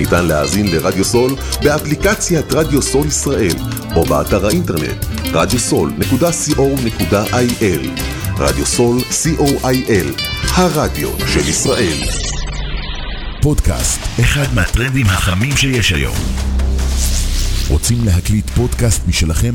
ניתן להאזין לרדיו סול באפליקציית רדיו סול ישראל או באתר האינטרנט radiosol.co.il רדיו סול co.il הרדיו של ישראל פודקאסט, אחד מהטרנדים החמים שיש היום. רוצים להקליט פודקאסט משלכם?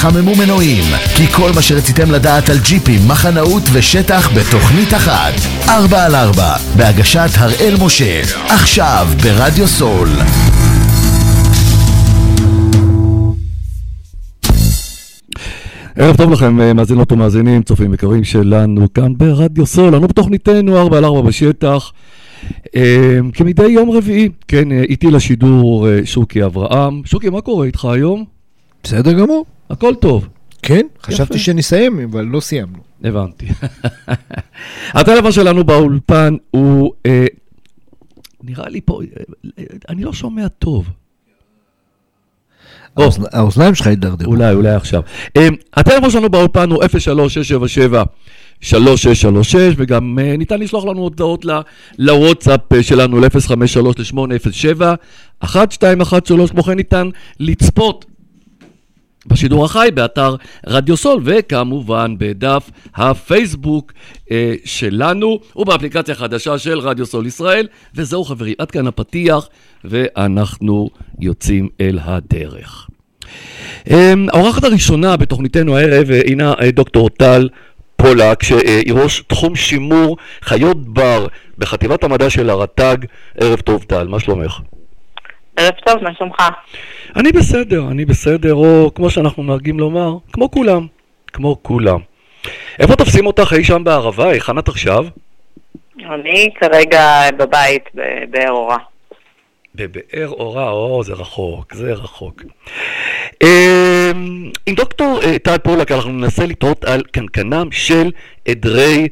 חממו מנועים, כי כל מה שרציתם לדעת על ג'יפים, מחנאות ושטח בתוכנית אחת. 4 על 4, בהגשת הראל משה, עכשיו ברדיו סול. ערב טוב לכם, אה, מאזינות ומאזינים, צופים יקרים שלנו כאן ברדיו סול, אנו בתוכניתנו 4 על 4 בשטח, אה, כמדי יום רביעי, כן, אה, איתי לשידור שוקי אברהם. שוקי, מה קורה איתך היום? בסדר גמור. הכל טוב. כן, חשבתי. שנסיים, אבל לא סיימנו. הבנתי. הטלפון שלנו באולפן הוא, אה, נראה לי פה, אה, אה, אני לא שומע טוב. או, האוזנ- האוזניים שלך הידרדרו. אולי, אולי עכשיו. Um, הטלפון שלנו באולפן הוא 03-677. 3636 וגם uh, ניתן לשלוח לנו הודעות לוואטסאפ uh, שלנו ל-053-807 1213 כמו כן ניתן לצפות בשידור החי באתר רדיו סול וכמובן בדף הפייסבוק אה, שלנו ובאפליקציה החדשה של רדיו סול ישראל וזהו חברים עד כאן הפתיח ואנחנו יוצאים אל הדרך. אמ, האורחת הראשונה בתוכניתנו הערב אה, הינה אה, דוקטור טל פולק, שהיא ראש תחום שימור חיות בר בחטיבת המדע של הרט"ג. ערב טוב טל, מה שלומך? ערב טוב, מה שלומך? אני בסדר, אני בסדר, או כמו שאנחנו נוהגים לומר, כמו כולם, כמו כולם. איפה תופסים אותך אי שם בערבה? היכן את עכשיו? אני כרגע בבית בבאר אורה. בבאר אורה, או, זה רחוק, זה רחוק. אמ, עם דוקטור אה, טל פולק אנחנו ננסה לטעות על קנקנם של עדרי,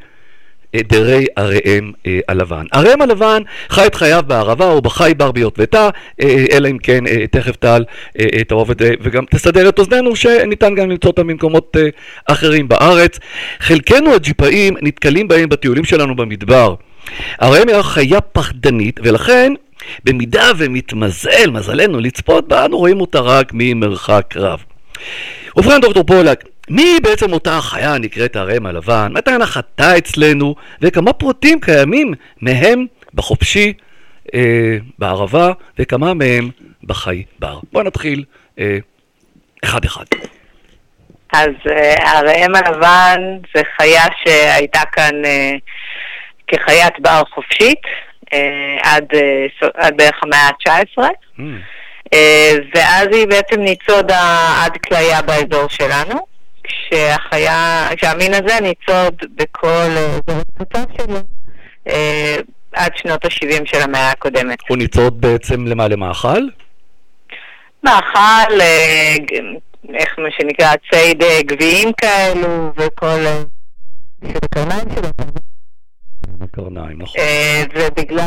עדרי הראם אה, הלבן. הראם הלבן חי את חייו בערבה או בחי בר ביוטבתה, אה, אלא אם כן אה, תכף טל אה, אה, תבוא ות- וגם תסדר את אוזנינו שניתן גם למצוא אותם במקומות אה, אחרים בארץ. חלקנו הג'יפאים נתקלים בהם בטיולים שלנו במדבר. הראם היא חיה פחדנית ולכן במידה ומתמזל מזלנו לצפות בה, אנו רואים אותה רק ממרחק רב. ובכן דוקטור פולק, מי בעצם אותה החיה הנקראת הראם הלבן? מתי נחתה אצלנו? וכמה פרטים קיימים מהם בחופשי, אה, בערבה, וכמה מהם בחי בר? בואו נתחיל אה, אחד אחד. אז אה, הראם הלבן זה חיה שהייתה כאן אה, כחיית בר חופשית אה, עד, אה, עד בערך המאה ה-19. Mm, ואז היא בעצם ניצודה עד כליה באזור שלנו, שהחיה, שהמין הזה ניצוד בכל אה, אזור התפוצה שלו אה, עד שנות ה-70 של המאה הקודמת. הוא ניצוד בעצם למה למאכל? מאכל, אה, איך מה שנקרא, ציד אה, גביעים כאלו וכל... אה, של הקרניים שלו. קרניים, נכון. אה, ובגלל...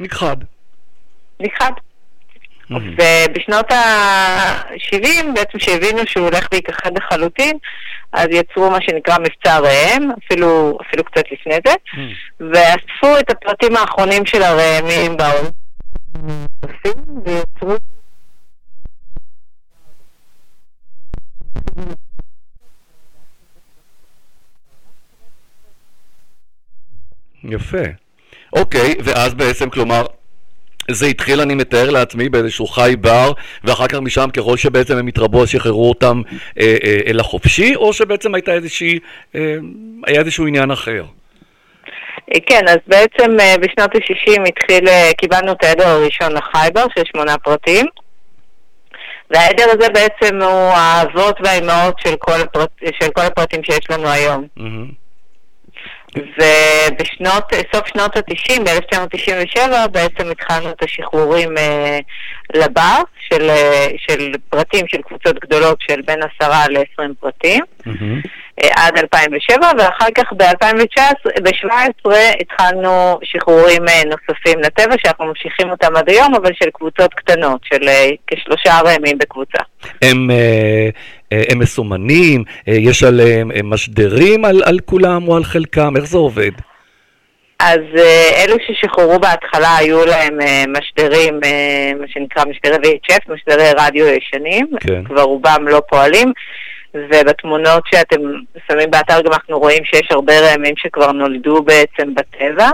נכחד. נכחד. ובשנות ה-70, בעצם שהבינו שהוא הולך להיכחד לחלוטין, אז יצרו מה שנקרא מבצע ראם, אפילו, אפילו קצת לפני זה. ואספו את הפרטים האחרונים של הראמים בעולם. ויצרו יפה. אוקיי, ואז בעצם, כלומר, זה התחיל, אני מתאר לעצמי, באיזשהו חי בר, ואחר כך משם, ככל שבעצם הם התרבו, אז שחררו אותם אה, אה, אל החופשי, או שבעצם הייתה איזושהי, אה, היה איזשהו עניין אחר? כן, אז בעצם אה, בשנות ה-60 התחיל, אה, קיבלנו את העדר הראשון לחייבר של שמונה פרטים. והעדר הזה בעצם הוא האבות והאימהות של כל, הפרט, של כל הפרטים שיש לנו היום. מהמם. ובשנות, סוף שנות ה-90, ב-1997, בעצם התחלנו את השחרורים אה, לבר של, אה, של פרטים של קבוצות גדולות של בין 10 ל-20 פרטים. מהמם. אה, עד 2007, ואחר כך ב-2017 התחלנו שחרורים אה, נוספים לטבע, שאנחנו ממשיכים אותם עד היום, אבל של קבוצות קטנות, של אה, כשלושה רעמים בקבוצה. הם, אה, הם מסומנים, אה, יש עליהם אה, משדרים על, על כולם או על חלקם, איך זה עובד? אז אה, אלו ששחררו בהתחלה היו להם אה, משדרים, אה, מה שנקרא משדרי VHF, משדרי רדיו ישנים, כן. כבר רובם לא פועלים, ובתמונות שאתם שמים באתר גם אנחנו רואים שיש הרבה רעמים שכבר נולדו בעצם בטבע.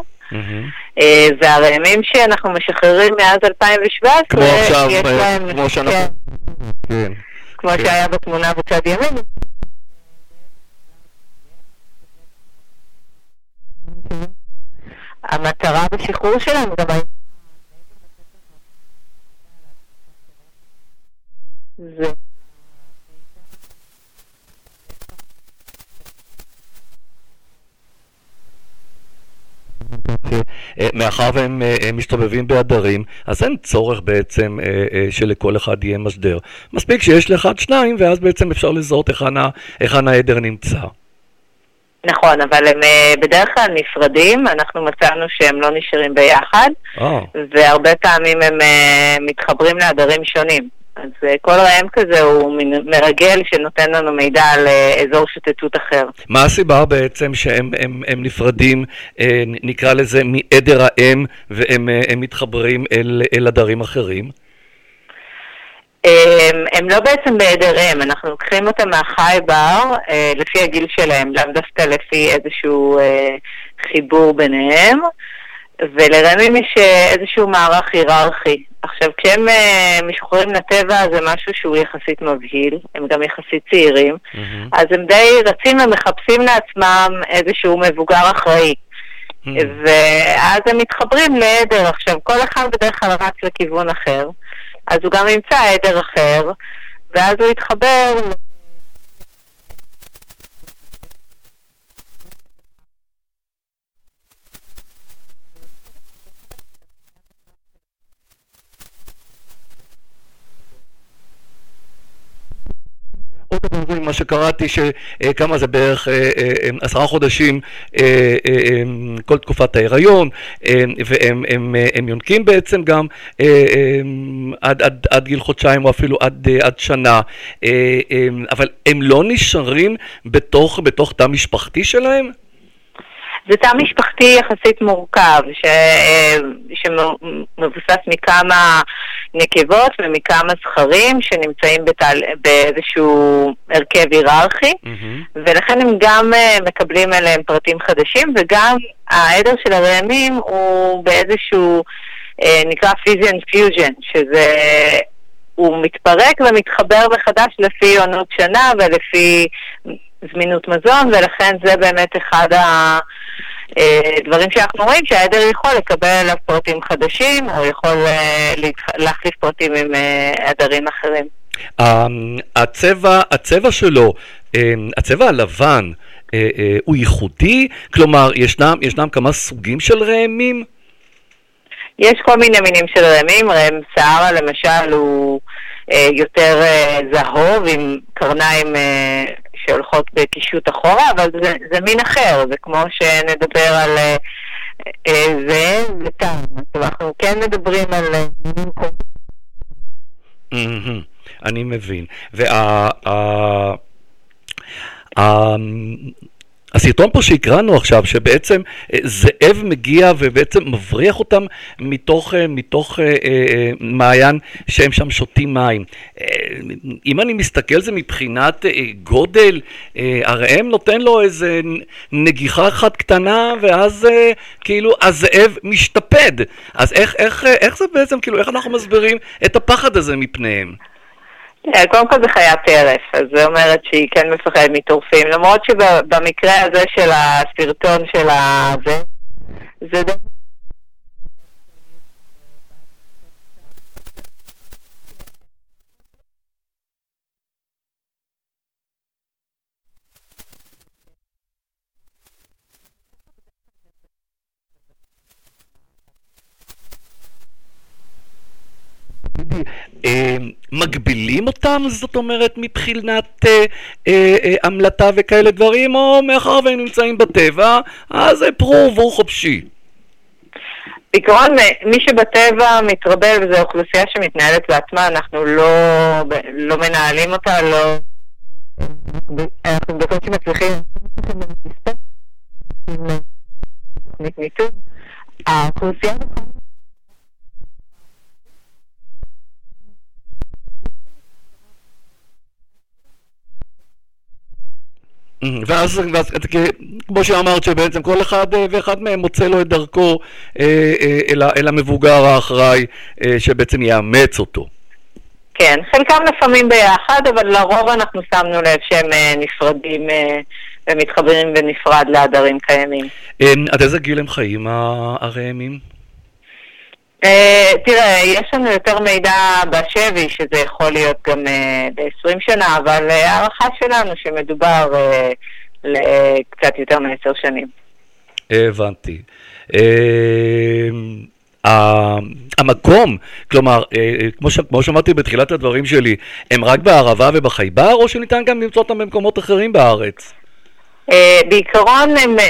אה, והרעמים שאנחנו משחררים מאז 2017, כמו עכשיו, יש אה, להם, כמו שאנחנו... כן, כן. כמו כן. שהיה בתמונה בצד ימין. המטרה בשחרור שלהם גם הייתה... זה אה, מאחר והם אה, אה, מסתובבים בעדרים, אז אין צורך בעצם אה, שלכל אחד יהיה משדר. מספיק שיש לאחד שניים, ואז בעצם אפשר לזהות היכן העדר נמצא. נכון, אבל הם בדרך כלל נפרדים, אנחנו מצאנו שהם לא נשארים ביחד, אה, והרבה פעמים הם מתחברים לעדרים שונים. אז אה, כל ראם כזה הוא מרגל שנותן לנו מידע על אה, אזור שוטטות אחר. מה הסיבה בעצם שהם הם, הם נפרדים, אה, נקרא לזה, מעדר האם, והם הם מתחברים אל, אל עדרים אחרים? הם, הם לא בעצם בעדר אם, אנחנו לוקחים אותם מהחי בר לפי הגיל שלהם, לאו דווקא לפי איזשהו חיבור ביניהם, ולרמים יש איזשהו מערך היררכי. עכשיו, כשהם אה, משוחררים לטבע זה משהו שהוא יחסית מבהיל, הם גם יחסית צעירים, מהמם. אז הם די רצים ומחפשים לעצמם איזשהו מבוגר אחראי. ואז הם מתחברים לעדר. עכשיו, כל אחד בדרך כלל רץ לכיוון אחר, אז הוא גם ימצא עדר אחר, ואז הוא יתחבר. עוד דבר זה מה שקראתי, שכמה זה בערך אה, אה, אה, עשרה חודשים כל תקופת ההיריון, והם הם, הם יונקים בעצם גם עד, עד, עד גיל חודשיים או אפילו עד, עד שנה, אבל הם לא נשארים בתוך, בתוך תא משפחתי שלהם? זה תא משפחתי יחסית מורכב, ש... אה, שמבוסס מכמה נקבות ומכמה זכרים שנמצאים בתל... באיזשהו הרכב היררכי. ולכן הם גם אה, מקבלים אליהם פרטים חדשים, וגם העדר של הראמים הוא באיזשהו, אה, נקרא fission fusion, שזה, הוא מתפרק ומתחבר מחדש לפי עונות שנה ולפי זמינות מזון, ולכן זה באמת אחד ה... אה, דברים שאנחנו רואים שהעדר יכול לקבל עליו פרטים חדשים, או יכול אה, להחליף פרטים עם אה, עדרים אחרים. ה- הצבע, הצבע שלו, הצבע הלבן, הוא ייחודי? כלומר, ישנם, ישנם כמה סוגים של ראמים? יש כל מיני מינים של רעמים, ראם סהרה למשל הוא אה, יותר אה, זהוב עם קרניים אה, שהולכות בקישוט אחורה, אבל זה, זה מין אחר, זה כמו שנדבר על אה, אה, זה וטעם. אנחנו כן מדברים על אה, מינים מהמם, אני מבין. וה... הסרטון פה שהקראנו עכשיו, שבעצם אה, זאב מגיע ובעצם מבריח אותם מתוך, אה, מתוך אה, אה, אה, מעיין שהם שם שותים מים. אה, אם אני מסתכל זה מבחינת אה, גודל, אה, הראם נותן לו איזה נגיחה אחת קטנה ואז אה, כאילו הזאב משתפד. אז איך, איך, איך זה בעצם, כאילו, איך אנחנו מסבירים את הפחד הזה מפניהם? אה, קודם כל זה חיית טרף, אז זה אומרת שהיא כן מפחדת מטורפים, למרות שבמקרה הזה של הסרטון של ה... זה, זה מגבילים אותם, זאת אומרת, מבחינת אה, אה, אה, המלטה וכאלה דברים, או מאחר והם נמצאים בטבע, אז אה, פרו ורבו חופשי. בעיקרון, אה, מי שבטבע מתרבה וזו אוכלוסייה שמתנהלת בעצמה, אנחנו לא, לא מנהלים אותה, לא... אנחנו בקושי מצליחים... תוכנית ניטור. האוכלוסייה... אה, ואז, ואז כ- כמו שאמרת, שבעצם כל אחד אה, ואחד מהם מוצא לו את דרכו אה, אה, אל, אל המבוגר האחראי, שבעצם יאמץ אותו. כן, חלקם לפעמים ביחד, אבל לרוב אנחנו שמנו לב שהם נפרדים ומתחברים בנפרד לעדרים קיימים. עד איזה גיל הם חיים, הראמים? תראה, יש לנו יותר מידע בשבי, שזה יכול להיות גם אה, ב-20 שנה, אבל אה, הערכה שלנו שמדובר אה, לקצת יותר מעשר שנים. הבנתי. אה, ה- המקום, כלומר, אה, כמו ש- כמו שאמרתי בתחילת הדברים שלי, הם רק בערבה ובחייבר, או שניתן גם למצוא אותם במקומות אחרים בארץ? אה, בעיקרון הם אה,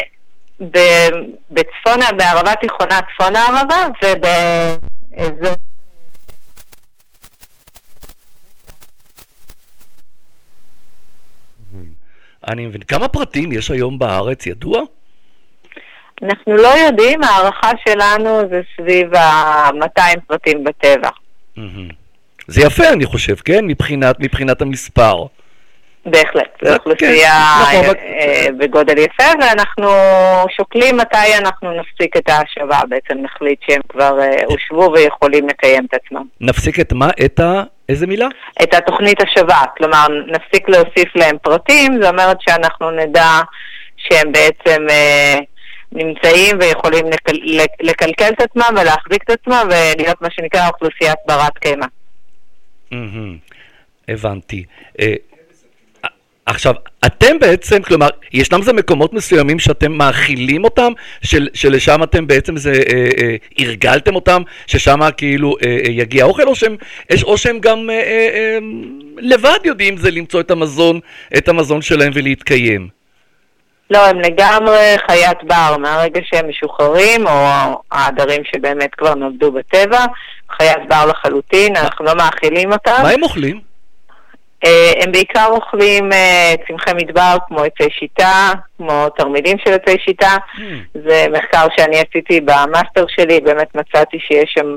בצפון, בערבה תיכונה, צפון הערבה, ובאזור... אני מבין. כמה פרטים יש היום בארץ, ידוע? אנחנו לא יודעים, ההערכה שלנו זה סביב ה-200 פרטים בטבע. זה יפה, אני חושב, כן? מבחינת, מבחינת המספר. בהחלט, זו אוכלוסייה כן, נכון, אה, בגודל יפה, ואנחנו שוקלים מתי אנחנו נפסיק את ההשבה, בעצם נחליט שהם כבר אה, הושבו ויכולים לקיים את עצמם. נפסיק את מה? את ה... איזה מילה? את התוכנית השבה, כלומר נפסיק להוסיף להם פרטים, זאת אומרת שאנחנו נדע שהם בעצם אה, נמצאים ויכולים לקל, לק- לקלקל את עצמם ולהחזיק את עצמם ולהיות מה שנקרא אוכלוסיית ברת קיימא. מהמם. הבנתי. עכשיו, אתם בעצם, כלומר, ישנם זה מקומות מסוימים שאתם מאכילים אותם, של, שלשם אתם בעצם זה, אה, אה, הרגלתם אותם, ששם כאילו אה, אה, יגיע האוכל, או שהם, או שהם גם אה, אה, אה, לבד יודעים זה למצוא את המזון, את המזון שלהם ולהתקיים. לא, הם לגמרי חיית בר, מהרגע שהם משוחררים, או העדרים שבאמת כבר נולדו בטבע, חיית בר לחלוטין, אנחנו לא מאכילים אותם. מה הם אוכלים? אה, הם בעיקר אוכלים אה, צמחי מדבר כמו עצי שיטה, כמו תרמידים של עצי שיטה. זה מחקר שאני עשיתי במאסטר שלי, באמת מצאתי שיש שם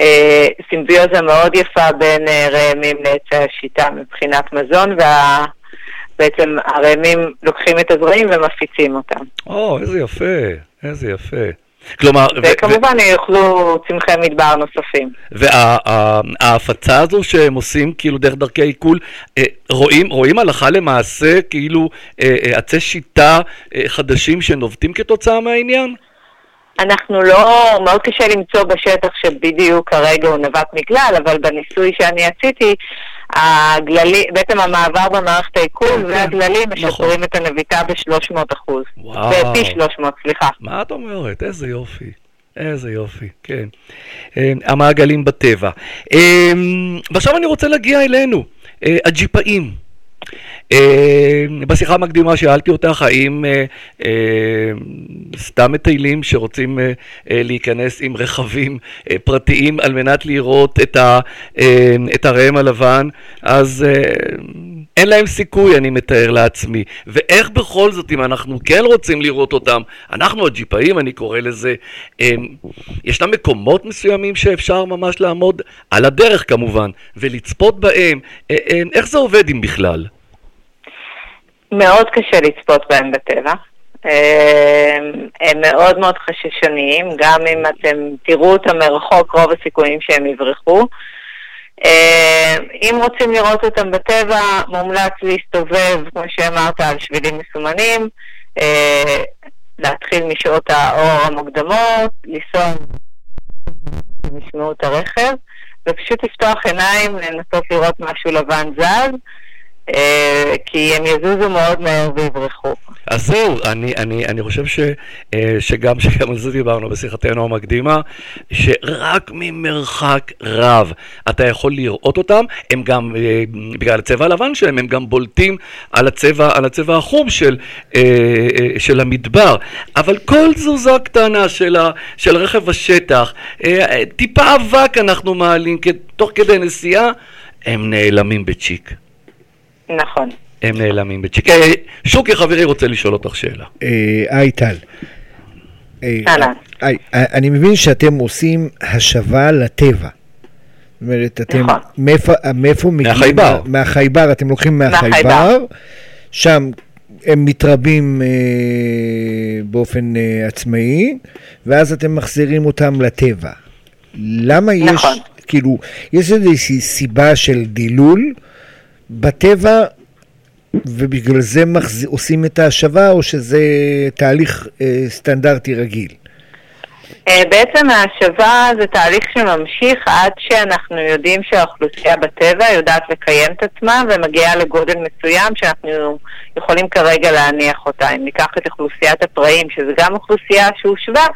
אה, סימביוזה מאוד יפה בין אה, ראמים לעצי השיטה מבחינת מזון, ובעצם הראמים לוקחים את הזרעים ומפיצים אותם. או, איזה יפה, איזה יפה. כלומר, ו- וכמובן יאכלו צמחי מדבר נוספים. וההפצה הזו שהם עושים כאילו דרך דרכי עיכול, אה, רואים, רואים הלכה למעשה כאילו אה, אה, עצי שיטה חדשים שנובטים כתוצאה מהעניין? אנחנו לא, מאוד קשה למצוא בשטח שבדיוק כרגע הוא נבט מכלל, אבל בניסוי שאני עשיתי, הגללי, בעצם המעבר במערכת העיכול והגללים נכון. משפרים את הנביטה ב-300 אחוז. וואו. בפי 300, סליחה. מה את אומרת? איזה יופי. איזה יופי, כן. אה, המעגלים בטבע. אה, ועכשיו אני רוצה להגיע אלינו, אה, הג'יפאים. אה, בשיחה המקדימה שאלתי אותך האם אה, אה, סתם מטיילים שרוצים להיכנס עם רכבים פרטיים על מנת לראות את, ה, את הראם הלבן, אז אין להם סיכוי, אני מתאר לעצמי. ואיך בכל זאת, אם אנחנו כן רוצים לראות אותם, אנחנו הג'יפאים, אני קורא לזה, ישנם מקומות מסוימים שאפשר ממש לעמוד על הדרך כמובן, ולצפות בהם. איך זה עובד אם בכלל? מאוד קשה לצפות בהם בטבע. אה, הם מאוד מאוד חששניים, גם אם אתם תראו אותם מרחוק, רוב הסיכויים שהם יברחו. אה, אם רוצים לראות אותם בטבע, מומלץ להסתובב, כמו שאמרת, על שבילים מסומנים, אה, להתחיל משעות האור המוקדמות, לנסוע, ישמעו את הרכב, ופשוט לפתוח עיניים, לנסות לראות משהו לבן זז. אה, כי הם יזוזו מאוד מהר ויברחו. אז זהו, אני, אני, אני חושב ש, אה, שגם, שגם על זה דיברנו בשיחתנו המקדימה, שרק ממרחק רב אתה יכול לראות אותם, הם גם, אה, בגלל הצבע הלבן שלהם, הם גם בולטים על הצבע, על הצבע החום של, של המדבר. אבל כל תזוזה קטנה של, ה, של רכב השטח, טיפה אבק אנחנו מעלים תוך כדי נסיעה, הם נעלמים בצ'יק. נכון. הם נעלמים בצ'יק. אה, שוקי חברי רוצה לשאול אותך שאלה. אה, היי טל. אה, אהלן. אה, אני מבין שאתם עושים השבה לטבע. זאת אומרת, אתם, נכון. מאיפה, מאיפה מגיעים? מהחייבר. מהחייבר, אתם לוקחים מהחייבר. שם הם מתרבים אה, באופן אה, עצמאי, ואז אתם מחזירים אותם לטבע. למה יש, נכון. כאילו, יש איזושהי סיבה של דילול בטבע, ובגלל זה מחז... עושים את ההשבה, או שזה תהליך אה, סטנדרטי רגיל? אה, בעצם ההשבה זה תהליך שממשיך עד שאנחנו יודעים שהאוכלוסייה בטבע יודעת לקיים את עצמה ומגיעה לגודל מסוים שאנחנו יכולים כרגע להניח אותה. אם ניקח את אוכלוסיית הפראים, שזה גם אוכלוסייה שהושבה,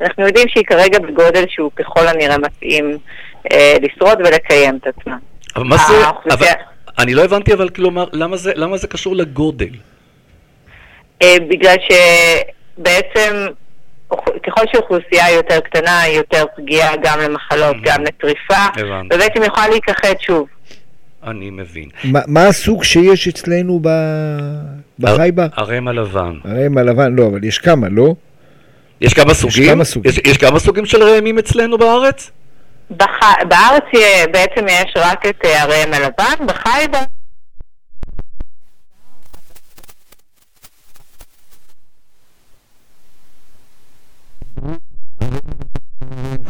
אנחנו יודעים שהיא כרגע בגודל שהוא ככל הנראה מתאים אה, לשרוד ולקיים את עצמה. אבל מה זה... אבל, האוכלוסייה- אני לא הבנתי, אבל כלומר, למה זה, למה זה קשור לגודל? אה, בגלל שבעצם ככל שאוכלוסייה יותר קטנה, היא יותר פגיעה גם למחלות, גם לטריפה. ובעצם יכולה להיכחד שוב. אני מבין. מה, מה הסוג שיש אצלנו ב... בחייבה? הרם הלבן. הראם הלבן, לא, אבל יש כמה, לא? יש כמה סוגים? כמה סוגים. יש, יש כמה סוגים של ראמים אצלנו בארץ? בח... בארץ אה, בעצם יש רק את אה, הראם הלבן, בחייבה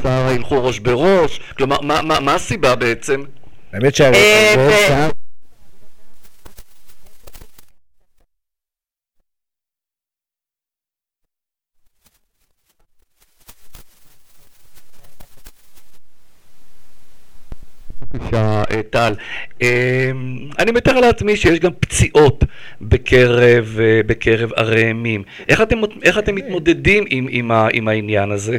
שרה ילכו ראש בראש? כלומר, מה, מה, מה הסיבה בעצם? האמת אה, שהרוב ו- בבקשה, אה, טל. אה, אני מתאר לעצמי שיש גם פציעות בקרב, אה, בקרב הראמים. איך אתם, איך אתם מתמודדים עם, עם, ה, עם העניין הזה?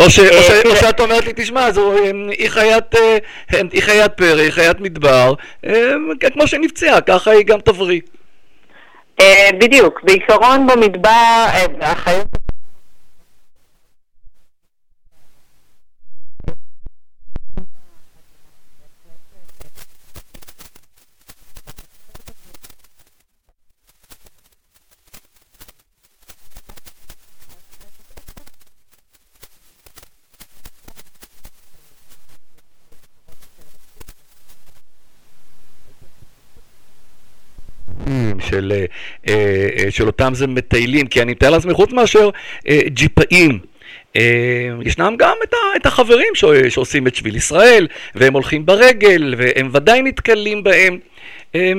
או, ש, או, ש, או שאת אומרת לי, תשמע, זו, היא חיית, היא חיית פרא, היא חיית מדבר, כמו שנפצעה, ככה היא גם תבריא. בדיוק, בעיקרון במדבר, החיות... של, אה, אה, של אותם זה מטיילים, כי אני מתאר לעצמי, חוץ מאשר אה, ג'יפאים, אה, ישנם גם את, החברים שעושים את שביל ישראל, והם הולכים ברגל, והם ודאי נתקלים בהם. אה,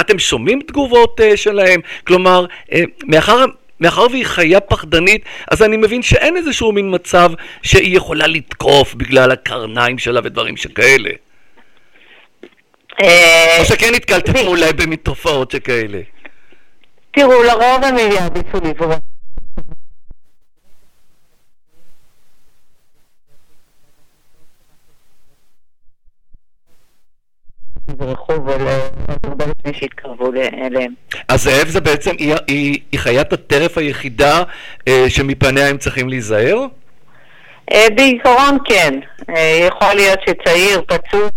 אתם שומעים תגובות אה, שלהם? כלומר, אה, מאחר... מאחר והיא חיה פחדנית, אז אני מבין שאין איזשהו מין מצב שהיא יכולה לתקוף בגלל הקרניים שלה ודברים שכאלה. אה, או שכן נתקלתם אולי במין תופעות שכאלה. תראו, לרוב הם יעדיפו לברוח. יברחו ולא לפני שיתקרבו ל- אליהם. אז זאב זה בעצם, היא, היא, היא חיית הטרף היחידה אה, שמפניה הם צריכים להיזהר? אה, בעיקרון כן. אה, יכול להיות שצעיר, פצוע,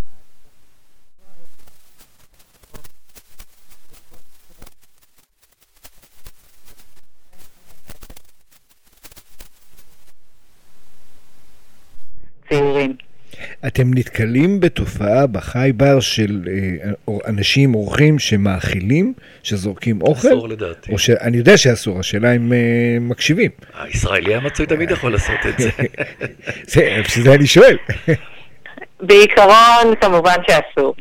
צעירים. אתם נתקלים בתופעה בחי בר של אה, אנשים, אורחים שמאכילים, שזורקים אוכל? אסור לדעתי. או ש... אני יודע שאסור, השאלה אם אה, מקשיבים. הישראלי המצוי תמיד יכול לעשות את זה. זה, בשביל זה אני שואל. בעיקרון, כמובן שאסור.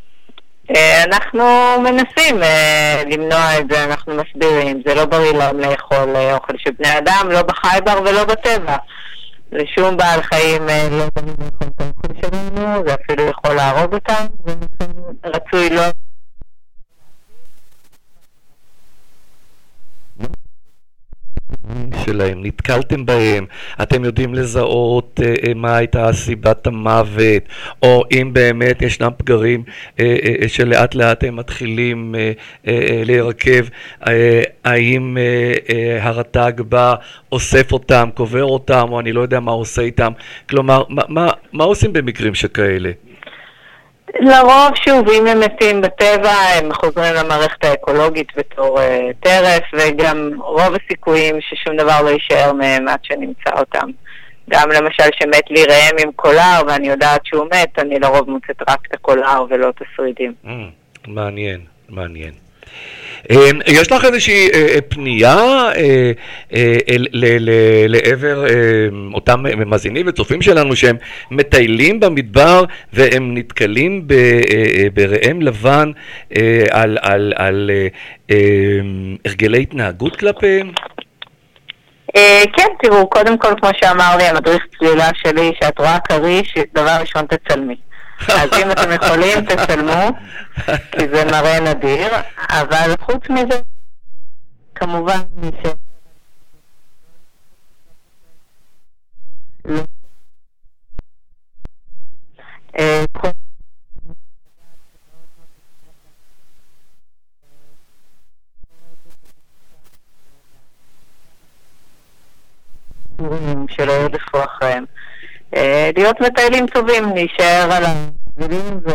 אה, אנחנו מנסים למנוע את זה, אנחנו מסבירים. זה לא בריא להם לאכול אוכל של בני אדם, לא בחי בר ולא בטבע. לשום בעל חיים אה, לא זה אפילו יכול להרוג אותם, ולכן רצוי לא... שלהם, נתקלתם בהם, אתם יודעים לזהות אה, אה, מה הייתה סיבת המוות, או אם באמת ישנם פגרים אה, אה, שלאט לאט הם מתחילים אה, אה, אה, להירקב, אה, האם אה, אה, הרט"ג בא, אוסף אותם, קובר אותם, או אני לא יודע מה עושה איתם, כלומר, מה, מה, מה עושים במקרים שכאלה? לרוב, שוב, אם הם מתים בטבע, הם חוזרים למערכת האקולוגית בתור אה, טרף, וגם רוב הסיכויים ששום דבר לא יישאר מהם עד שנמצא אותם. גם למשל שמת לי ראם עם קולר, ואני יודעת שהוא מת, אני לרוב מוצאת רק את הקולר ולא את השרידים. Mm, מעניין, מעניין. אה, יש לך איזושהי אה, אה, פנייה אה, לעבר אותם מאזינים וצופים שלנו שהם מטיילים במדבר והם נתקלים בראם לבן על- על על, אה, הרגלי התנהגות כלפיהם? כן, תראו, קודם כל, כמו שאמר לי המדריך צלילה שלי, שאת רואה כריש, דבר ראשון תצלמי. אז אם אתם יכולים, תצלמו, כי זה מראה נדיר, אבל חוץ מזה, כמובן, ש... לא. אה, שלא ירדפו אחריהם. אה, להיות מטיילים טובים, להישאר על הגבילים ו...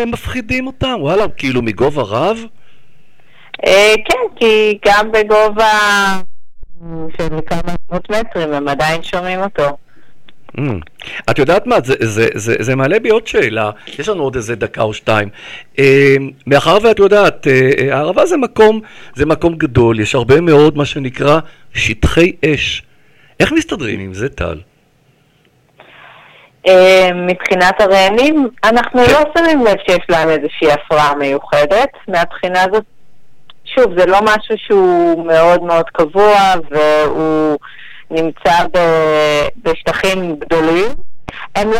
הם מפחידים אותם, וואלה, כאילו מגובה רב? אה, כן, כי גם בגובה של כמה עשרות מטרים הם עדיין שומעים אותו. Mm. את יודעת מה, זה, זה, זה, זה מעלה בי עוד שאלה, יש לנו עוד איזה דקה או שתיים. אה, מאחר ואת יודעת, אה, אה, הערבה זה מקום, זה מקום גדול, יש הרבה מאוד מה שנקרא שטחי אש. איך מסתדרים עם זה, טל? אה, מבחינת הרעמים, אנחנו כן. לא שמים לב שיש להם איזושהי הפרעה מיוחדת. מהבחינה הזאת, שוב, זה לא משהו שהוא מאוד מאוד קבוע, והוא נמצא ב- בשטחים גדולים. הם לא...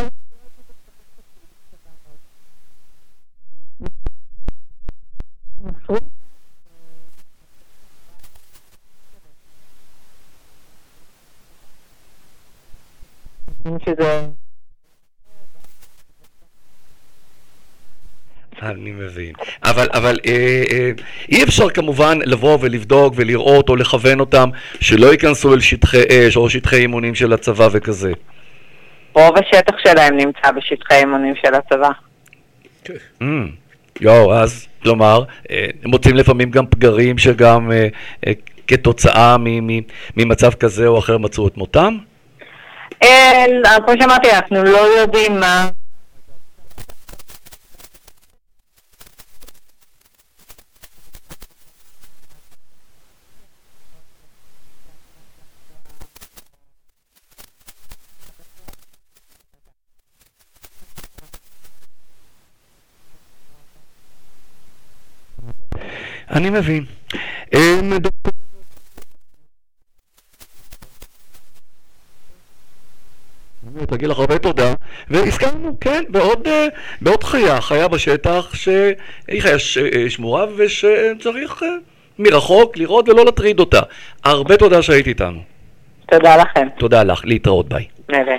שזה... אני מבין. אבל, אבל אה, אה, אי אפשר כמובן לבוא ולבדוק ולראות או לכוון אותם שלא ייכנסו אל שטחי אש או שטחי אימונים של הצבא וכזה. רוב השטח שלהם נמצא בשטחי אימונים של הצבא. Mm. יואו, אז, כלומר, אה, מוצאים לפעמים גם פגרים שגם אה, אה, כתוצאה מ- מ- ממצב כזה או אחר מצאו את מותם? אה, כמו שאמרתי, אנחנו לא יודעים מה אני מבין. באמת, אגיד לך הרבה תודה, והזכרנו, כן, בעוד, אה, בעוד חיה, חיה בשטח שהיא חיה ש- אה, שמורה ושצריך אה, מרחוק לראות ולא להטריד אותה. הרבה תודה שהיית איתנו. תודה לכם. תודה לך, להתראות, ביי. נראה.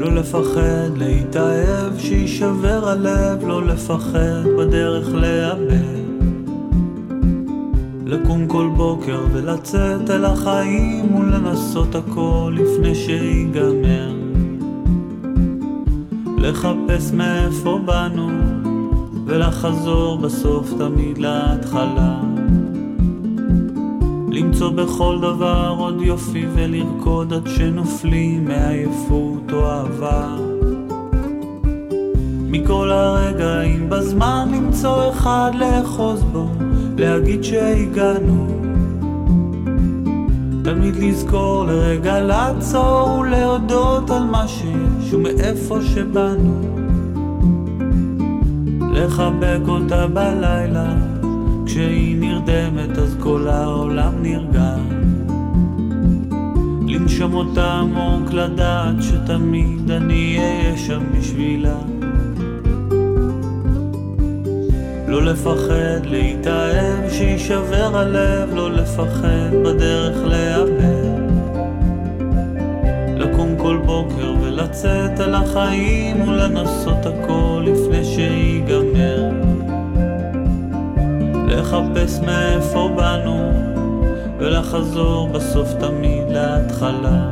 לא לפחד להתאהב, שיישבר הלב, לא לפחד בדרך לאבד. לקום כל בוקר ולצאת אל החיים ולנסות הכל לפני שיגמר. לחפש מאיפה באנו ולחזור בסוף תמיד להתחלה. למצוא בכל דבר עוד יופי ולרקוד עד שנופלים מעייפות או אהבה. מכל הרגעים בזמן למצוא אחד לאחוז בו, להגיד שהגענו. תמיד לזכור לרגע לעצור ולהודות על מה שיש ומאיפה שבאנו. לחבק אותה בלילה, כשהיא נרדמת אז כל העולם נרגע. לנשום אותה עמוק לדעת שתמיד אני אהיה שם בשבילה. לא לפחד להתאהב, שיישבר הלב, לא לפחד בדרך לאבד. לקום כל בוקר ולצאת על החיים ולנסות הכל לפני שיגמר. לחפש מאיפה באנו ולחזור בסוף תמיד להתחלה.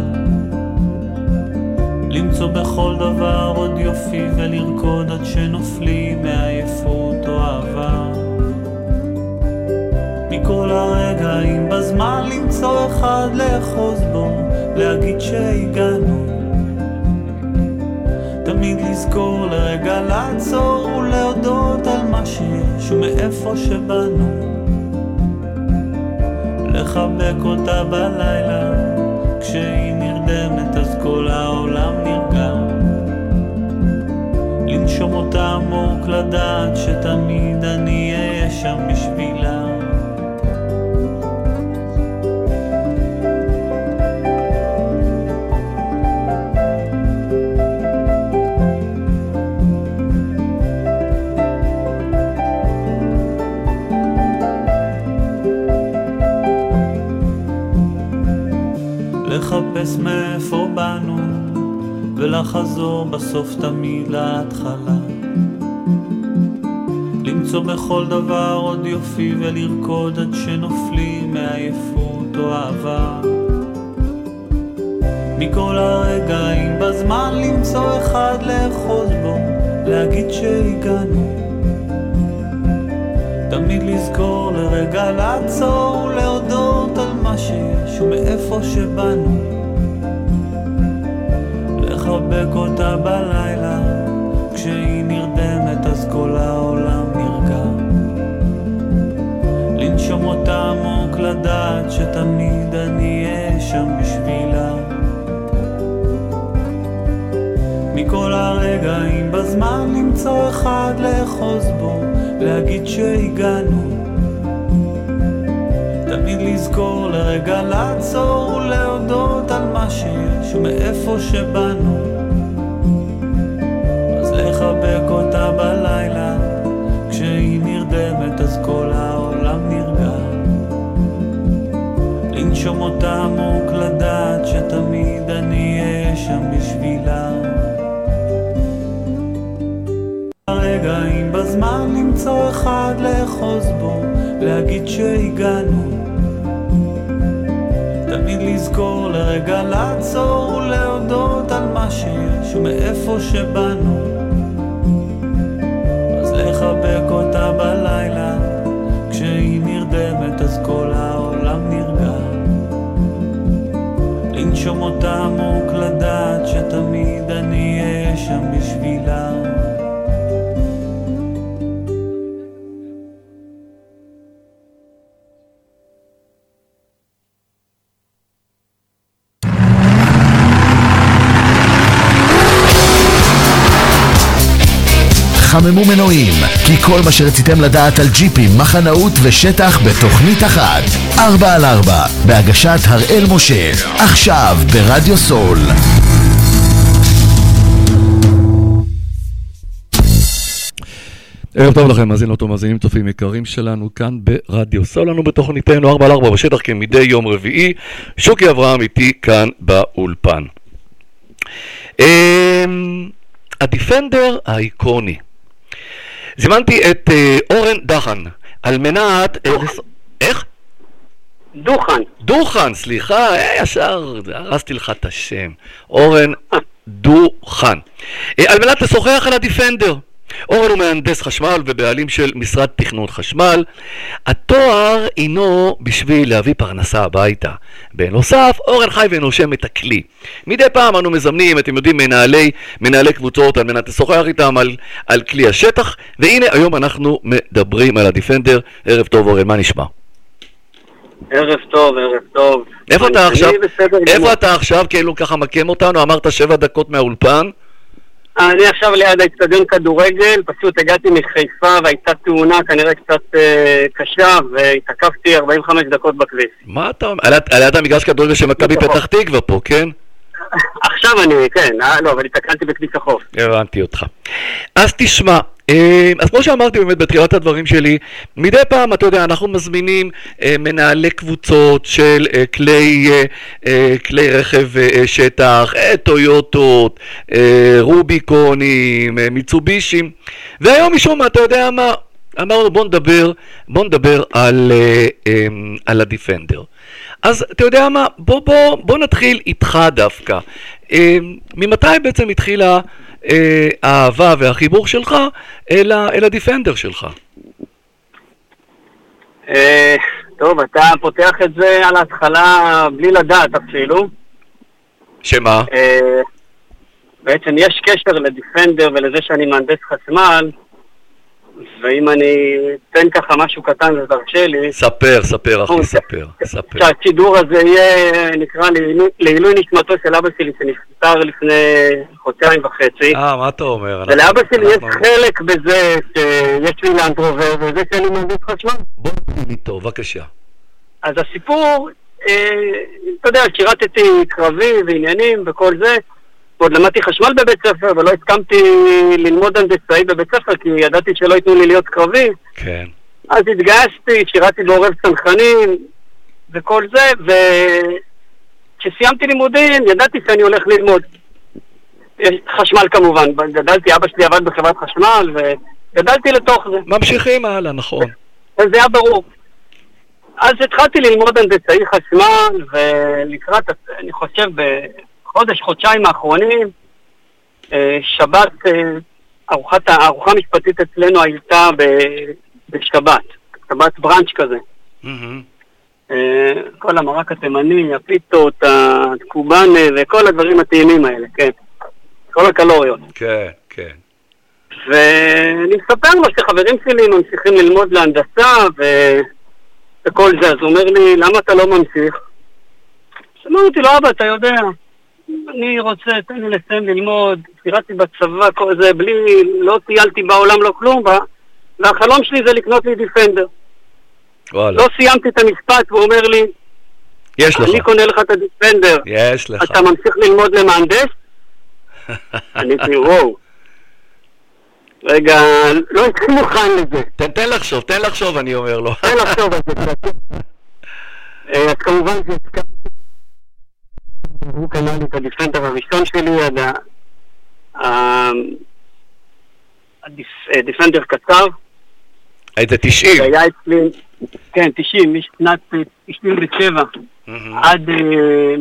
למצוא בכל דבר עוד יופי ולרקוד עד שנופלים מעייפות או אהבה. מכל הרגעים בזמן למצוא אחד לאחוז בו, להגיד שהגענו. לזכור לרגע לעצור ולהודות על מה שיש ומאיפה שבאנו. לחבק אותה בלילה, כשהיא נרדמת אז כל העולם נרגע. לנשום אותה עמוק לדעת שתמיד אני אהיה שם בשבילה. לחפש מאיפה באנו ולחזור בסוף תמיד להתחלה. למצוא בכל דבר עוד יופי ולרקוד עד שנופלים מעייפות או אהבה. מכל הרגעים בזמן למצוא אחד לאחוז בו, להגיד שהגענו. תמיד לזכור לרגע לעצור ולהודות על מה שיש ומאיפה שבאנו. לחבק אותה בלילה, כשהיא נרדמת אז כל העולם נרגע. לנשום אותה עמוק לדעת שתמיד אני אהיה שם בשבילה. מכל הרגעים בזמן למצוא אחד לאחוז בו, להגיד שהגענו. תמיד לזכור לרגע לעצור ולהודות על מה שיש ומאיפה שבאנו. אותה עמוק לדעת שתמיד אני אהיה שם בשבילה. הרגעים בזמן למצוא אחד לאחוז בו, להגיד שהגענו. תמיד לזכור לרגע לעצור ולהודות על מה שיש ומאיפה שבאנו. חממו מנועים, כי כל מה שרציתם לדעת על ג'יפים, מחנאות ושטח בתוכנית אחת. 4 על 4, בהגשת הראל משה, עכשיו ברדיו סול. ערב טוב לכם, מאזינות ומאזינים צופים יקרים שלנו כאן ברדיו סולנו בתוכניתנו 4 על 4 בשטח כמדי יום רביעי. שוקי אברהם איתי כאן באולפן. אמ, הדיפנדר האיקוני. זימנתי את אה, אורן דחן על מנת... אה, לס- איך? דוכן. דוכן, סליחה, אה, ישר הרסתי לך את השם. אורן דוכן. אה, על מנת לשוחח על הדיפנדר. אורן הוא מהנדס חשמל ובעלים של משרד תכנון חשמל. התואר הינו בשביל להביא פרנסה הביתה. בנוסף, אורן חי ונושם את הכלי. מדי פעם אנו מזמנים, אתם יודעים, מנהלי, מנהלי קבוצות על מנת לשוחח איתם על, על כלי השטח, והנה היום אנחנו מדברים על הדיפנדר. ערב טוב אורן, מה נשמע? ערב טוב, ערב טוב. איפה אתה עכשיו? איפה אתה עכשיו? כאילו ככה מקם אותנו, אמרת שבע דקות מהאולפן. אני עכשיו ליד האצטדיון כדורגל, פשוט הגעתי מחיפה והייתה תאונה כנראה קצת אה, קשה והתעכבתי 45 דקות בכביש. מה אתה אומר? על יד- המגרש כדורגל של מכבי. פתח תקווה פה, כן? עכשיו אני, כן, אה, לא, אבל התקלתי בכביש החוף. הבנתי אותך. אז תשמע, אז כמו שאמרתי באמת בתחילת הדברים שלי, מדי פעם, אתה יודע, אנחנו מזמינים אה, מנהלי קבוצות של אה, כלי, אה, כלי רכב שטח, טויוטות, רוביקונים, מיצובישים, והיום משום מה, אתה יודע מה, אמרנו בוא נדבר, בוא נדבר על, אה, על הדיפנדר. אז אתה יודע מה, בוא, בוא, בוא נתחיל איתך דווקא. אה, ממתי בעצם התחילה אה, האהבה והחיבור שלך אל, ה, אל הדיפנדר שלך? אה, טוב, אתה פותח את זה על ההתחלה בלי לדעת אפילו. שמה? אה, בעצם יש קשר לדיפנדר ולזה שאני מהנדס חשמל, ואם אני אתן ככה משהו קטן ותרשה לי, ספר, ספר אחי, ספר, ספר. שהשידור הזה יהיה, נקרא לעילוי- נשמתו של אבא שלי שנפטר לפני חודשיים וחצי. אה, מה אתה אומר? ולאבא שלי יש חלק בזה שיש לי לאנדרובר וזה שאני מהנדס חשמל. בוא נתחיל איתו, בבקשה. אז הסיפור, אה, אתה יודע, שירתתי קרבי ועניינים וכל זה. ועוד למדתי חשמל בבית ספר, ולא הסכמתי ללמוד הנדסאי בבית ספר, כי ידעתי שלא ייתנו לי להיות קרבי. כן. אז התגייסתי, שירתי בעורב צנחנים וכל זה, וכשסיימתי לימודים ידעתי שאני הולך ללמוד. חשמל כמובן, גדלתי, אבא שלי עבד בחברת חשמל, וגדלתי לתוך זה. ממשיכים הלאה, נכון. וזה היה ברור. אז התחלתי ללמוד הנדסאי חשמל, ולקראת, אני חושב, בחודש, חודשיים האחרונים, אה, שבת, אה, ארוחת, הארוחה המשפטית אצלנו הייתה בשבת, שבת בראנץ' כזה. אה, כל המרק התימני, הפיתות, הקובאנה וכל הדברים הטעימים האלה, כן. כל הקלוריות. כן, כן. ואני מספר לו שחברים שלי ממשיכים ללמוד להנדסה ו... וכל זה, אז הוא אומר לי, למה אתה לא ממשיך? אז אמרתי לו, אבא, אתה יודע, אני רוצה, תן לי לסיים ללמוד, שירתי בצבא, כל זה, בלי, לא טיילתי בעולם, לא כלום, וה- והחלום שלי זה לקנות לי דיפנדר. וואלה. לא סיימתי את המשפט, והוא אומר לי, יש לך. אני קונה לך את הדיפנדר, יש לך. אתה ממשיך ללמוד למהנדס? עניתי, וואו. רגע, לא הייתי מוכן לזה. תן, תן לחשוב, תן לחשוב, אני אומר לו. תן לחשוב על זה קצת. אה, אז כמובן שהסכמתי. הוא קנה לי את הדיפנדר הראשון שלי, עד ה- ה- הדיפ- אה, דיפנדר קצר, איזה 90. שהיה אצלי, כן, 90, משנת אה, 97 מהמם. עד אה,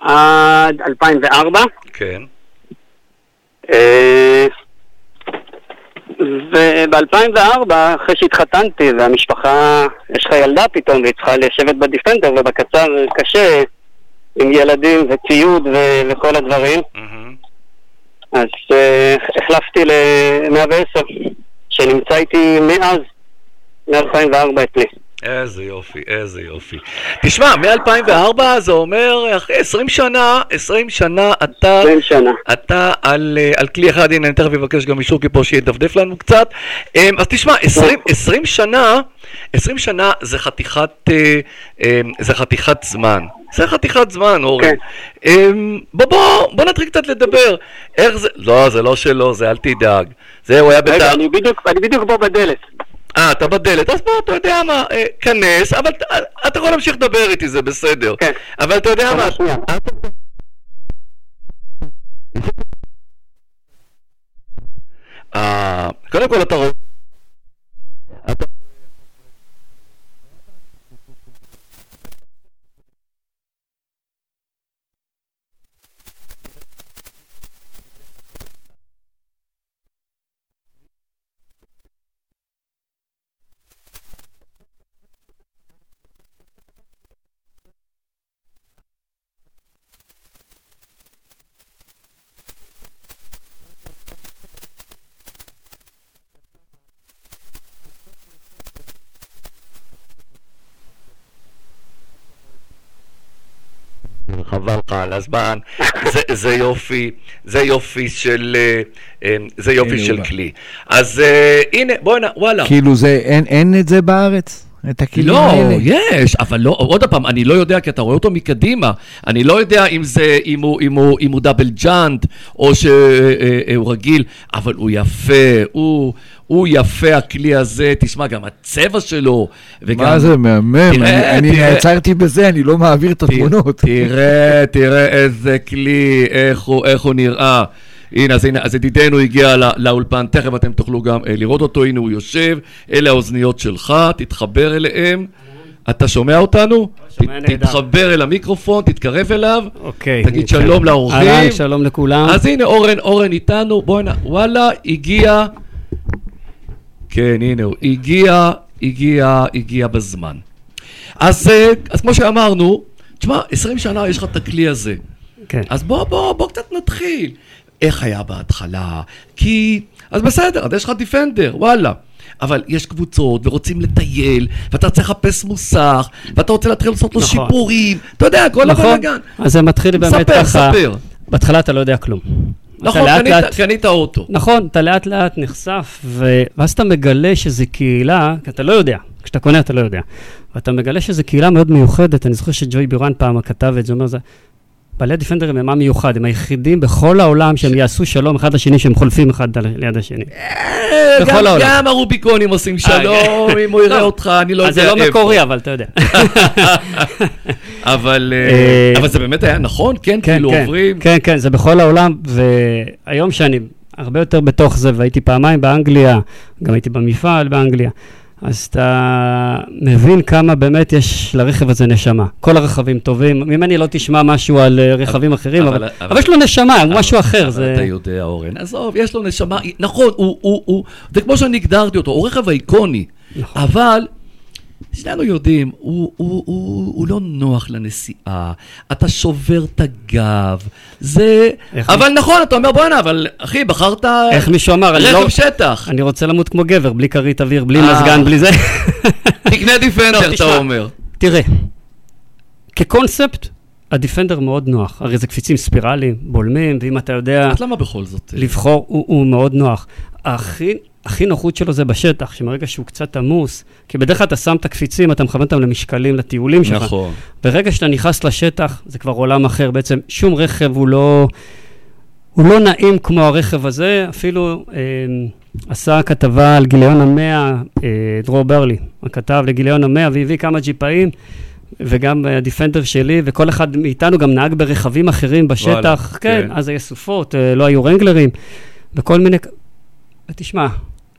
עד 2004. כן. וב-2004, אחרי שהתחתנתי והמשפחה, יש לך ילדה פתאום והיא צריכה לשבת בדיפנדר ובקצר קשה עם ילדים וציוד ו- וכל הדברים, מהמם. אז uh, החלפתי ל-110, שנמצא איתי מאז, מ-2004 אצלי. איזה יופי, איזה יופי. תשמע, מ-2004 זה אומר, אחרי 20 שנה, 20 שנה אתה... 20 שנה. אתה על, אה, על כלי אחד, הנה אני תכף אבקש גם משוקי פה שידפדף לנו קצת. אמ, אז תשמע, 20, 20 שנה, 20 שנה זה חתיכת, אה, אמ, זה חתיכת זמן. זה חתיכת זמן, אורן. כן. אמ, בוא, בוא, בוא נתחיל קצת לדבר. איך זה, לא, זה לא שלו, זה אל תדאג. זה, הוא היה רגע, בתא... אני בדיוק, אני בדיוק פה בדלת. אה, אתה בדלת, אז בוא, אתה יודע מה, אה, כנס, אבל אה, אתה יכול להמשיך לדבר איתי, זה בסדר. כן. אבל אתה יודע מה. אה, קודם כל אתה רואה... אתה- חבל לך על הזמן, זה, זה יופי, זה יופי של, אה, אה, זה יופי של. כלי. אז אה, הנה, בוא'נה, וואלה. כאילו זה, אין, אין את זה בארץ? את הכלים לא, האלה? יש, אבל לא, עוד פעם, אני לא יודע, כי אתה רואה אותו מקדימה. אני לא יודע אם זה, אם הוא, אם הוא, אם הוא דאבל ג'אנט, או שהוא רגיל, אבל הוא יפה, הוא, הוא יפה, הכלי הזה, תשמע, גם הצבע שלו, וגם... מה זה מהמם, תראה, אני- אני תראה. נעצרתי בזה, אני לא מעביר את התמונות. תראה, תראה איזה כלי, איך הוא, איך הוא נראה. הנה, אז הנה, אז ידידנו הגיע לא, לאולפן, תכף אתם תוכלו גם אה, לראות אותו, הנה הוא יושב, אלה האוזניות שלך, תתחבר אליהם. אתה שומע אותנו? שומע ת-. תתחבר אל המיקרופון, תתקרב אליו. אוקיי. תגיד נתחיל. שלום לאורחים. אהלן, שלום לכולם. אז הנה, אורן, אורן איתנו, בוא'נה, וואלה, הגיע... כן, הנה הוא, הגיע, הגיע, הגיע בזמן. אז, אה, אז כמו שאמרנו, תשמע, 20 שנה יש לך את הכלי הזה. כן. אז בוא, בוא, בוא קצת נתחיל. איך היה בהתחלה? כי... אז בסדר, אז יש לך דיפנדר, וואלה. אבל יש קבוצות ורוצים לטייל, ואתה רוצה לחפש מוסך, ואתה רוצה להתחיל לעשות לו נכון. שיפורים. אתה יודע, כל נכון. הבלאגן. אז זה מתחיל באמת ספר, ככה. ספר. בהתחלה אתה לא יודע כלום. נכון, קנית- לאט- קנית אוטו. נכון, אתה לאט לאט נחשף, ו... ואז אתה מגלה שזו קהילה, כי אתה לא יודע, כשאתה קונה אתה לא יודע, ואתה מגלה שזו קהילה מאוד מיוחדת, אני זוכר שג'וי בירן פעם כתב את זה, הוא אומר, זה... בעלי הדיפנדרים הם עם מיוחד, הם היחידים בכל העולם שהם יעשו שלום אחד לשני, שהם חולפים אחד ליד השני. אה, בכל העולם. גם הרוביקונים עושים שלום, אם הוא יראה לא. אותך, אני לא יודע אז זה לא איפה. מקורי, אבל אתה יודע. אה, אה, אבל זה באמת היה נכון, כן? כאילו עוברים... כן, כן, זה בכל העולם, והיום שאני הרבה יותר בתוך זה, והייתי פעמיים באנגליה, גם הייתי במפעל באנגליה, אז אתה מבין כמה באמת יש לרכב הזה נשמה. כל הרכבים טובים, ממני לא תשמע משהו על אה, רכבים אחרים, אבל- אבל אבל- אבל יש לו נשמה, הוא משהו אחר. אבל זה- אתה יודע, אורן, עזוב, יש לו נשמה, נכון, הוא, הוא, הוא, זה כמו שאני הגדרתי אותו, הוא רכב איקוני, נכון. אבל שנינו יודעים, הוא, הוא, הוא, הוא לא נוח לנסיעה, אתה שובר את הגב, זה... אבל נכון, אתה אומר, בואנה, אבל אחי, בחרת איך מישהו אמר, אני רכב לא... שטח, אני רוצה למות כמו גבר, בלי כרית אוויר, בלי אה. מזגן, בלי זה. תקנה לא, דיפנדר, תשמע. אתה אומר. תראה, כקונספט, הדיפנדר מאוד נוח. הרי זה קפיצים ספירליים, בולמים, ואם אתה יודע אז למה בכל זאת? לבחור, הוא, הוא מאוד נוח. הכי, הכי נוחות שלו זה בשטח, שמרגע שהוא קצת עמוס, כי בדרך כלל אתה שם את הקפיצים, אתה מכוון אותם למשקלים, לטיולים שלך. נכון. ברגע שאתה נכנס לשטח, זה כבר עולם אחר. בעצם שום רכב הוא לא, הוא לא נעים כמו הרכב הזה. אפילו אה, עשה כתבה על גיליון המאה, אה, דרור ברלי, הכתב לגיליון המאה, והביא כמה ג'יפאים. וגם אה, הדיפנדר שלי, וכל אחד מאיתנו גם נהג ברכבים אחרים בשטח. וואלה, כן, כן. אז היו סופות, אה, לא היו רנגלרים, וכל מיני... ותשמע,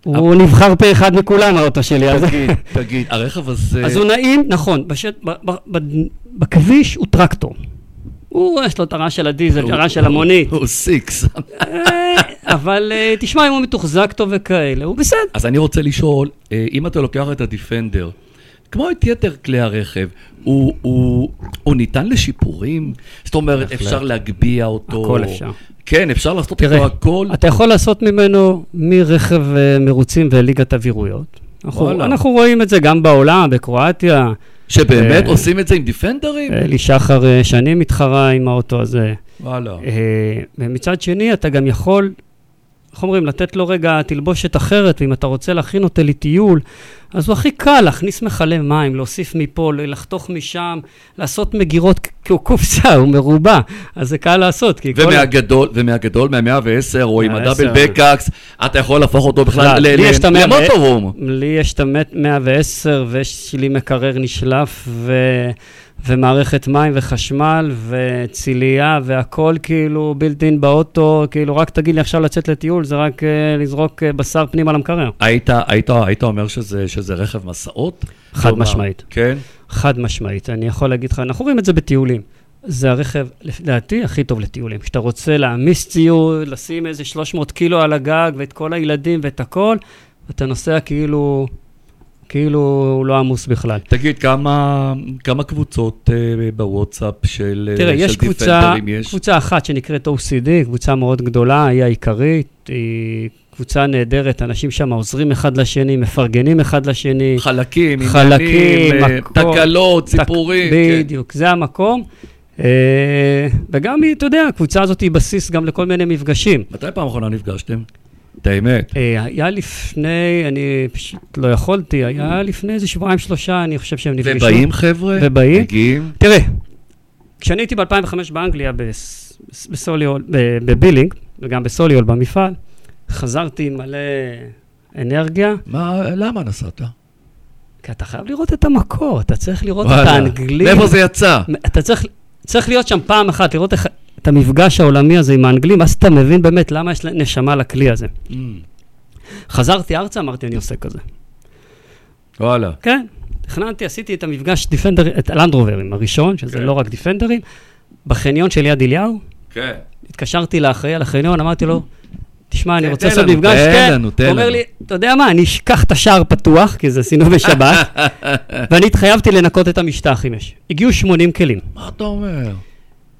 הוא נבחר פה אחד מכולם, האוטו שלי, אז... תגיד, תגיד, הרכב הזה... אז הוא נעים, נכון, בכביש הוא טרקטור. הוא, יש לו את הרעש של הדיזל, הרעש של המונית. הוא סיקס. אה, אבל אה, תשמע, אם הוא מתוחזק טוב וכאלה, הוא בסדר. אז אני רוצה לשאול, אה, אם אתה לוקח את הדיפנדר, כמו את יתר כלי הרכב, הוא, הוא, הוא ניתן לשיפורים? זאת אומרת. אפשר להגביה אותו? הכל אפשר. כן, אפשר לעשות תראה, איתו הכל? אתה יכול לעשות ממנו מרכב אה, מרוצים וליגת אווירויות, אנחנו. אנחנו רואים את זה גם בעולם, בקרואטיה. שבאמת אה, עושים את זה עם דיפנדרים? אלי שחר אה, שנים מתחרה עם האוטו הזה. וואלה. אה, ומצד שני, אתה גם יכול, איך אומרים, לתת לו רגע תלבושת אחרת, ואם אתה רוצה להכין אותו לטיול, אז הוא הכי קל להכניס מכלי מים, להוסיף מפה, לחתוך משם, לעשות מגירות, כי הוא מרובע, אז זה קל לעשות, כי כל... ומהגדול, ומהגדול, מה-110, או עם מה-110. הדאבל בקאקס, אתה יכול להפוך אותו בכלל בכלל, ל- לי יש את המאה ו- למוטורום. לי יש את ה-110 ויש לי מקרר נשלף ו... ומערכת מים וחשמל וצילייה והכל כאילו בילט אין באוטו, כאילו רק תגיד לי עכשיו לצאת לטיול, זה רק uh, לזרוק uh, בשר פנימה למקרר. היית, היית, היית אומר שזה, שזה רכב מסעות? חד כלומר, משמעית. כן? חד משמעית, אני יכול להגיד לך, אנחנו רואים את זה בטיולים. זה הרכב, לדעתי, הכי טוב לטיולים. כשאתה רוצה להעמיס ציוד, לשים איזה 300 קילו על הגג ואת כל הילדים ואת הכל, אתה נוסע כאילו, כאילו הוא לא עמוס בכלל. תגיד, כמה, כמה קבוצות אה, בוואטסאפ של, אה, תראה, של יש קבוצה, דיפנדרים יש? קבוצה אחת שנקראת OCD, קבוצה מאוד גדולה, היא העיקרית, היא קבוצה נהדרת, אנשים שם עוזרים אחד לשני, מפרגנים אחד לשני. חלקים, חלקים, עניינים, אה, מקום, תקלות, תק- סיפורים. כן. בדיוק, זה המקום. אה, וגם אתה יודע, הקבוצה הזאת היא בסיס גם לכל מיני מפגשים. מתי פעם אחרונה נפגשתם? את האמת. אה, היה לפני, אני פשוט לא יכולתי, היה לפני איזה שבועיים שלושה, אני חושב שהם נפגשו. ובאים חבר'ה? ובאים. מגיעים? תראה, כשאני הייתי ב-2005 באנגליה, בסוליול, בבילינג, וגם בסוליול במפעל, חזרתי עם מלא אנרגיה, מה, למה נסעת? כי אתה חייב לראות את המקור, אתה צריך לראות את. האנגלים. מאיפה זה יצא? אתה צריך, צריך להיות שם פעם אחת, לראות איך, את המפגש העולמי הזה עם האנגלים, אז אתה מבין באמת למה יש נשמה לכלי הזה. Mm, חזרתי ארצה, אמרתי, אני עושה כזה. וואלה. כן, תכננתי, עשיתי את המפגש דיפנדר, את הלנדרוברים הראשון, שזה כן. לא רק דיפנדרים, בחניון של יד אליהו, כן. התקשרתי לאחראי על החניון, אמרתי לו, תשמע, אני תן רוצה לנו, לעשות מפגש, תן כן. לנו, תן הוא אומר לנו. לי, אתה יודע מה, אני אשכח את השער פתוח, כי זה עשינו בשבת, ואני התחייבתי לנקות את המשטח אם יש. הגיעו 80 כלים. מה אתה אומר?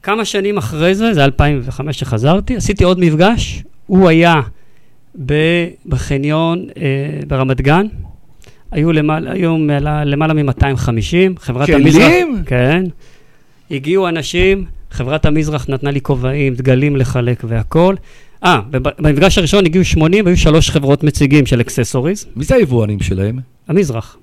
כמה שנים אחרי זה, זה היה 2005 שחזרתי, עשיתי עוד מפגש, הוא היה בחניון אה, ברמת גן, היו למעלה, היו מעלה, למעלה מ-250, חברת כלים? המזרח... כן. הגיעו אנשים, חברת המזרח נתנה לי כובעים, דגלים לחלק והכול. אה, במפגש הראשון הגיעו 80, היו שלוש חברות מציגים של אקססוריז. מי זה היבואנים שלהם? המזרח.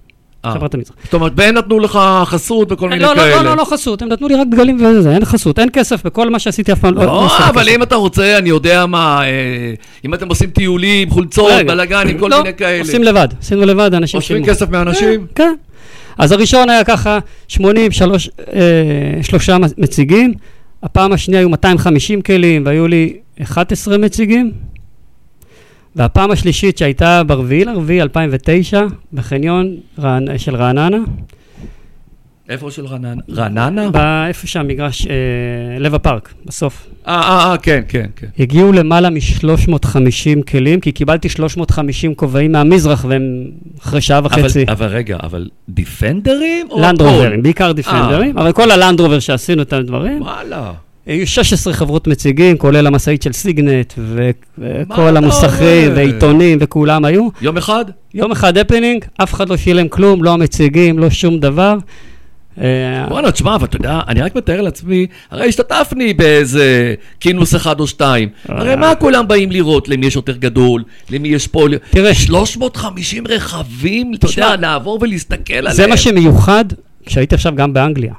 חברת המזרח. זאת אומרת, והם נתנו לך חסות וכל מיני לא, כאלה. לא, לא, לא, לא חסות, הם נתנו לי רק דגלים וזה, אין חסות, אין כסף, בכל מה שעשיתי אף פעם לא... לא, עשיתי אבל כסף. אם אתה רוצה, אני יודע מה, אה, אם אתם עושים טיולים, חולצות. בלאגנים, כל לא, מיני כאלה. עושים לבד, עשינו לבד, אנשים שילמו. כסף מאנשים? כן, כן. אז הראשון היה ככה 80, שלוש, אה, שלושה מציגים, הפעם השנייה היו 250 כלים והיו לי 11 מציגים, והפעם השלישית שהייתה ברביעי לרביעי 2009, בחניון רענ- של רעננה, איפה של רעננה? רעננה? באיפה שהמגרש, אה, לב הפארק, בסוף. אה, אה, אה, כן, כן, כן. הגיעו למעלה מ-350 כלים, כי קיבלתי 350 כובעים מהמזרח, והם אחרי שעה אבל- וחצי. אבל רגע, אבל דיפנדרים? לנדרוברים? בעיקר דיפנדרים, אבל כל הלנדרובר שעשינו את הדברים, וואלה. היו 16 חברות מציגים, כולל המשאית של סיגנט, וכל המוסכים? ועיתונים, וכולם היו. יום אחד? יום אחד הפנינג, אף אחד לא שילם כלום, לא המציגים, לא שום דבר. אה, וואלה, תשמע, אבל אתה יודע, אני רק מתאר לעצמי, הרי השתתפני באיזה כינוס אחד או שתיים. הרי מה כולם באים לראות? למי יש יותר גדול? למי יש פה... תראה. 350 רכבים, אתה יודע, לעבור ולהסתכל עליהם. זה מה שמיוחד, כשהייתי עכשיו גם באנגליה.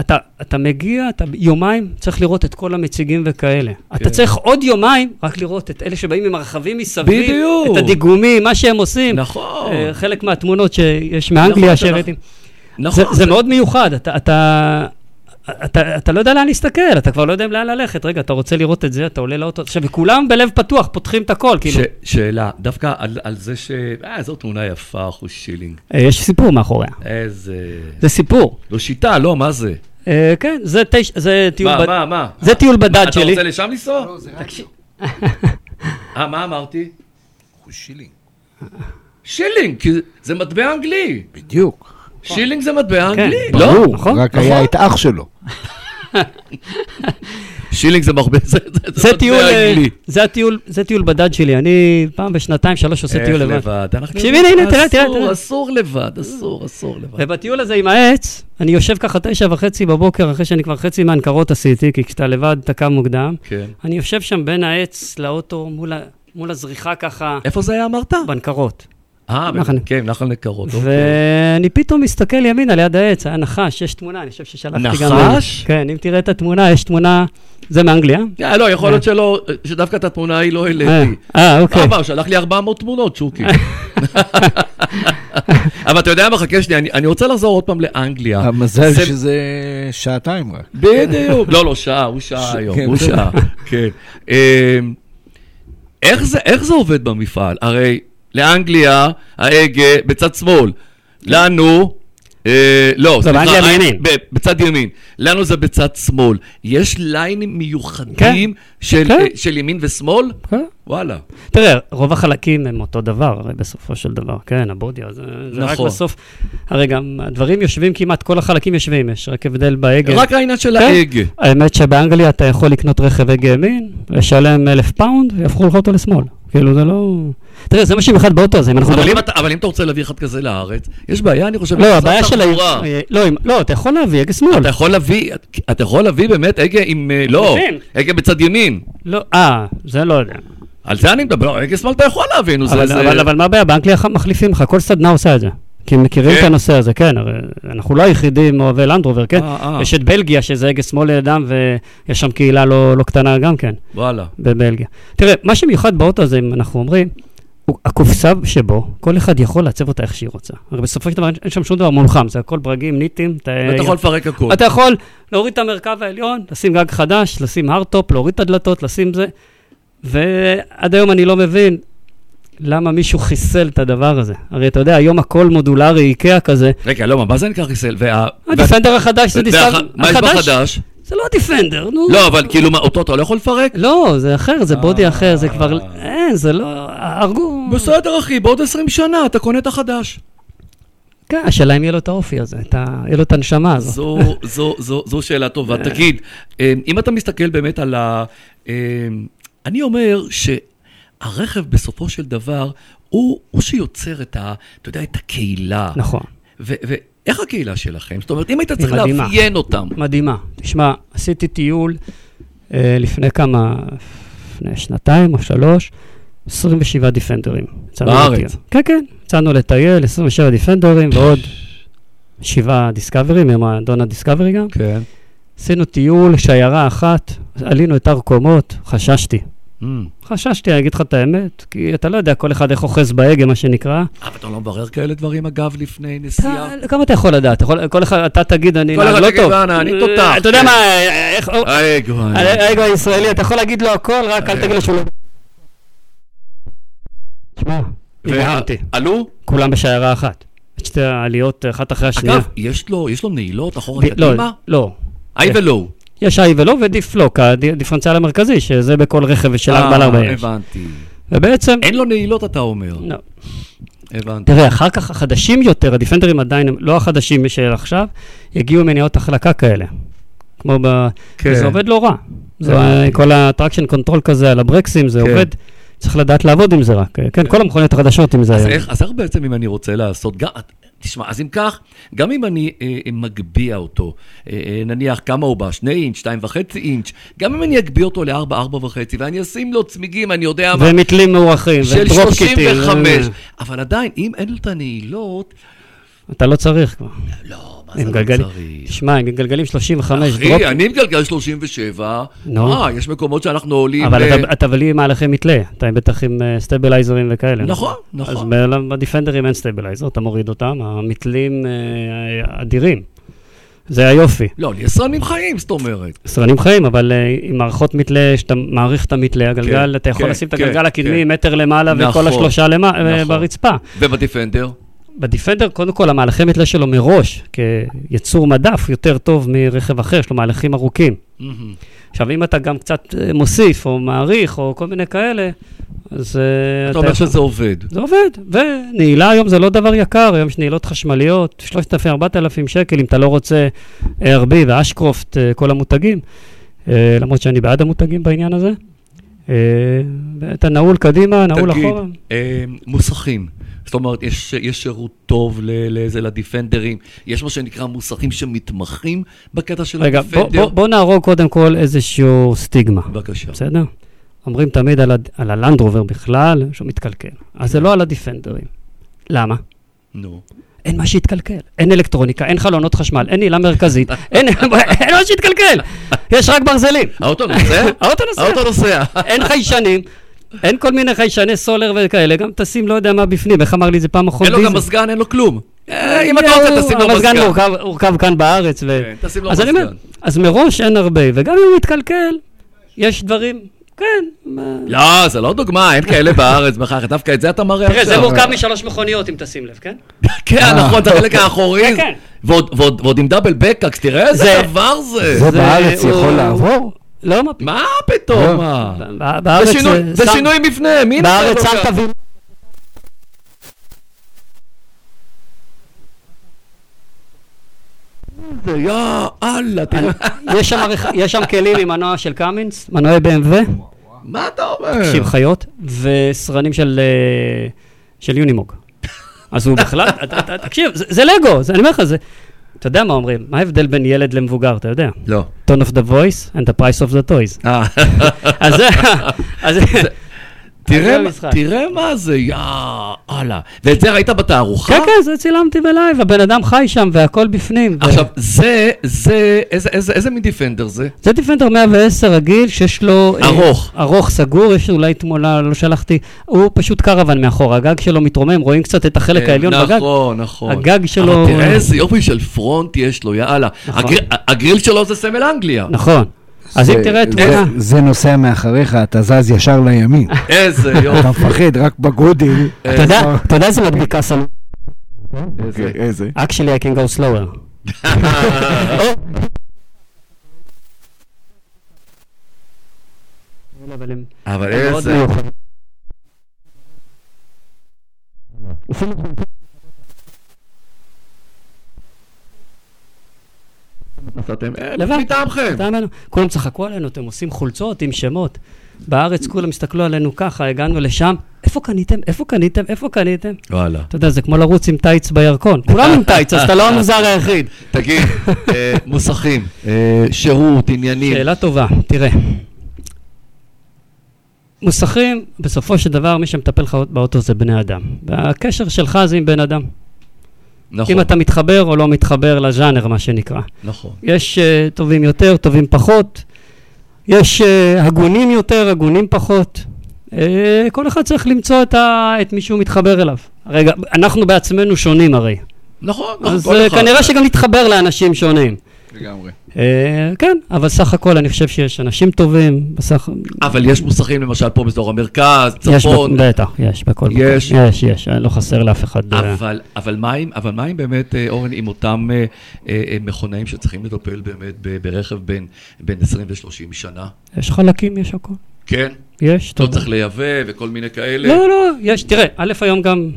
אתה, אתה מגיע, אתה יומיים צריך לראות את כל המציגים וכאלה. כן. אתה צריך עוד יומיים רק לראות את אלה שבאים עם הרכבים מסביב, בדיוק. את הדיגומים, מה שהם עושים. נכון. אה, חלק מהתמונות שיש מאנגליה נכון, שהראיתי. נכון. זה, זה מאוד מיוחד, אתה, אתה, אתה, אתה לא יודע לאן להסתכל, אתה כבר לא יודע לאן ללכת. רגע, אתה רוצה לראות את זה, אתה עולה לאוטו. עכשיו, וכולם בלב פתוח, פותחים את הכל, כאילו. ש- שאלה, דווקא על, על זה ש... אה, זו תמונה יפה, אחוז שילינג. אה, יש סיפור מאחוריה. איזה... זה סיפור. לא שיטה, לא, מה זה? אה, כן, זה, תש... זה טיול מה, בד- מה, מה? זה טיול מה, בדד אתה שלי. רוצה לשם לנסוע? תקשיב. אה, מה אמרתי? אחוז שילינג. שילינג, כי זה- זה מטבע אנגלי. בדיוק. שילינג זה מטבע כן, אנגלי. לא? ברור, נכון, רק נכון. היה את אח שלו. שילינג זה מרבה, זה זה טיול, אה. זה הטיול, זה טיול בדד שלי, אני פעם בשנתיים, שלוש עושה טיול איך לבד. לבד? אנחנו תקשיבי, יודעים, הנה, תראה, תראה, אסור. אסור לבד, אסור, אסור לבד. ובטיול הזה עם העץ, אני יושב ככה תשע וחצי בבוקר, אחרי שאני כבר חצי מהנקרות עשיתי, כי כשאתה לבד אתה קם מוקדם. כן. אני יושב שם בין העץ לאוטו, מול הזריחה ככה, איפה זה היה אמרת? בנקרות. אה, נחל. כן, נחל נקרות. אוקיי. ואני פתאום מסתכל ימינה ליד העץ, היה נחש, יש תמונה, אני חושב ששלחתי גם... נחש? כן, אם תראה את התמונה, יש תמונה, זה מאנגליה. אה, לא, יכול להיות שלא, שדווקא את התמונה ההיא לא אה, העליתי. אה, אוקיי. אה, מה, הוא שלח לי 400 תמונות, שוקי. אבל אתה יודע מה, חכה שנייה, אני- אני רוצה לחזור עוד פעם לאנגליה. המזל זה- שזה שעתיים רק. בדיוק. לא, לא, שעה, הוא שעה היום, כן, הוא. שעה. כן. אמ, איך זה- איך זה עובד במפעל? הרי לאנגליה, ההגה בצד שמאל. לנו, אה, לא, סליחה, בצד ימין. לנו זה בצד שמאל. יש ליינים מיוחדים של כן. אה, של ימין ושמאל? כן. וואלה. תראה, רוב החלקים הם אותו דבר, הרי בסופו של דבר, כן, ה body, אז זה, זה רק נכון. בסוף, הרי גם הדברים יושבים כמעט, כל החלקים יושבים, יש רק הבדל בהגה. רק העניין של כן. ההגה. האמת שבאנגליה אתה יכול לקנות רכב הגה ימין, לשלם אלף פאונד, ויהפכו לך אותו לשמאל. כאילו, זה לא... תראה, זה מה שמיוחד באוטו הזה, אם אנחנו אבל. אם אתה- אבל אם אתה רוצה להביא אחד כזה לארץ, יש בעיה, אני חושב. לא, הבעיה של... התחבורה. ה- לא, אם- לא, אתה יכול להביא הגה שמאל. אתה יכול להביא, אתה יכול להביא באמת הגה עם, אה, לא. הגה בצד ימין. לא, אה, זה לא יודע. על זה אני מדבר, הגה שמאל אתה יכול להביא, נו, זה... אבל, זה- אבל, אבל מה הבעיה? באנגליה מחליפים לך, כל סדנה עושה את זה. כי הם מכירים כן. את הנושא הזה, כן, הרי אנחנו לא היחידים אוהבי לנדרובר, כן? אה, אה. יש את בלגיה, שזה הגה שמאל לידם, ויש שם קהילה לא, לא קטנה גם כן, וואלה. בבלגיה. תראה, מה שמיוחד באוטו הזה, אם אנחנו אומרים, הוא- הקופסה שבו, כל אחד יכול לעצב אותה איך שהיא רוצה. הרי בסופו של דבר אין שם שום דבר מולחם, זה הכל ברגים, ניטים. אתה אתה יכול לפרק הכל. אתה יכול להוריד את המרכב העליון, לשים גג חדש, לשים הארטופ, להוריד את הדלתות, לשים זה. ועד היום אני לא מבין למה מישהו חיסל את הדבר הזה. הרי אתה יודע, היום הכל מודולרי, איקאה כזה. רגע, לא, מה זה נקרא חיסל? וה- הדיפנדר החדש זה דיסקאב... מה יש בחדש? זה לא דיפנדר, נו. לא, אבל כאילו, מה, אותו אתה לא יכול לפרק? לא, זה אחר, זה בודי אה. אחר, זה כבר... אין, זה לא... הרגו... בסדר, אחי, בעוד 20 שנה אתה קונה את החדש. כן, השאלה אם יהיה לו את האופי הזה, יהיה לו את הנשמה הזאת. זו, זו, זו, זו שאלה טובה. תגיד, אה, אם אתה מסתכל באמת על ה... אה, אני אומר שהרכב בסופו של דבר, הוא, הוא שיוצר את ה... אתה יודע, את הקהילה. נכון. ו- ואיך הקהילה שלכם? זאת אומרת, אם היית צריך מדהימה. לאפיין אותם. מדהימה. תשמע, עשיתי טיול אה, לפני כמה, לפני שנתיים או שלוש, 27 דיפנדרים. בארץ? לטייל. כן, כן. יצאנו לטייל, 27 דיפנדרים ועוד שבעה דיסקאברים, עם האדון הדיסקאברי גם. כן. עשינו טיול, שיירה אחת, עלינו את הר קומות, חששתי. Mm. חששתי, אני אגיד לך את האמת, כי אתה לא יודע כל אחד איך אוחז בהגה, מה שנקרא. אבל אתה לא מברר כאלה דברים, אגב, לפני נסיעה? כמה אתה יכול לדעת? כל אחד, אתה תגיד, אני כל נהג אחד לא יגיד, טוב. "אנא, אני אה, תותח", אתה יודע. מה. האגו. האגו הישראלי, אתה יכול להגיד לו הכל, רק אל תגיד לו שהוא לא... תשמע, נדהמתי. עלו? כולם בשיירה אחת. שתי העליות אחת אחרי השנייה. אגב, יש לו נעילות אחורה ב- לא, קדימה? לא. היי ולואו. יש איי ולא ודיפלוק, הדיפרנציאל המרכזי, שזה בכל רכב של 4 על 4 יש. אה, הבנתי. ובעצם, אין לו נעילות, אתה אומר. לא. הבנתי. תראה, אחר כך החדשים יותר, הדיפנדרים עדיין, לא החדשים של עכשיו, יגיעו מניעות החלקה כאלה. כמו ב... כן. וזה עובד לא רע. זה הבנתי. כל ה traction control כזה על הברקסים, זה כן. עובד. צריך לדעת לעבוד עם זה רק. כן, כל המכוניות החדשות עם זה אז היום. איך, אז איך בעצם אם אני רוצה לעשות, תשמע, אז אם כך, גם אם אני אה, אה, מגביה אותו, אה, אה, נניח כמה הוא בא, שני אינץ', שתיים וחצי אינץ', גם אם אני אגביה אותו לארבע, ארבע וחצי, ואני אשים לו צמיגים, אני יודע מה, ומתלים מוארכים, של קיטים. 35, אה, אבל עדיין, אם אין לו את הנעילות, אתה לא צריך כבר. לא, מה זה עם לא גלגלים. צריך? שמע, עם גלגלים 35, דרופ. אחי, אני מגלגל 37, נו. אה, יש מקומות שאנחנו עולים... אבל ל- אתה- אתה בלי מהלכי מתלה, אתה בטח עם אה, סטבילייזרים וכאלה. נכון, אז נכון. ב- בדיפנדרים אין סטבילייזר, אתה מוריד אותם, המתלים אה, אדירים. זה היופי. לא, לי יצרנים חיים, זאת אומרת. סרנים חיים, אבל אה, עם מערכות מתלה, שאתה מעריך את המתלה, הגלגל, אתה יכול כן, לשים את כן, הגלגל הקדמי כן. מטר למעלה וכל נכון, השלושה למע- אה, נכון. ברצפה. ובדיפנדר? בדיפנדר, קודם כל, המהלכי מתלה שלו מראש, כיצור מדף, יותר טוב מרכב אחר, יש לו מהלכים ארוכים. מהמם. עכשיו, אם אתה גם קצת אה, מוסיף, או מעריך, או כל מיני כאלה, אז... אה, אתה אומר יכול- שזה עובד. זה עובד, ונעילה היום זה לא דבר יקר, היום יש נעילות חשמליות, 3,000-4,000 שקל, אם אתה לא רוצה ARB ואשקרופט, אה, כל המותגים. למרות שאני בעד המותגים בעניין הזה. אתה נעול קדימה, נעול תגיד, אחורה. אה, מוסכים. זאת אומרת, יש, יש שירות טוב ל- לזה, לדיפנדרים. יש מה שנקרא מוסכים שמתמחים בקטע של רגע, בוא, הדיפנדר. בוא, בוא נהרוג קודם כל איזשהו סטיגמה, בבקשה. בסדר? אומרים תמיד על, הד- על הלנדרובר בכלל שהוא מתקלקל. אז זה לא על הדיפנדרים. למה? נו. אין מה שהתקלקל. אין אלקטרוניקה, אין חלונות חשמל, אין עילה מרכזית, אין, אין מה שהתקלקל. יש רק ברזלים. האוטו נוסע? האוטו נוסע. האוטו נוסע. אין חיישנים, אין כל מיני חיישני סולר וכאלה, גם תשים לא יודע מה בפנים, איך אמר לי זה פעם אחרונה? אין לו גם מזגן, אין לו כלום. אה, אם אתה רוצה, תשים לו המזגן מזגן. מורכב הורכב כאן בארץ. ו... כן, תשים לו מזגן. אז מראש אין הרבה, וגם אם הוא מתקלקל, יש דברים, כן. לא, זה לא דוגמה, אין כאלה בארץ, בכך, דווקא את זה אתה מראה תראה, עכשיו. זה מורכב משלוש מכוניות, אם תשים לב, כן? כן, נכון, את החלק האחורי. כן, כן. ועוד- עם דאבל בקאקס, תראה איזה זה- דבר זה. זה בארץ יכול לעבור? לא, מה מה פתאום? לא. מה? זה שינוי- מבנה, מי נתן בארץ לו ככה? תביא... זה, יא אללה, תראה. יש שם כלים עם מנוע של קאמינס, מנועי BMW, מה אתה אומר? תקשיב חיות, וסרנים של אה, של יונימוג. אז הוא בכלל, תקשיב, זה- לגו, אני אומר לך, זה... אתה יודע מה אומרים? מה ההבדל בין ילד למבוגר, אתה יודע? לא. tone of the boys and the price of the toys. אה, אז זה... תראה מה- המשחק. תראה מה זה, יא אללה. ואת זה ראית בתערוכה? כן, כן, זה צילמתי ב live, הבן אדם חי שם והכל בפנים. ו- עכשיו, זה, זה, איזה- איזה איזה מין דיפנדר זה? זה דיפנדר 110 רגיל, שיש לו... אה, ארוך. ארוך, סגור, יש אולי תמונה, לא שלחתי. הוא פשוט קרוון מאחור, הגג שלו מתרומם, רואים קצת את החלק כן, העליון בגג. נכון, נכון. הגג שלו- אבל תראה איזה יופי של פרונט יש לו, יאללה. נכון. הגריל שלו זה סמל אנגליה. נכון. אז אם זה- תראה תמונה... זה נוסע מאחריך, אתה זז ישר לימין. איזה אתה יופי. מפחד רק בגודל. אתה יודע, אתה יודע איזה מדבקה סל... אוקיי, איזה? Actually, I can go slower. אבל הם- אבל איזה... נסעתם אה, לבד. מטעמכם. מטעמנו. כולם צחקו עלינו, אתם עושים חולצות עם שמות. בארץ כולם הסתכלו עלינו ככה, הגענו לשם, איפה קניתם? איפה קניתם? איפה קניתם? וואלה. אתה יודע, זה כמו לרוץ עם טייץ בירקון. כולם עם טייץ, אז אתה לא המוזר היחיד. תגיד, אה, מוסכים, אה, שירות, עניינים. שאלה טובה, תראה. מוסכים, בסופו של דבר, מי שמטפל לך באוטו זה בני אדם. והקשר שלך זה עם בן אדם. נכון, אם אתה מתחבר או לא מתחבר לז'אנר, מה שנקרא. נכון. יש uh, טובים יותר, טובים פחות. יש uh, הגונים יותר, הגונים פחות. Uh, כל אחד צריך למצוא את, ה, את מי שהוא מתחבר אליו. רגע, אנחנו בעצמנו שונים הרי. נכון, נכון, אז כל uh, אחד. כנראה שגם נתחבר לאנשים שונים. לגמרי. Uh, כן, אבל סך הכל אני חושב שיש אנשים טובים, בסך... אבל יש מוסכים למשל פה באזור המרכז, יש, צפון. ב- בטח, יש בכל מקום. יש. יש, יש, לא חסר לאף אחד. אה, אבל, אבל, מה עם, אבל מה עם באמת, אה, אורן, עם אותם אה, אה, אה, מכונאים שצריכים לטפל באמת ברכב בין, בין 20 ו-30 שנה? יש חלקים, יש הכל. כן? יש, לא טוב. צריך לייבא וכל מיני כאלה? לא, לא, יש, תראה, א', היום גם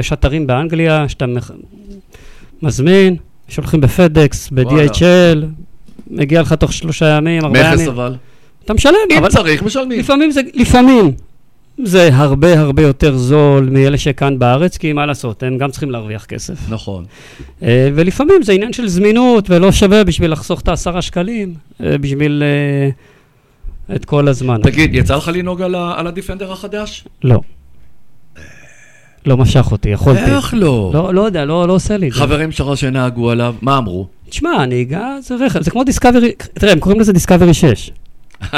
יש אתרים באנגליה שאתה מזמין, שולחים בפדקס, ב-DHL, מגיע לך תוך שלושה ימים, ארבעה מכס ימים. אבל. אתה משלם, אם אבל צריך, משלמים. לפעמים זה, לפעמים זה הרבה הרבה יותר זול מאלה שכאן בארץ, כי מה לעשות, הם גם צריכים להרוויח כסף. נכון. אה, ולפעמים זה עניין של זמינות, ולא שווה בשביל לחסוך את העשרה שקלים, אה, בשביל אה, את כל הזמן. תגיד, יצא לך לנהוג על ה- על הדיפנדר החדש? לא. לא משך אותי, יכולתי. איך לא? לא, לא יודע, לא, לא עושה לי את זה. חברים שלך שנהגו עליו, מה אמרו? תשמע, נהיגה זה רכב, זה כמו דיסקאברי, תראה, הם קוראים לזה דיסקאברי 6.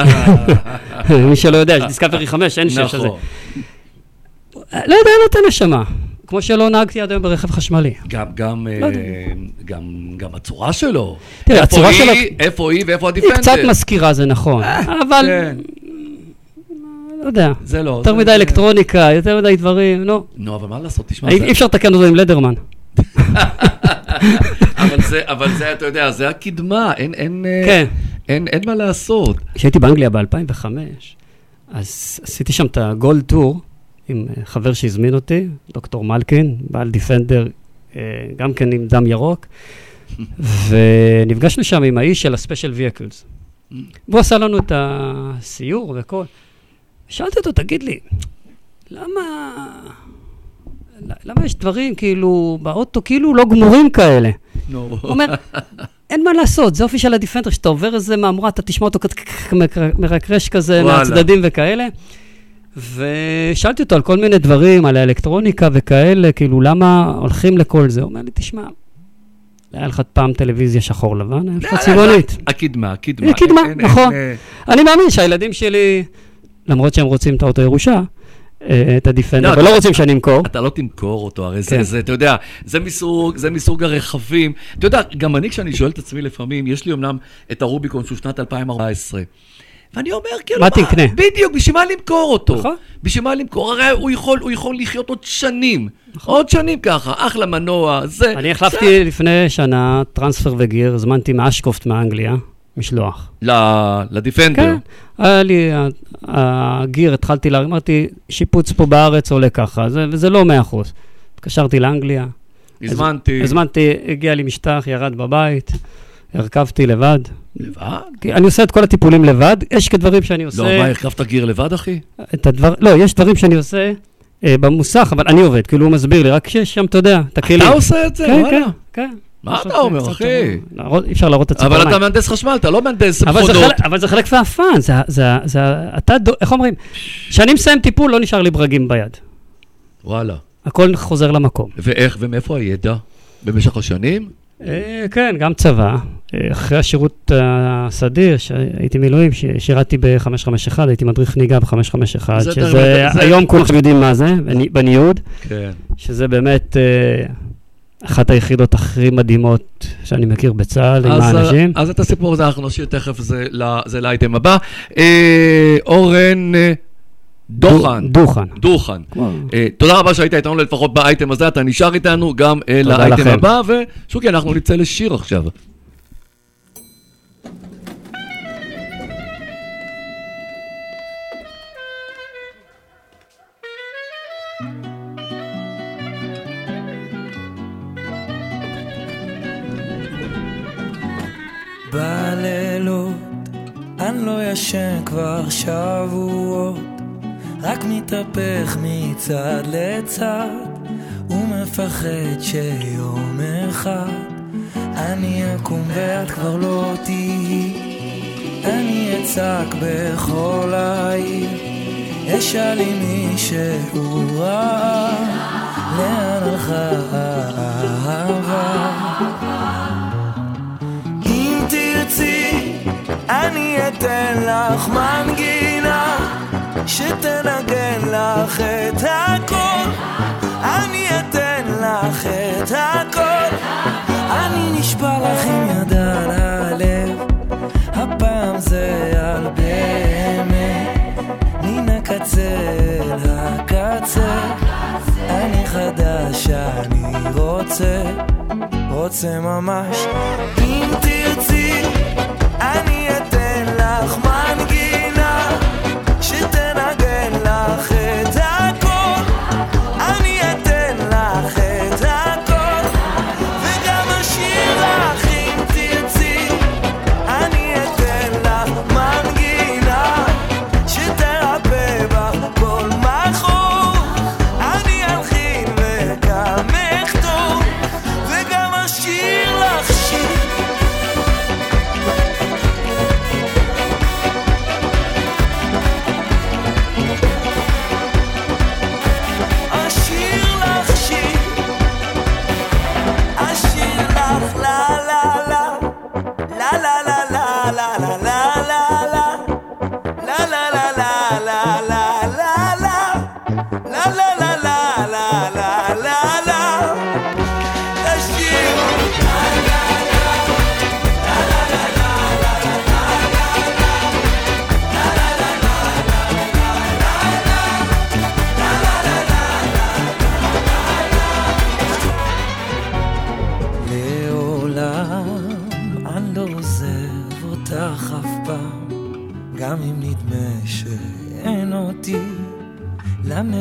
מי שלא יודע, יש דיסקאברי 5, אין 6 הזה. נכון. לא יודע, לא נותן נשמה. כמו שלא נהגתי עד היום ברכב חשמלי. גם, גם, לא אה. גם, גם הצורה שלו. תראה, הצורה היא, שלו- איפה היא ואיפה היא הדיפנדר? קצת מזכירה, זה נכון. אבל, כן, לא יודע, זה לא. יותר זה- מדי אלקטרוניקה, יותר מדי דברים, נו. נו, אבל מה לעשות, תשמע, אי אפשר לתקן אותו עם לדרמן. אבל זה, אבל זה, אתה יודע, זה הקדמה, אין, אין, אה, כן. אין, אין מה לעשות. כשהייתי באנגליה ב-2005, אז עשיתי שם את הגולד טור עם אה, חבר שהזמין אותי, דוקטור מלקין, בעל דיפנדר, אה, גם כן עם דם ירוק, ונפגשנו שם עם האיש של הספיישל וייקלס. והוא עשה לנו את הסיור וכל. שאלתי אותו, תגיד לי, למה... למה יש דברים כאילו באוטו כאילו לא גמורים כאלה? נו. הוא אומר, אין מה לעשות, זה אופי של הדיפנדר, שאתה עובר איזה מהמורה, אתה תשמע אותו מרקרש כזה. מהצדדים וכאלה. ושאלתי אותו על כל מיני דברים, על האלקטרוניקה וכאלה, כאילו, למה הולכים לכל זה? הוא אומר לי, תשמע, היה לך פעם טלוויזיה שחור לבן, היה לך צבעונית. הקדמה, הקדמה. הקדמה, נכון. אני מאמין שהילדים שלי, למרות שהם רוצים את האוטו ירושה, אה, את הדיפנדר, לא, ולא אתה- רוצים שאני אמכור, אתה לא תמכור אותו, הרי זה, כן. זה, אתה יודע, זה מסוג, זה מסוג הרכבים. אתה יודע, גם אני, כשאני שואל את עצמי לפעמים, יש לי אמנם את הרוביקון שהוא שנת 2014. ואני אומר, כאילו, מה תקנה? בדיוק, בשביל מה למכור אותו? נכון. בשביל מה למכור? הרי הוא יכול, הוא יכול לחיות עוד שנים. עוד שנים ככה, אחלה מנוע, זה... אני החלפתי לפני שנה טרנספר וגיר, הזמנתי מאשקופט מאנגליה, משלוח. לדיפנדר. כן, היה לי, הגיר, התחלתי לה, אמרתי, שיפוץ פה בארץ עולה ככה, זה- וזה לא מאה אחוז. התקשרתי לאנגליה, הזמנתי. הזמנתי, הגיע לי משטח, ירד בבית, הרכבתי לבד. לבד? אני עושה את כל הטיפולים לבד, יש כדברים שאני עושה, לא, מה, הרכבת גיר לבד, אחי? את הדבר, לא, יש דברים שאני עושה אה, במוסך, אבל אני עובד, כאילו הוא מסביר לי, רק שיש שם, אתה יודע, את הכלים. אתה עושה את זה? כן, וואלה. כן, כן. מה אתה אומר, אחי? אי אפשר להראות את אבל הציפורניים. אתה מהנדס חשמל, אתה לא מהנדס אבל מכונות. אבל זה חלק מהפאן, זה, אתה, איך אומרים? כשאני מסיים טיפול, לא נשאר לי ברגים ביד. וואלה. הכל חוזר למקום. ואיך, ומאיפה הידע? במשך השנים? אה, כן, גם צבא. אה, אחרי השירות הסדיר, שהייתי מילואים, ש- שירתי ב-551, הייתי מדריך נהיגה ב-551, זה שזה, היום כולכם יודעים מה זה, בני- בניוד, כן. שזה באמת אה, אחת היחידות הכי מדהימות שאני מכיר בצה"ל, עם האנשים. אז את הסיפור הזה אנחנו נשאיר תכף, זה, זה לאייטם הבא. אה, אורן אה, דוחן. דוחן. דוחן. כמו- אה, תודה רבה שהיית איתנו לפחות באייטם הזה, אתה נשאר איתנו גם אה, לאייטם. הבא, ושוקי, אנחנו נצא לשיר עכשיו. לא ישן כבר שבועות, רק מתהפך מצד לצד, ומפחד שיום אחד אני אקום ואת כבר לא תהיי. אני אצעק בכל העיר, אשאל אם מישהו ראה, לאן הלכה האהבה. אם תרצי, אני אתן לך מנגינה שתנגן לך את הכל. אני אתן לך את הכל. אני נשבע לך עם יד על הלב, הפעם זה על באמת. מן הקצה אל הקצה, אני חדש, אני רוצה. רוצה ממש אם תרצי לך מנגינה שתנגן לך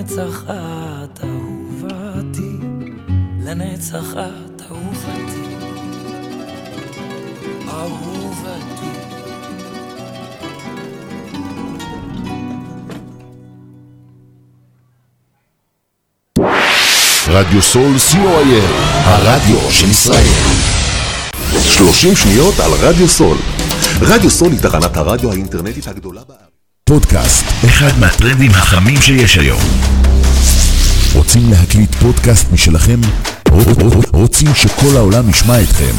לנצח את אהובתי, לנצח את אהובתי, אהובתי. רדיו סול co.il, הרדיו של ישראל. 30 שניות על רדיו סול. רדיו סול היא תחנת הרדיו האינטרנטית הגדולה בארץ. פודקאסט, אחד מהטרנדים החמים שיש היום. רוצים להקליט פודקאסט משלכם? רוצים שכל העולם ישמע אתכם?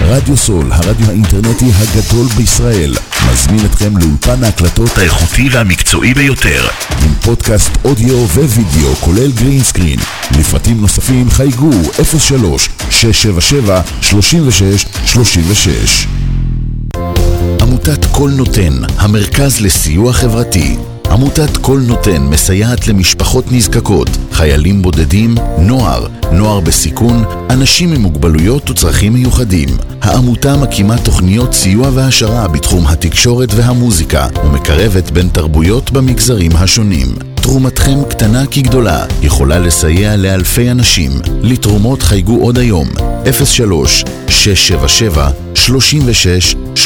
רדיו סול, הרדיו האינטרנטי הגדול בישראל, מזמין אתכם לאולפן ההקלטות האיכותי והמקצועי ביותר, עם פודקאסט אודיו ווידאו, כולל green screen. לפרטים נוספים חייגו 03-677-3636. עמותת קול נותן, המרכז לסיוע חברתי. עמותת קול נותן מסייעת למשפחות נזקקות, חיילים בודדים, נוער, נוער בסיכון, אנשים עם מוגבלויות וצרכים מיוחדים. העמותה מקימה תוכניות סיוע והעשרה בתחום התקשורת והמוזיקה ומקרבת בין תרבויות במגזרים השונים. תרומתכם קטנה כגדולה, יכולה לסייע לאלפי אנשים. לתרומות חייגו עוד היום,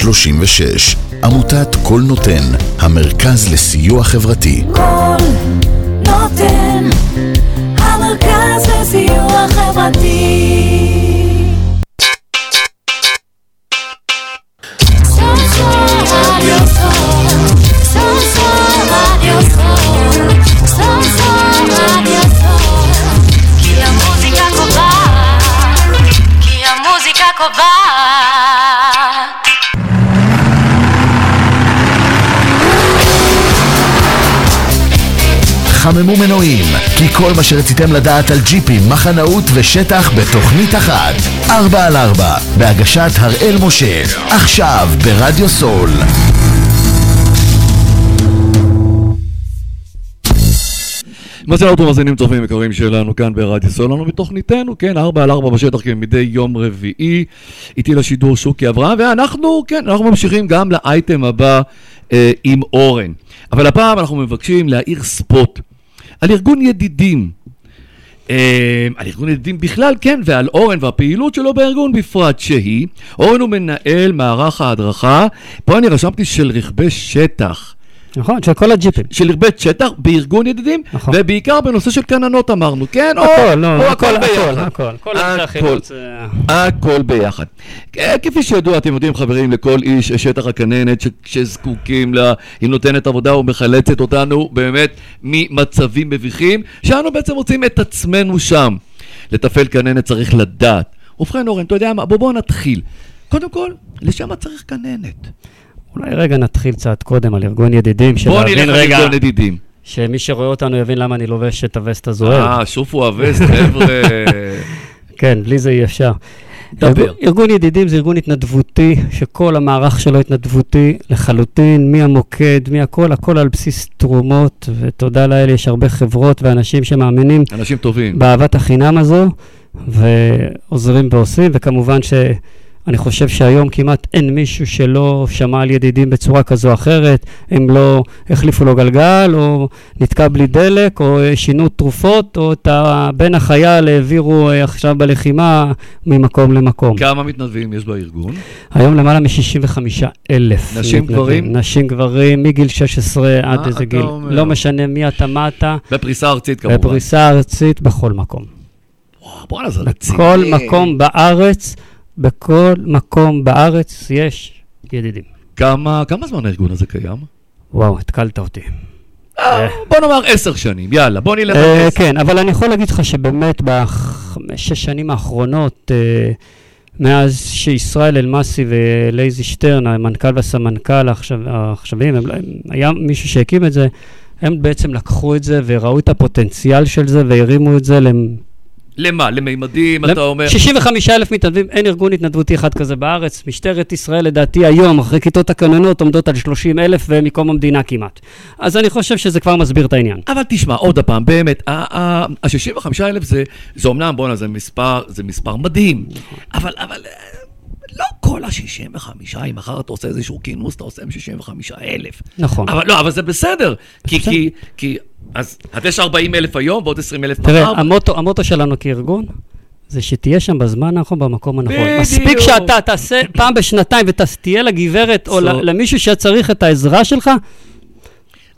03-677-3636. עמותת קול נותן, המרכז לסיוע חברתי. קול נותן, המרכז לסיוע חברתי. חממו מנועים, כי כל מה שרציתם לדעת על ג'יפים, מחנאות ושטח בתוכנית אחת. 4 על 4, בהגשת הראל משה, עכשיו ברדיו סול. מזל אותו מאזינים צופים יקרים שלנו כאן ברדיו סולנו בתוכניתנו, כן, 4 על 4 בשטח כמדי יום רביעי, איתי לשידור שוקי אברהם, ואנחנו, כן, אנחנו ממשיכים גם לאייטם הבא אה, עם אורן. אבל הפעם אנחנו מבקשים להעיר ספוט על ארגון ידידים. אה, על ארגון ידידים בכלל, כן, ועל אורן והפעילות שלו בארגון בפרט, שהיא, אורן הוא מנהל מערך ההדרכה, פה אני רשמתי של רכבי שטח. נכון, של כל הג'יפים. של רכבי שטח בארגון ידידים, נכון. ובעיקר בנושא של כננות אמרנו, כן? או, הכל, לא, או הכל, הכל הכל, ביחד. הכל. הכל. החילוץ, אה, הכל ביחד. אה, כפי שידוע, אתם יודעים, חברים, לכל איש יש שטח הכננת ש- שזקוקים לה, היא נותנת עבודה ומחלצת אותנו באמת ממצבים מביכים, שאנו בעצם רוצים את עצמנו שם. לתפעל כננת צריך לדעת. ובכן, אורן, אתה יודע מה? בוא, בוא נתחיל. קודם כל, לשם צריך כננת? אולי רגע נתחיל קצת קודם על ארגון ידידים, בוא נלך רגע, לארגון ידידים. שמי שרואה אותנו יבין למה אני לובש את הווסט הזוהר. אה, שופו הווסט, חבר'ה. כן, בלי זה אי אפשר. דבר. ארגון, ארגון ידידים זה ארגון התנדבותי, שכל המערך שלו התנדבותי לחלוטין, מהמוקד, מהכל, הכל על בסיס תרומות, ותודה לאל, יש הרבה חברות ואנשים שמאמינים אנשים טובים. באהבת החינם הזו, ועוזרים ועושים, וכמובן שאני חושב שהיום כמעט אין מישהו שלא שמע על ידידים בצורה כזו או אחרת, הם לא החליפו לו גלגל, או נתקע בלי דלק, או שינו תרופות, או את בן החייל העבירו אה, עכשיו בלחימה ממקום למקום. כמה מתנדבים יש בארגון? היום למעלה מ-65 אלף. נשים, גברים? נשים גברים, מגיל 16 עד איזה גיל. אומר? לא משנה מי אתה, מה אתה, בפריסה ארצית כמובן. בפריסה ארצית בכל מקום. וואו, בואנה, זה רציני. בכל מקום בארץ, בכל מקום בארץ יש ידידים. כמה, כמה זמן הארגון הזה קיים? וואו, התקלת אותי. אה, בוא נאמר עשר שנים, יאללה, בוא נלך על אה, עשר. כן, אבל אני יכול להגיד לך שבאמת בחמש, שש שנים האחרונות, אה, מאז שישראל אלמסי ולייזי שטרן, המנכ"ל והסמנכ"ל העכשו- העכשוויים, לא- היה מישהו שהקים את זה, הם בעצם לקחו את זה וראו את הפוטנציאל של זה והרימו את זה. למה? למימדים, אתה אומר? 65 אלף מתנדבים, אין ארגון התנדבותי אחד כזה בארץ. משטרת ישראל, לדעתי, היום, אחרי כיתות הכוננות, עומדות על 30 אלף ומקום המדינה כמעט. אז אני חושב שזה כבר מסביר את העניין. אבל תשמע, עוד פעם, באמת, ה-65 אלף זה, זה אומנם, בואנה, זה מספר, זה מספר מדהים, אבל, אבל, אה, לא כל ה-65, אם מחר אתה עושה איזשהו כינוס, אתה עושה עם 65 אלף. נכון. אבל לא, אבל זה בסדר, כי, בסדר. כי, כי, אז, אז יש 40 אלף היום ועוד 20 אלף תראה, מחר. המוטו, המוטו שלנו כארגון, זה שתהיה שם בזמן הנכון, במקום הנכון. בדיוק. מספיק שאתה תעשה פעם בשנתיים ותהיה לגברת או ל- למישהו שצריך את העזרה שלך,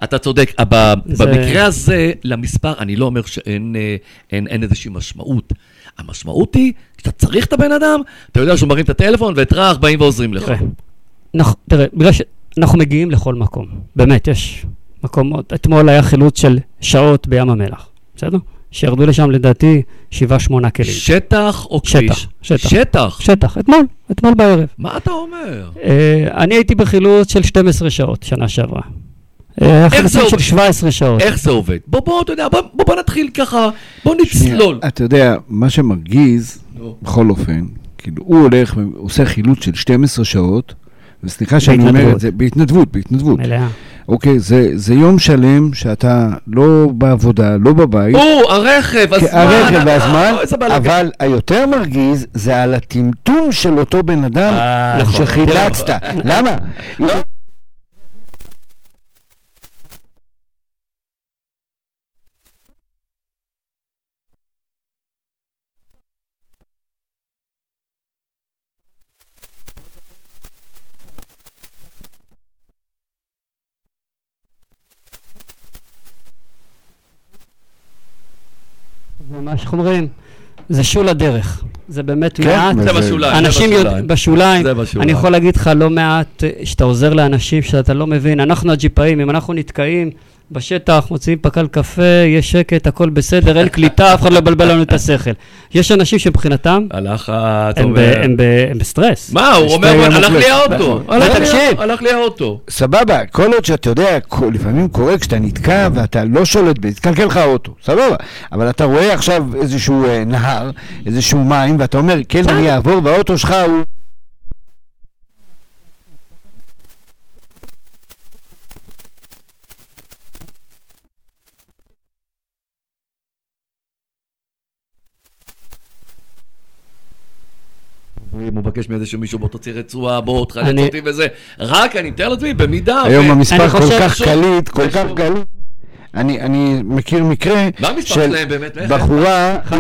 אתה צודק, ב- זה- במקרה הזה, למספר, אני לא אומר שאין אה, אין, אין איזושהי משמעות. המשמעות היא, כשאתה צריך את הבן אדם, אתה יודע שהוא מרים את הטלפון וטראח, באים ועוזרים לך. תראה, נכ- תראה, בגלל שאנחנו מגיעים לכל מקום, באמת, יש מקומות, אתמול היה חילוץ של שעות בים המלח, בסדר? שירדו לשם לדעתי שבעה, שמונה כלים. שטח או שטח, כביש? שטח. שטח. שטח, אתמול, אתמול בערב. מה אתה אומר? אה, אני הייתי בחילוץ של 12 שעות שנה שעברה. אה, זה חילוצים של עובד? 17 שעות. איך זה עובד? בוא, בוא, אתה יודע, בוא, בוא, בוא נתחיל ככה, בוא נצלול. אתה יודע, מה שמרגיז. בכל אופן, כאילו, הוא הולך ועושה חילוץ של 12 שעות, וסליחה שאני אומר. את זה, בהתנדבות, בהתנדבות. מלאה. אוקיי, זה, זה יום שלם שאתה לא בעבודה, לא בבית. או, הרכב, הזמן. הרכב אה, והזמן, אה, בלגן. אבל היותר מרגיז זה על הטמטום של אותו בן אדם אה, נכון. שחילצת. למה? זה מה שאנחנו אומרים, זה שול הדרך. זה באמת כן, מעט. זה בשוליים, זה אנשים יודע- בשוליים. בשוליים, זה בשוליים. אני יכול להגיד לך לא מעט, אה, שאתה עוזר לאנשים שאתה לא מבין. אנחנו הג'יפאים, אם אנחנו נתקעים בשטח, מוציאים פקל קפה, יש שקט, הכל בסדר, אין קליטה, אף אחד לא יבלבל לנו את השכל. יש אנשים שמבחינתם, הלך, ה- אתה הם בסטרס. מה, הוא אומר, הלך. לי האוטו. נכון. הלך לי- תקשיב. הלך לי האוטו. סבבה, כל עוד שאתה יודע, לפעמים קורה כשאתה נתקע ואתה לא שולט בזה, יתקלקל לך האוטו, סבבה. אבל אתה רואה עכשיו איזשהו אה, נהר, איזשהו מים, ואתה אומר, כן, אני אעבור, והאוטו שלך הוא... אם הוא מבקש מאיזשהו מישהו, בוא תוציא רצועה, בוא תחלץ אני- אותי וזה. רק, אני מתאר לעצמי, במידה... היום ו- המספר כל חושב כך שוב- קליט, כל כך קליט. אני, אני מכיר מקרה מה המספר של שלהם באמת? איך? בחורה... 3-0.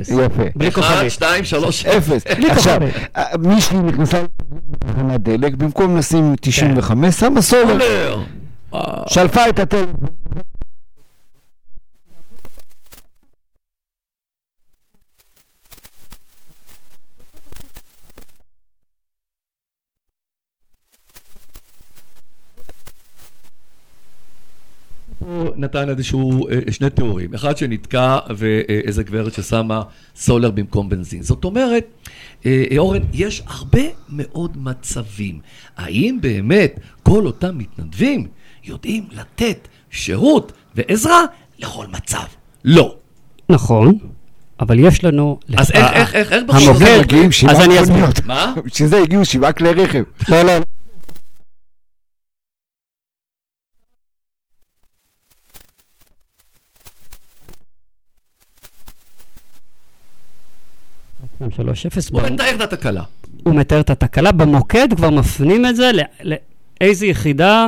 יפה. בלי אחד, כוכבית. שתיים, שלוש, אפס. בלי עכשיו, כוכבית. אה, מישהי נכנסה לתחנת דלק, במקום לשים כן. 95, שמה סולר, שלפה את הטלפון. הוא נתן איזשהו, אה, שני תיאורים. אחד שנתקע ואיזה גברת ששמה סולר במקום בנזין. זאת אומרת, אה, אה, אורן, יש הרבה מאוד מצבים. האם באמת כל אותם מתנדבים יודעים לתת שירות ועזרה לכל מצב? לא. נכון, אבל יש לנו... אז איך, איך, איך, איך המוקד- זאת- מגיעים שבעה אז אני אסביר. מה? בשביל זה הגיעו שבעה כלי רכב. לא, לא. שלוש אפס, הוא מתאר את התקלה. הוא מתאר את התקלה, במוקד כבר מפנים את זה לאיזה יחידה.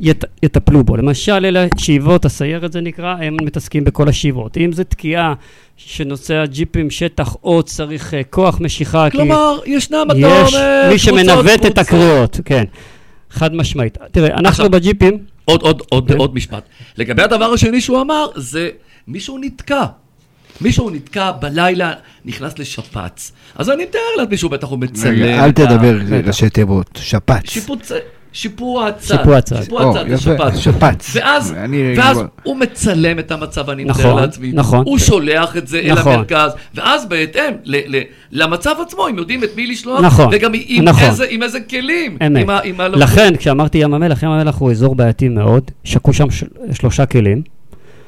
ית, יטפלו בו. למשל, אלה שאיבות, הסיירת זה נקרא, הם מתעסקים בכל השאיבות. אם זה תקיעה שנוסע ג'יפים שטח או צריך אה, כוח משיכה, כי כלומר, ישנם, אתה יש מי שמנווט את. הקריאות, כן. חד משמעית. תראה, אנחנו בג'יפים, עוד, עוד, עוד, כן. עוד משפט. לגבי הדבר השני שהוא אמר, זה מישהו נתקע. מישהו נתקע בלילה, נכנס לשפץ. אז אני מתאר לעצמי שהוא בטח הוא מצלם. רגע, אל תדבר. ראשי תיבות, שפץ. שיפוץ, שיפוע הצד. שיפוע הצד. שיפוע או, הצד, זה שפץ. שפץ. ואז, ואז הוא מצלם את המצב, אני מתאר נכון, לעצמי. נכון. הוא שולח את זה אל נכון. המרכז, ואז בהתאם ל- ל- למצב עצמו, הם יודעים את מי לשלוח, נכון, וגם עם, נכון. איזה, עם איזה כלים. אמת. עם ה- עם ה- לכן, כשאמרתי ים המלח, ים המלח הוא אזור בעייתי מאוד, שקעו שם של- שלושה כלים.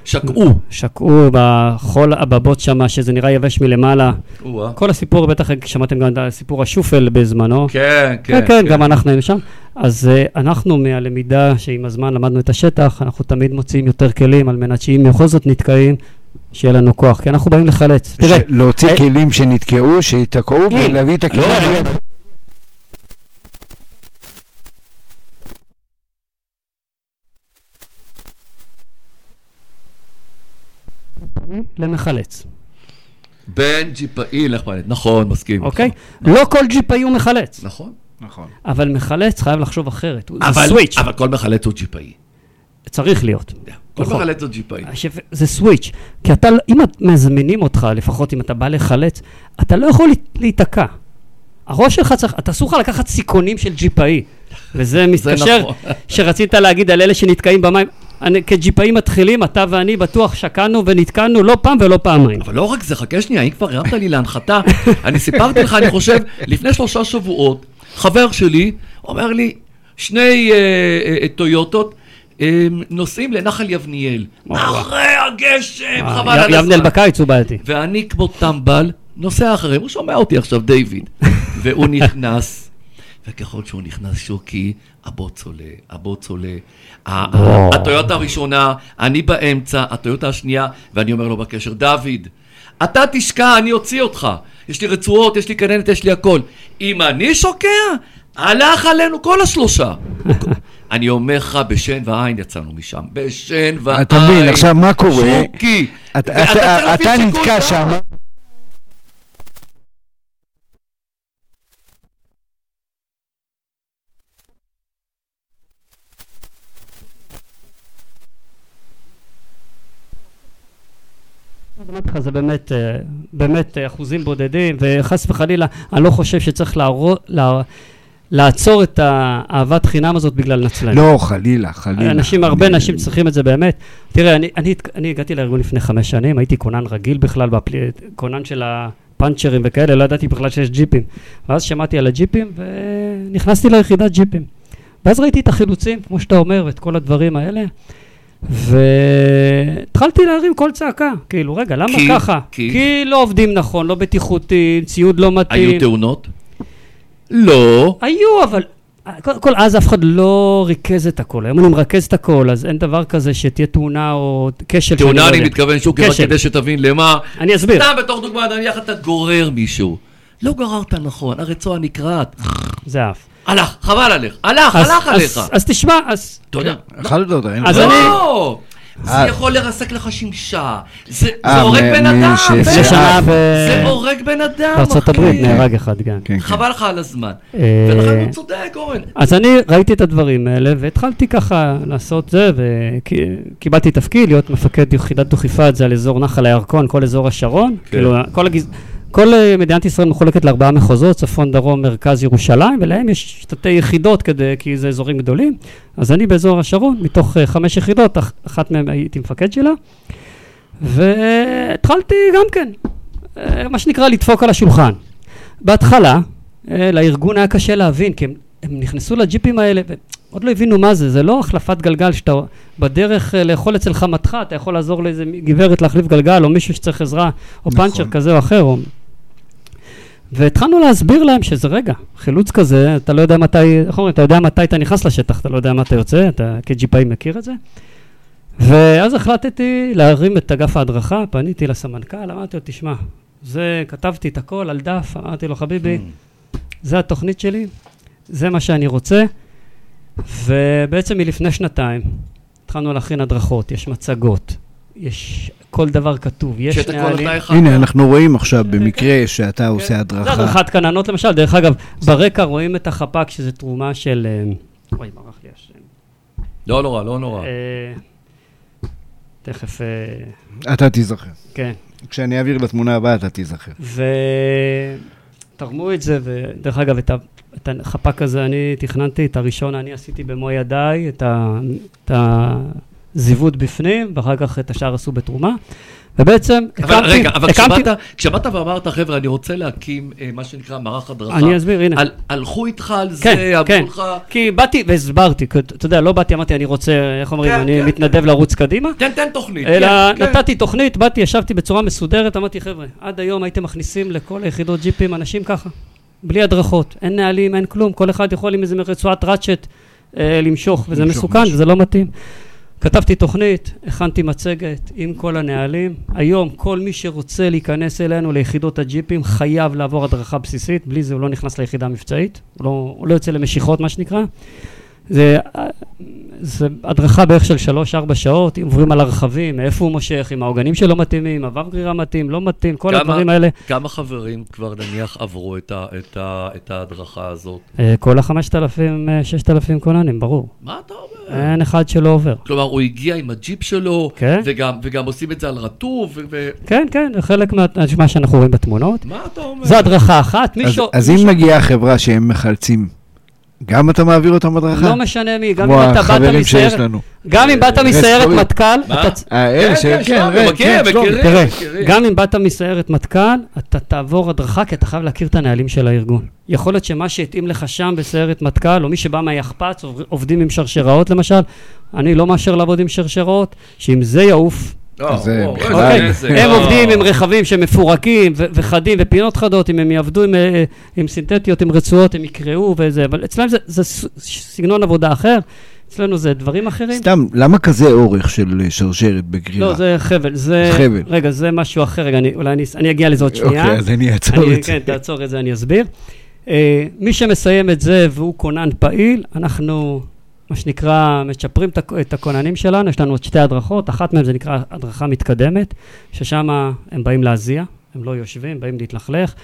שקעו. שקעו בחול הבבות שם, שזה נראה יבש מלמעלה. או-אה. כל הסיפור, בטח שמעתם גם את סיפור השופל בזמנו. כן, כן. כן, כן, גם אנחנו היינו שם. אז uh, אנחנו מהלמידה שעם הזמן למדנו את השטח, אנחנו תמיד מוציאים יותר כלים על מנת שאם בכל זאת נתקעים, שיהיה לנו כוח, כי אנחנו באים לחלץ. תראה, להוציא אה, כלים שנתקעו, שייתקעו, כן. ולהביא את הכלים. לא. למחלץ, בין ג'יפאי לחמלת, נכון, מסכים. אוקיי? לא כל ג'יפאי הוא מחלץ, נכון. נכון. אבל מחלץ חייב לחשוב אחרת, הוא- זה אבל, סוויץ'. אבל כל מחלץ הוא ג'יפאי. צריך להיות. כל נכון. מחלץ הוא ג'יפאי. השפ- זה סוויץ', כי אתה, לא- אם מזמינים אותך, לפחות אם אתה בא לחלץ, אתה לא יכול להיתקע. הראש שלך צריך, אתה אסור לך לקחת סיכונים של ג'יפאי, וזה מתקשר, נכון. שרצית להגיד על אלה שנתקעים במים. אני, כג'יפאים מתחילים, אתה ואני בטוח שקענו ונתקענו לא פעם ולא פעמיים. אבל לא רק זה, חכה שנייה, אם כבר הרמת לי להנחתה, אני סיפרתי לך, אני חושב, לפני שלושה שבועות, חבר שלי אומר לי, שני אה, אה, טויוטות אה, נוסעים לנחל יבניאל. אחרי הגשם, חבל על הזמן. בקיץ הוא בעייתי. ואני כמו טמבל, נוסע אחריהם, הוא שומע אותי עכשיו, דיוויד. והוא נכנס, וככל שהוא נכנס שוקי, הבוץ עולה, הבוץ עולה. הטויוטה הראשונה, אני באמצע, הטויוטה השנייה, ואני אומר לו בקשר, דוד, אתה תשקע, אני אוציא אותך. יש לי רצועות, יש לי כננת, יש לי הכל. אם אני שוקע, הלך עלינו כל השלושה. אני אומר לך, בשן ועין יצאנו משם. בשן ועין. אתה מבין, עכשיו מה קורה? שוקי. אתה- נתקע. שם. אמרתי לך, זה באמת, אה, באמת אה, אחוזים בודדים, וחס וחלילה, אני לא חושב שצריך לערו- לע- לעצור את האהבת חינם הזאת בגלל נצלנות. לא, חלילה, חלילה. אנשים, הרבה אני- אנשים צריכים את זה באמת. תראה, אני, אני, אני הגעתי לארגון לפני חמש שנים, הייתי כונן רגיל בכלל, בפל... כונן של הפאנצ'רים וכאלה, לא ידעתי בכלל שיש ג'יפים. ואז שמעתי על הג'יפים, ונכנסתי ליחידת ג'יפים. ואז ראיתי את החילוצים, כמו שאתה אומר, ואת כל הדברים האלה, והתחלתי להרים קול צעקה. כאילו, רגע, למה כי? ככה? כי? כי לא עובדים נכון, לא בטיחותי, ציוד לא מתאים. היו תאונות? לא. היו, אבל קודם כל אז אף אחד לא ריכז את הכל. היום אני מרכז את הכל, אז אין דבר כזה שתהיה תאונה או כשל. תאונה לא אני. מתכוון כשל. כדי שתבין למה. אני אסביר. סתם בתור דוגמה, נניח אתה גורר מישהו. לא גררת נכון, הרצועה נקרעת. זה אף. הלך, חבל עליך. הלך, הלך אז- עליך. אז תשמע, אז... יודע. אכלת אותה, אין אז. אני- לא! זה אה. יכול לרסק לך שמשה. זה זה אה, הורג בן אדם. ב- זה הורג בן אדם, בארצות הברית אחי. נהרג אחד, כן. כן, כן. חבל לך על הזמן. אה, ולכן הוא צודק, אורן. אז אני ראיתי את הדברים האלה, והתחלתי ככה לעשות זה, וקיבלתי תפקיד להיות מפקד יחידת דוכיפה את זה על אזור נחל הירקון, כל אזור השרון. כן. כאילו, כל הגז... כל אה, מדינת ישראל מחולקת לארבעה מחוזות, צפון, דרום, מרכז, ירושלים, ולהם יש תתי יחידות כדי, כי זה אזורים גדולים. אז אני באזור השרון, מתוך אה, חמש יחידות, אח- אחת מהן הייתי מפקד שלה, והתחלתי גם כן, אה, מה שנקרא, לדפוק על השולחן. בהתחלה, לארגון היה קשה להבין, כי הם, הם נכנסו לג'יפים האלה, ועוד לא הבינו מה זה, זה לא החלפת גלגל שאתה בדרך לאכול אצל חמתך, אתה יכול לעזור לאיזה גברת להחליף גלגל, או מישהו שצריך עזרה, או נכון. פאנצ'ר כזה או אחר. או... והתחלנו להסביר להם שזה רגע, חילוץ כזה, אתה לא יודע מתי, איך אומרים, אתה יודע מתי אתה נכנס לשטח, אתה לא יודע מתי יוצא, אתה כג'יפאי מכיר את זה. ואז החלטתי להרים את אגף ההדרכה, פניתי לסמנכ"ל, אמרתי לו, תשמע, זה, כתבתי את הכל על דף, אמרתי לו, חביבי, זה התוכנית שלי, זה מה שאני רוצה, ובעצם מלפני שנתיים התחלנו להכין הדרכות, יש מצגות, יש כל דבר כתוב, יש נהלים. הנה, אנחנו רואים עכשיו במקרה שאתה עושה זה הדרכה. הדרכת כננות למשל, דרך אגב, ברקע רואים את החפ"ק, שזה תרומה של... אה, אוי, ברח לי השם. לא נורא, לא נורא. אה, תכף, אה, אתה תיזכר. כן. כשאני אעביר לתמונה הבאה אתה תיזכר. ותרמו את זה, ודרך אגב, את, ה, את החפ"ק הזה אני תכננתי, את הראשון אני עשיתי במו ידיי, את, ה, את הזיוות בפנים, ואחר כך את השאר עשו בתרומה. ובעצם אבל הקמתי, רגע, אבל הקמתי, כשבאת, כשבאת ואמרת, חבר'ה, אני רוצה להקים אה, מה שנקרא מערך הדרכה. אני אסביר, הנה. על- הלכו איתך על זה, כן, אמרו כן. לך... כי באתי והסברתי, כי אתה יודע, לא באתי, אמרתי, אני רוצה, איך אומרים, כן, אני כן, מתנדב לרוץ קדימה. תן, תן תוכנית. אלא כן, כן. נתתי תוכנית, באתי, ישבתי בצורה מסודרת, אמרתי, חבר'ה, עד היום הייתם מכניסים לכל היחידות ג'יפים אנשים ככה, בלי הדרכות, אין נהלים, אין כלום, כל אחד יכול עם איזה רצועת ראצ'ט אה, למשוך, וזה למשוך מסוכן, משהו. וזה לא מתאים. כתבתי תוכנית, הכנתי מצגת עם כל הנהלים. היום כל מי שרוצה להיכנס אלינו ליחידות הג'יפים חייב לעבור הדרכה בסיסית, בלי זה הוא לא נכנס ליחידה המבצעית, הוא לא, הוא לא יוצא למשיכות מה שנקרא. זה, זה הדרכה בערך של 3-4 שעות, אם עוברים על הרכבים, מאיפה הוא מושך, אם העוגנים שלו מתאימים, עבר גרירה מתאים, לא מתאים, כל כמה- הדברים האלה. כמה חברים כבר נניח עברו את ה- את ה- את ההדרכה הזאת? אה, כל ה-5,000, 6,000 כוננים, ברור. מה אתה אומר? אין אחד שלא עובר. כלומר, הוא הגיע עם הג'יפ שלו, כן. וגם, וגם עושים את זה על רטוב, ו... כן, כן, זה חלק מה- מה שאנחנו רואים בתמונות. מה אתה אומר? זו הדרכה אחת. אז- מישהו... אז אם מגיעה חברה שהם מחלצים, גם אתה מעביר אותם הדרכה? לא משנה מי, גם אם אתה באת החברים שיש מסיירת, לנו. גם אם באת מסיירת רסטורים. מטכ"ל, מה? אתה... אה, אלה ש... כן, כן, מכיר, כן, שלומי. מכירים. תראה, מכירים. גם אם באת מסיירת מטכ"ל, אתה תעבור הדרכה, כי אתה חייב להכיר את הנהלים של הארגון. יכול להיות שמה שהתאים לך שם בסיירת מטכ"ל, או מי שבא מהיחפ"צ, עוב- עובדים עם שרשראות למשל, אני לא מאשר לעבוד עם שרשראות, שאם זה יעוף, זה בכלל- איזה אוקיי, נזק. הם לא. עובדים עם רכבים שמפורקים וחדים ופינות חדות, אם הם יעבדו עם, אה, עם סינתטיות, עם רצועות, הם יקראו וזה, אבל אצלם זה, זה סגנון עבודה אחר, אצלנו זה דברים אחרים. סתם, למה כזה אורך של אה, שרשרת בגרירה? לא, זה חבל, זה... חבל. רגע, זה משהו אחר, רגע, אני, אולי אני, אני אגיע לזה עוד שנייה. אוקיי, אז אני אעצור אני, את זה. כן, תעצור את זה, אני אסביר. Uh, מי שמסיים את זה והוא כונן פעיל, אנחנו, מה שנקרא, מצ'פרים את הכ- את הכוננים שלנו, יש לנו עוד שתי הדרכות, אחת מהן זה נקרא הדרכה מתקדמת, ששם הם באים להזיע, הם לא יושבים, באים להתלכלך,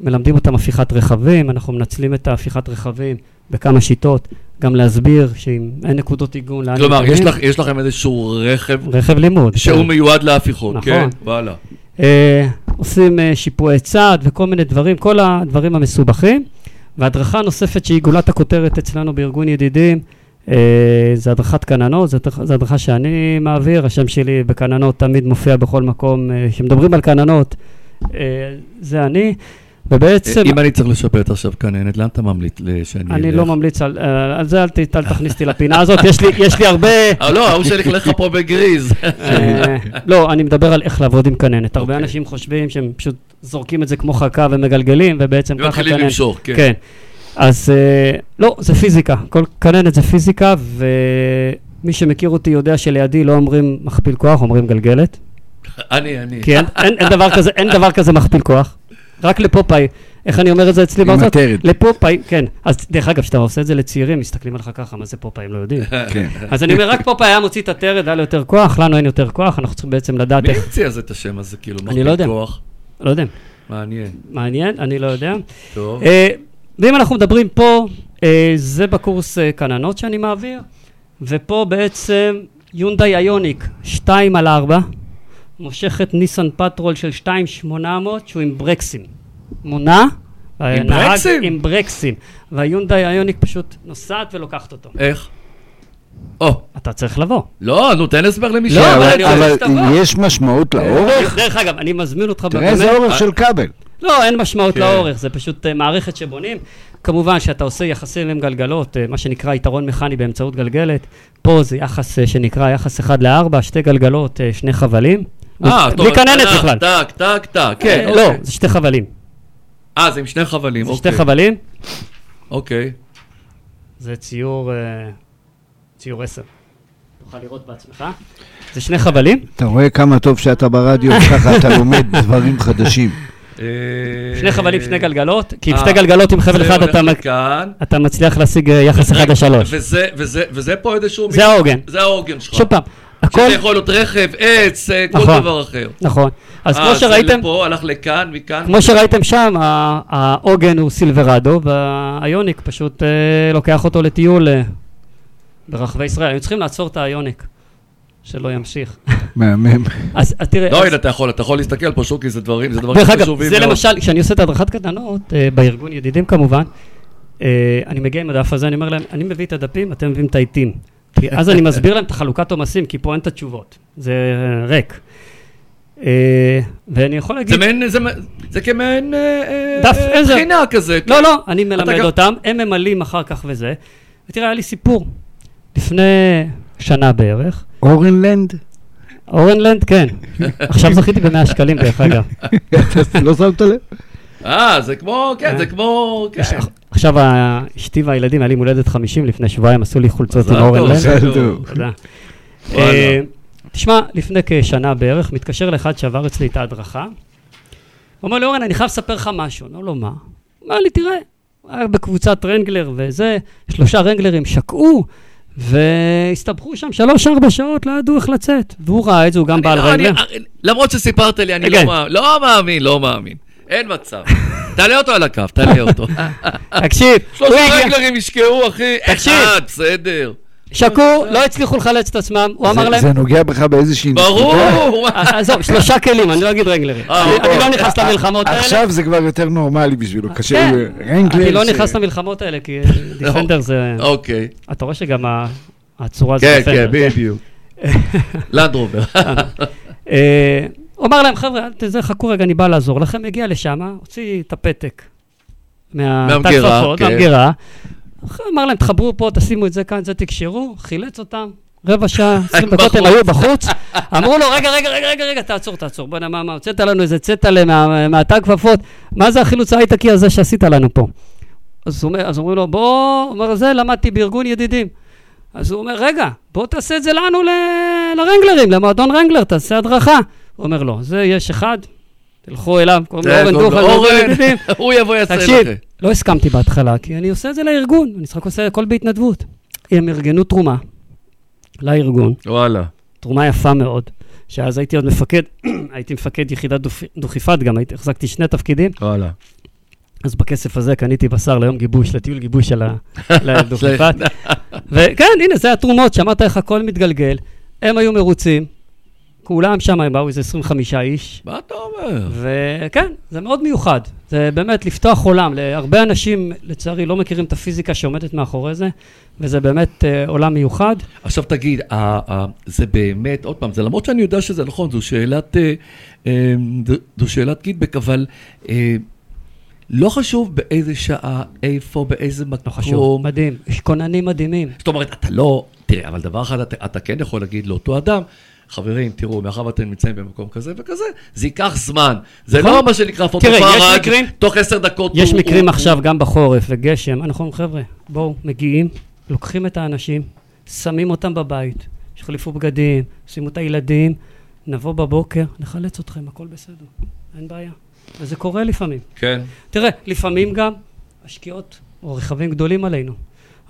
מלמדים אותם הפיכת רכבים, אנחנו מנצלים את ההפיכת רכבים בכמה שיטות, גם להסביר שאם אין נקודות עיגון, לאן כלומר, יש. לך, יש לכם איזשהו רכב רכב לימוד. שהוא כן. מיועד להפיכות, נכון. כן? וואלה. אה, עושים אה, שיפועי צד וכל מיני דברים, כל הדברים המסובכים. והדרכה נוספת שהיא גולת הכותרת אצלנו בארגון ידידים, זה הדרכת כננות, זו הדרכ- זו הדרכה שאני מעביר, השם שלי בכננות תמיד מופיע בכל מקום, אה, כשמדברים על כננות, אה, זה אני, ובעצם... אם אני צריך לשפט עכשיו כננת, לאן אתה ממליץ לי שאני אני אלך? לא ממליץ על, אה, על זה, אל, תכניס אותי לפינה הזאת, יש לי, יש לי הרבה... אה, לא, ההוא שהלך לך פה בגריז. אה, לא, אני מדבר על איך לעבוד עם כננת. הרבה אוקיי. אנשים חושבים שהם פשוט זורקים את זה כמו חכה ומגלגלים, ובעצם ככה ומתחילים כננת. למשוך, כן. כן. אז אה, לא, זה פיזיקה. כל כננת זה פיזיקה, ומי שמכיר אותי יודע שלידי לא אומרים מכפיל כוח, אומרים גלגלת. אני, אני. כי אין, אין, אין, דבר כזה, אין דבר כזה מכפיל כוח. רק לפופאי. איך אני אומר את זה אצלי בארצות? לפופאי, כן. אז דרך אגב, כשאתה עושה את זה לצעירים, מסתכלים עליך ככה, מה זה פופאי, הם לא יודעים. כן. אז אני אומר, רק פופאי היה מוציא את הטרד, היה לו יותר כוח, לנו אין יותר כוח, אנחנו צריכים בעצם לדעת מי איך... המציא אז את השם הזה, כאילו, אני לא יודע. מכפיל כוח? לא יודע. מעניין. מעניין, אני לא יודע. טוב. אה, ואם אנחנו מדברים פה, אה, זה בקורס אה, כננות שאני מעביר, ופה בעצם יונדאי איוניק 2 על 4, מושכת ניסן פטרול של 2,800 שהוא עם ברקסים. מונע. עם נהג ברקסים? עם ברקסים. והיונדאי איוניק פשוט נוסעת ולוקחת אותו. איך? או, אתה צריך לבוא. לא, נו, תן הסבר למי לא, שאין אבל. יש משמעות לאורך? דרך אגב, אני מזמין אותך תראה איזה אורך של כבל. לא, אין משמעות כן. לאורך, זה פשוט אה, מערכת שבונים. כמובן שאתה עושה יחסים עם גלגלות, uh, מה שנקרא יתרון מכני באמצעות גלגלת. פה זה יחס uh, שנקרא יחס 1 ל-4, שתי גלגלות, uh, שני חבלים. אה, טוב, בלי כננת בכלל. טק, טק, טק, כן, לא, אוקיי. זה שתי חבלים. אה, זה עם שני חבלים, זה אוקיי. שתי חבלים, אוקיי. זה ציור, uh, ציור 10. תוכל לראות בעצמך. זה שני חבלים, אתה רואה כמה טוב שאתה ברדיו, ככה אתה לומד דברים חדשים. אה, שני חבלים, שני גלגלות, כי עם אה, שתי גלגלות עם חבל זה אחד אתה, מצליח להשיג uh, יחס 1 ל-3. וזה, פה איזשהו... זה העוגן. זה העוגן שלך. שוב פעם, הכל... שזה יכול להיות רכב, עץ, אה, כל נכון. דבר אחר. נכון. אז אה, כמו זה שראיתם... לפה, הלך לכאן, מכאן. כמו שראיתם שם, העוגן הוא סילברדו, והאיוניק פשוט אה, לוקח אותו לטיול אה, ברחבי ישראל. היו צריכים לעצור את האיוניק, שלא ימשיך. מהמם. אז תראה, לא, הנה, אתה יכול, אתה יכול להסתכל פה, שוקי, זה דברים, זה דברים דרך אגב, חשובים זה מאוד. למשל, כשאני עושה את הדרכת קטנות, אה, בארגון ידידים כמובן, אה, אני מגיע עם הדף הזה, אני אומר להם, אני מביא את הדפים, אתם מביאים את העיתים. כי אז אני מסביר להם את החלוקת עומסים, כי פה אין את התשובות. זה ריק. אה, ואני יכול להגיד... זה מעין, זה, זה כמעין דף עזר. בחינה כזה. לא, לא, אני מלמד אותם, הם ממלאים אחר כך וזה. ותראה, היה לי סיפור. לפני שנה בערך, אורנלנד? אורנלנד, כן. עכשיו זכיתי ב-100 שקלים, דרך אגב. לא שמת לב? אה, זה כמו, כן, זה כמו, כן. עכשיו ה- אשתי והילדים, היה לי מולדת 50 לפני שבועיים, עשו לי חולצות עם אורנלנד. תודה. אה, תשמע, לפני כשנה בערך, מתקשר לאחד שעבר אצלי את ההדרכה, הוא אומר לי, אורן, אני חייב לספר לך משהו. אני אומר לו, מה? הוא אומר לי, תראה, היה בקבוצת רנגלר וזה, שלושה רנגלרים שקעו, והסתבכו שם שלוש-ארבע שעות, לא ידעו איך לצאת. והוא ראה את זה, הוא גם בעל לא. אני- למרות שסיפרת לי, אני כן. לא מאמין, לא מאמין, לא מאמין. אין מצב. תעלה אותו על הקו, תעלה אותו. תקשיב, שלושה. רגלרים ישקעו, אחי. תקשיב. אחד, בסדר. שקעו, לא הצליחו לחלץ את עצמם, הוא אמר להם... זה נוגע בך באיזושהי... ברור! אה, עזוב, שלושה כלים, אני לא אגיד רנגלרים. אה, אני- לא נכנס למלחמות האלה. עכשיו זה כבר יותר נורמלי בשבילו, קשה... כן, רנגלר אני לא נכנס למלחמות האלה, כי דיפנדר זה... אוקיי. אתה רואה שגם הצורה זה כן, דיפנדר. כן, בדיוק. לנדרובר. אה, הוא אמר להם, חבר'ה, חכו רגע, אני בא לעזור לכם. הגיע לשם, הוציא את הפתק מהמגירה, כן. מהמגירה. אמר להם, תחברו פה, תשימו את זה כאן, זה תקשרו, חילץ אותם. רבע שעה, עשרים דקות הם. היו בחוץ, אמרו לו, רגע, רגע, רגע, רגע, רגע, תעצור, תעצור, בוא'נה, מה, מה, הוצאת לנו איזה צטלה מה- מהתג כפפות, מה זה החילוץ ההייטקי הזה שעשית לנו פה? אז אומר- אז אומרים לו, בוא, אומר, זה למדתי בארגון ידידים. אז הוא אומר, רגע, בוא תעשה את זה לנו ל- לרנגלרים, למועדון רנגלר, תעשה הדרכה. הוא אומר, לא, זה יש אחד, תלכו אליו, קוראים לו אורן לו דוכן, מארגון אורן. הוא יבוא יעשה תקשיב, לכם. לא הסכמתי בהתחלה, כי אני עושה את זה לארגון, אני צריך לעשות הכל בהתנדבות. הם ארגנו תרומה לארגון, וואלה. תרומה יפה מאוד, שאז הייתי עוד מפקד, הייתי מפקד יחידת דוכיפת גם, הייתי, החזקתי שני תפקידים, וואלה. אז בכסף הזה קניתי בשר ליום גיבוש, לטיול גיבוש של ה- לדוכיפת. וכן, הנה, זה התרומות, שאמרת איך הכל מתגלגל. הם היו מרוצים, כולם שם, הם באו איזה 25 איש, מה אתה אומר? וכן, זה מאוד מיוחד. זה באמת לפתוח עולם. להרבה אנשים, לצערי, לא מכירים את הפיזיקה שעומדת מאחורי זה, וזה באמת אה, עולם מיוחד. עכשיו תגיד, ה- ה- זה באמת, עוד פעם, זה למרות שאני יודע שזה נכון, זו שאלת, אה, אה, זו- שאלת קיטבק, אבל אה, לא חשוב באיזה שעה, איפה, באיזה לא מקום. חשוב, מדהים. יש כוננים מדהימים. זאת אומרת, אתה לא, תראה, אבל דבר אחד אתה, אתה כן יכול להגיד לאותו אדם, חברים, תראו, מאחר ואתם נמצאים במקום כזה וכזה, זה ייקח זמן. זה נכון. לא מה שנקרא פוטופרג, תוך עשר דקות יש מקרים עכשיו, גם בחורף וגשם, אנחנו אומרים, חבר'ה, בואו, מגיעים, לוקחים את האנשים, שמים אותם בבית, יחליפו בגדים, שימו את הילדים, נבוא בבוקר, נחלץ אתכם, הכל בסדר, אין בעיה. וזה קורה לפעמים. כן. תראה, לפעמים גם השקיעות או רכבים גדולים עלינו.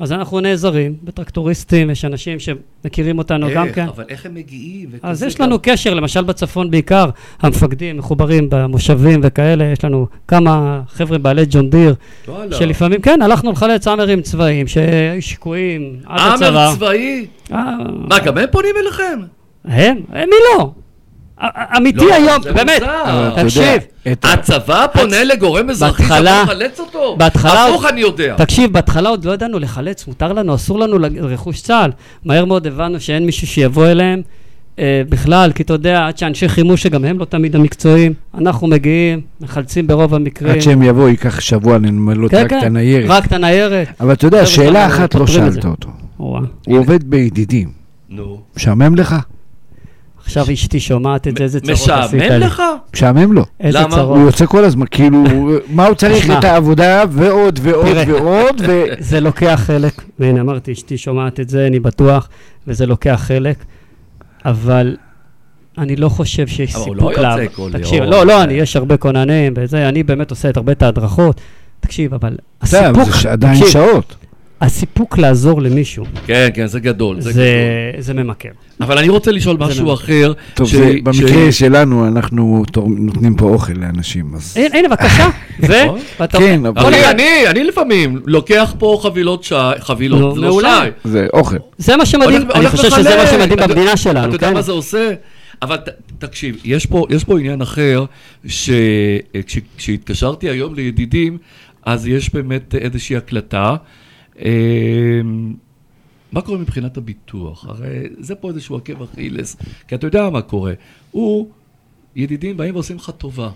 אז אנחנו נעזרים בטרקטוריסטים, יש אנשים שמכירים אותנו גם איך, כן. אבל איך הם מגיעים? אז יש גם- לנו קשר, למשל בצפון בעיקר, המפקדים מחוברים במושבים וכאלה, יש לנו כמה חבר'ה בעלי ג'ון דיר, וואלה. שלפעמים, כן, הלכנו לחלץ האמרים צבאיים, שהיו שקועים עד הצבא. האמר צבאי? אה, מה, גם הם פונים אליכם? הם? הם מי לא? אמיתי לא, היום, זה באמת, תקשיב, הצבא פונה לגורם אזרחי בהתחלה- שאתה לחלץ אותו? בהתחלה- הפוך אני יודע. תקשיב, בהתחלה עוד לא ידענו לחלץ, מותר לנו, אסור לנו לג- רכוש צה"ל. מהר מאוד הבנו שאין מישהו שיבוא אליהם אה, בכלל, כי אתה יודע, עד שאנשי חימוש, שגם הם לא תמיד המקצועיים, אנחנו מגיעים, מחלצים ברוב המקרים. עד שהם יבואו ייקח שבוע לנמלות כן, רק כן, את הניירת. רק את הניירת. אבל אתה יודע, שאלה שלנו אחת לא שאלת. אותו. הוא עובד בידידים. נו. משעמם לך? עכשיו אשתי שומעת את זה, איזה צרות עשית משעמם לי. לך? משעמם לו. איזה? צרות. הוא יוצא כל הזמן, כאילו, מה הוא צריך. את העבודה ועוד ועוד. ועוד. זה לוקח חלק, והנה אמרתי, אשתי שומעת את זה, אני בטוח, וזה לוקח חלק, אבל אני לא חושב שיש אבל הוא סיפוק לא יוצא כל תקשיב, יום. לא, לא, אני, יש הרבה כוננים וזה, אני באמת עושה את הרבה את ההדרכות. תקשיב, אבל הסיפוק, זה עדיין תקשיב, שעות. הסיפוק לעזור למישהו, כן, כן, זה גדול, זה זה, גדול. זה ממכר. אבל אני רוצה לשאול משהו מאוד. אחר. טוב, ש- זה- ש- במקרה שלנו, אנחנו תור- נותנים פה אוכל לאנשים, אז... הנה, הנה, בבקשה, ו... נכון. ואתה כן, אבל- אני, אני, אני לפעמים לוקח פה חבילות שי, חבילות, זה לא מעולה. שי. זה אוכל. זה מה שמדהים, אני חושב שזה מה. שמדהים אתה- במדינה שלנו, אתה יודע כן? מה זה עושה? אבל ת, תקשיב, יש פה, יש פה עניין אחר, שכשהתקשרתי היום לידידים, אז יש באמת איזושהי הקלטה. אה, מה קורה מבחינת הביטוח? הרי זה פה איזשהו עקב אכילס, כי אתה יודע מה קורה. הוא, ידידים באים ועושים לך טובה,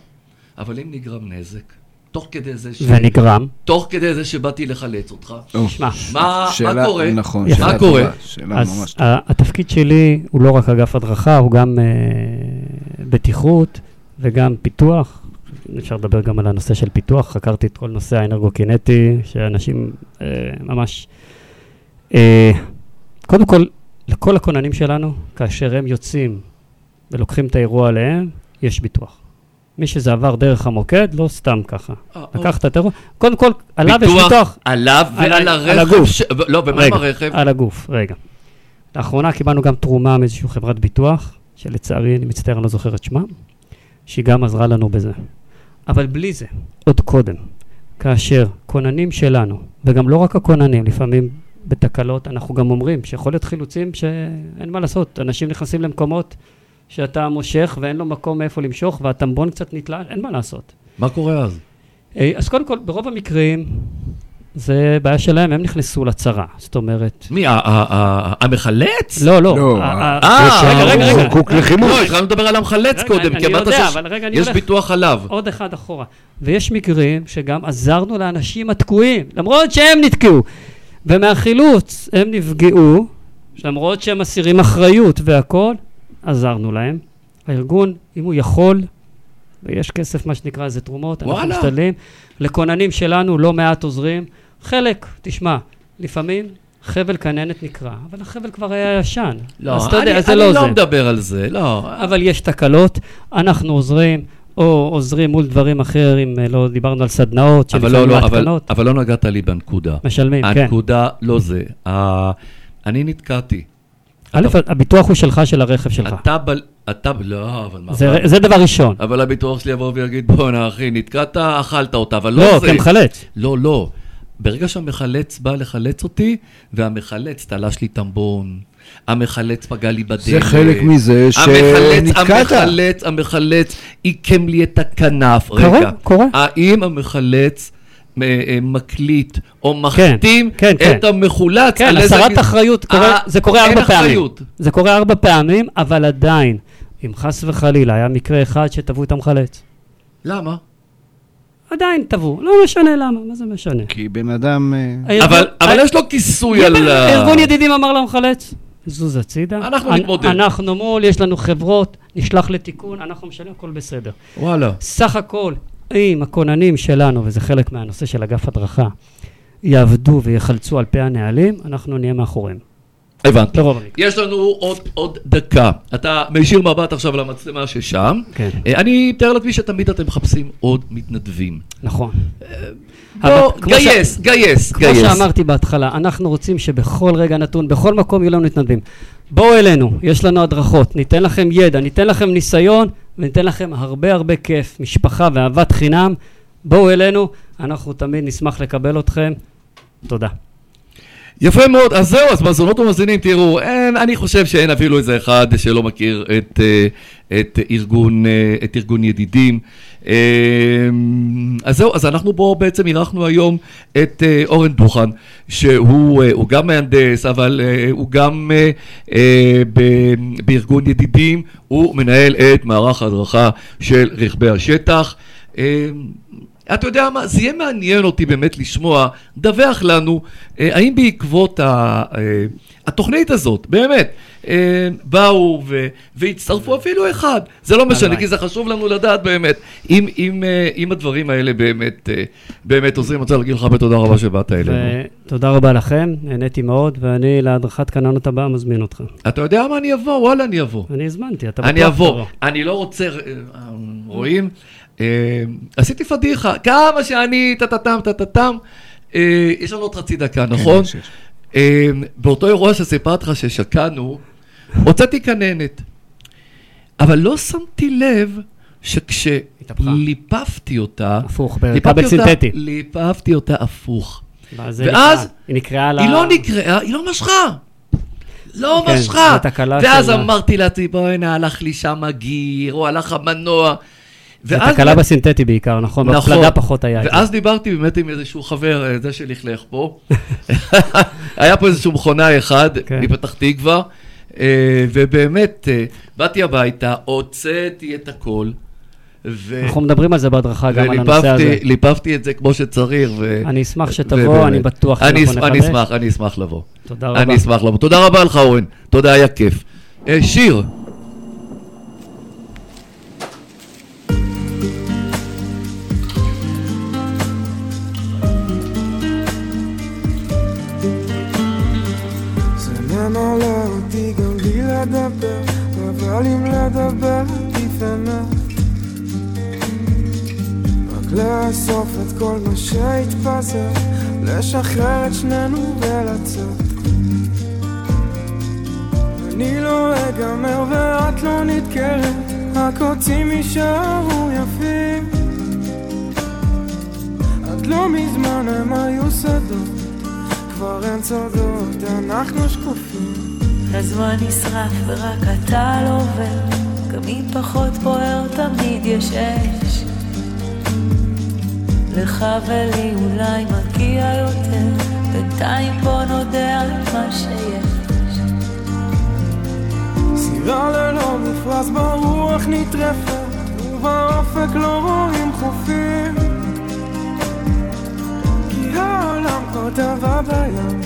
אבל אם נגרם נזק, תוך כדי זה, ש... ונגרם. תוך כדי זה שבאתי לחלץ אותך, או, שמע, מה, שאלה- מה קורה? נכון, יפה. שאלה מה קורה? טובה, שאלה ממש אז טובה. התפקיד שלי הוא לא רק אגף הדרכה, הוא גם אה, בטיחות וגם פיתוח. אפשר לדבר גם על הנושא של פיתוח, חקרתי את כל נושא האנרגוקינטי, שאנשים אה, ממש... אה, קודם כל, לכל הכוננים שלנו, כאשר הם יוצאים ולוקחים את האירוע עליהם, יש ביטוח. מי שזה עבר דרך המוקד, לא סתם ככה. אה, לקח את האירוע, קודם כל, עליו יש ביטוח. עליו על- ועל על הרכב. הגוף. ש- לא, ומה עם הרכב? על הגוף, רגע. לאחרונה קיבלנו גם תרומה מאיזושהי חברת ביטוח, שלצערי, אני מצטער, אני לא זוכר את שמה, שהיא גם עזרה לנו בזה. אבל בלי זה, עוד קודם, כאשר כוננים שלנו, וגם לא רק הכוננים, לפעמים בתקלות. אנחנו גם אומרים שיכול להיות חילוצים שאין מה לעשות, אנשים נכנסים למקומות שאתה מושך ואין לו מקום מאיפה למשוך, והטמבון קצת נתלה, אין מה לעשות. מה קורה אז? אה, אז קודם כל, ברוב המקרים, זה בעיה שלהם, הם נכנסו לצרה. זאת אומרת... מי, המחלץ? לא, לא. לא, אה, רגע, רגע, הוא רגע. זקוק לחימוש. לא, התחלנו לדבר על המחלץ קודם, כי אמרת שיש אבל רגע, אני יש הולך- ביטוח עליו. עוד אחד אחורה. ויש מקרים שגם עזרנו לאנשים התקועים, למרות שהם נתקעו. ומהחילוץ הם נפגעו, למרות שהם מסירים אחריות והכול, עזרנו להם. הארגון, אם הוא יכול, ויש כסף, מה שנקרא, זה תרומות, אנחנו וואלה. משתדלים. לכוננים שלנו לא מעט עוזרים. חלק, תשמע, לפעמים חבל כננת נקרע, אבל החבל כבר היה ישן. לא, אז אתה יודע, אני זה אני לא לא זה. מדבר על זה, לא. אבל יש תקלות, אנחנו עוזרים, או עוזרים מול דברים אחרים, אה, לא דיברנו על סדנאות, אבל לא, שלפעמים לא, אבל, אבל לא נגעת לי בנקודה. משלמים, כן. הנקודה לא זה. ה- אני נתקעתי. א', אתה- הביטוח הוא שלך, של הרכב שלך. אתה ב... אתה... לא, אבל מה... זה זה דבר ראשון. אבל הביטוח שלי יבוא ויגיד, בואנה אחי, נתקעת, אכלת אותה, אבל לא לא, זה. כמחלץ. לא, לא. ברגע שהמחלץ בא לחלץ אותי, והמחלץ תלש לי טמבון, המחלץ פגע לי בדלת. זה חלק מזה המחלץ, שנתקעת. המחלץ, המחלץ עיקם לי את הכנף. קורה, רגע, קורה. האם המחלץ אה, אה, מקליט או מחתים כן, כן. את המחולץ? כן, על איזה הסרת גז- אחריות, קורה- אה, זה קורה ארבע פעמים. זה קורה ארבע פעמים, אבל עדיין, אם חס וחלילה היה מקרה אחד שתבעו את המחלץ, למה? עדיין תבעו, לא משנה למה, מה זה משנה? כי בן אדם... אה, אבל אבל ה- יש לו כיסוי על ה... ארגון ידידים אמר למחלץ, זוז הצידה. אנחנו אנ- נתמודד. אנחנו מול, יש לנו חברות, נשלח לתיקון, אנחנו משלמים, הכל בסדר. וואלה. סך הכל, אם הכוננים שלנו, וזה חלק מהנושא של אגף הדרכה, יעבדו ויחלצו על פי הנהלים, אנחנו נהיה מאחוריהם. הבנתי. ברוב המקרים. יש לנו עוד, עוד דקה. אתה מישיר מבט עכשיו למצלמה ששם. כן. אה, אני מתאר לעצמי שתמיד אתם מחפשים עוד מתנדבים. נכון. בוא, אבל כמו ש- גייס, גייס, כמו גייס. שאמרתי בהתחלה, אנחנו רוצים שבכל רגע נתון, בכל מקום יהיו לנו מתנדבים. בואו אלינו, יש לנו הדרכות, ניתן לכם ידע, ניתן לכם ניסיון, וניתן לכם הרבה הרבה כיף, משפחה ואהבת חינם. בואו אלינו, אנחנו תמיד נשמח לקבל אתכם. תודה. יפה מאוד, אז זהו, אז מאזונות ומאזינים, תראו, אין, אני חושב שאין אפילו איזה אחד שלא מכיר את, אה, את, ארגון, אה, את ארגון ידידים. אה, אז זהו, אז אנחנו פה בעצם אירחנו היום את אה, אורן דוכן, שהוא הוא גם מהנדס, אבל הוא גם בארגון ידידים, הוא מנהל את מערך ההדרכה של רכבי השטח. אה, אתה יודע מה, זה יהיה מעניין אותי באמת לשמוע, דווח לנו, אה, האם בעקבות ה, אה, התוכנית הזאת, באמת, אה, באו ו, והצטרפו אפילו אחד, זה לא משנה. כי זה חשוב לנו לדעת באמת, אם, אם, אה, אם הדברים האלה באמת, אה, באמת עוזרים, אני רוצה להגיד לך הרבה תודה רבה שבאת אלינו. ותודה רבה לכם, נהניתי מאוד, ואני להדרכת כננות הבאה מזמין אותך. אתה יודע מה, אני אבוא, וואלה, אני אבוא. אני הזמנתי, אתה אני בטוח אבוא, תבוא. אני לא רוצה, אה, רואים? אה, עשיתי פדיחה, כמה שאני טה-טה-טם, טה-טה-טם, אה, יש לנו עוד חצי דקה, נכון? יש, יש. אה, באותו אירוע שסיפרתי לך ששקענו, הוצאתי כננת, אבל לא שמתי לב. שכשליפפתי אותה, הפוך, אותה- בצינתטי. ליפפתי אותה הפוך. ואז נקרא? היא נקראה ל... היא לא נקראה, היא לא משכה. לא כן, משכה. ואז אמרתי לעצמי, בוא'נה, הלך לי שם הגיר, או הלך המנוע. זה תקלה בסינתטי בעיקר, נכון? נכון. בפלדה פחות היה. ואז דיברתי באמת עם איזשהו חבר, אה, זה שלכלך פה. היה פה איזשהו מכונאי אחד כן. מפתח תקווה, אה, ובאמת, אה, באתי הביתה, הוצאתי את הכל. ו- אנחנו מדברים על זה בהדרכה גם על הנושא הזה. וליפפתי ליפפתי את זה כמו שצריך. ו- אני אשמח שתבוא, ובאמת. אני בטוח שאנחנו אש- אני נחדש. אשמח, אני אשמח לבוא. תודה רבה. אני אשמח לבוא. תודה רבה לך, אורן. תודה, היה כיף. שיר. לדבר, אבל אם לדבר אמת. רק לאסוף את כל מה שהתפזר, לשחרר את שנינו ולצאת. אני לא אגמר ואת לא נדקרת, הקוצים יישארו יפים. עד לא מזמן הם היו שדות. כבר אין סודות, אנחנו שקופים. הזמן נשרף ורק אתה לא עובר, גם אם פחות בוער תמיד יש אש. לך ולי אולי מגיע יותר, בינתיים בוא נודה על מה שיש. סירה ללא מפרש ברוח נטרפת, ובאופק לא רואים חופים. כי העולם כבר טבע בים,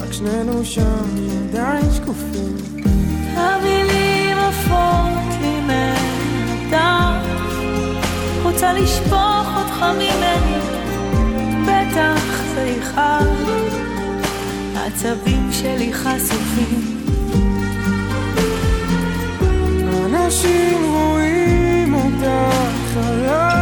רק שנינו שם עדיין שקופים. המילים עפות לי מהדף, רוצה לשפוך אותך ממני, בטח זה יכאב, העצבים שלי חשופים. אנשים רואים אותך עליי,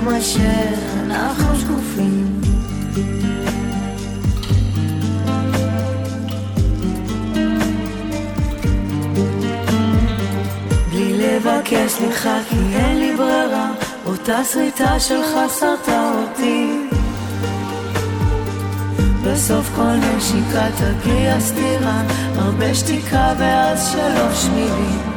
כמה שאנחנו שקופים. בלי לבקש סליחה כי אין לי ברירה, אותה שריטה שלך שרתה אותי. בסוף כל נשיקה תגיע סתירה, הרבה שתיקה ואז שלוש מילים.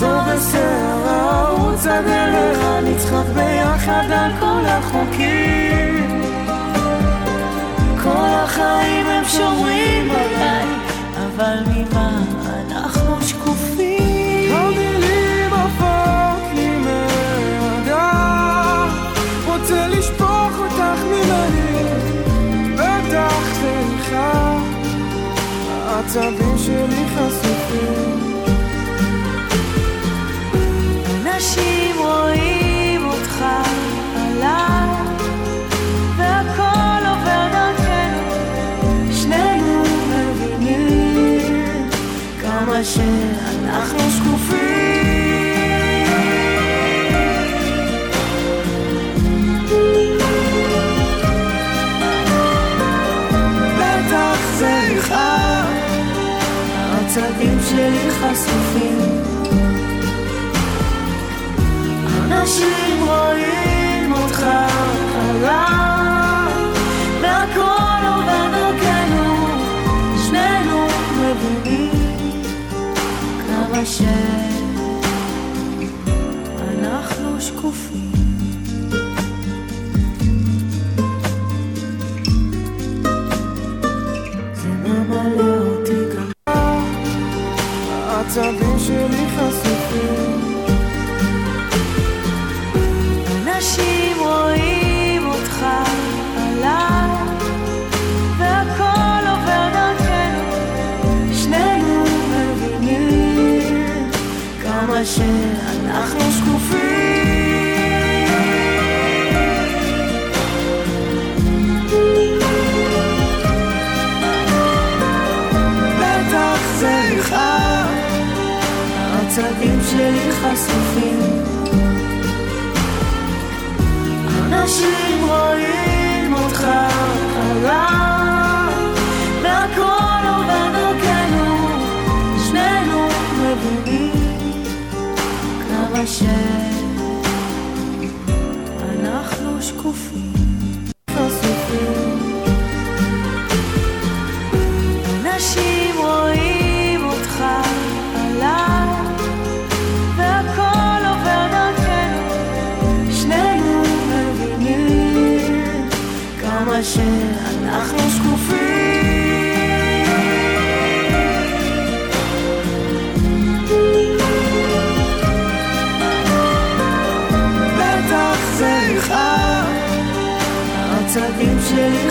אחזור בסערה, עד אליך, נצחק ביחד על כל החוקים. כל החיים הם שומרים עליי, אבל ממה אנחנו שקופים? המילים עפות לי מהדף, רוצה לשפוך אותך ממני, בטח זה העצבים שלי חשופים. שאנחנו שקופים. בטח זה יכאב, העצבים שלי חשופים. אנשים רואים שאנחנו שקופים. שלי חשופים. שאנחנו שקופים. אנשים רואים אותך עליי, והכל עובר דרכנו, שנינו מבינים כמה שאנחנו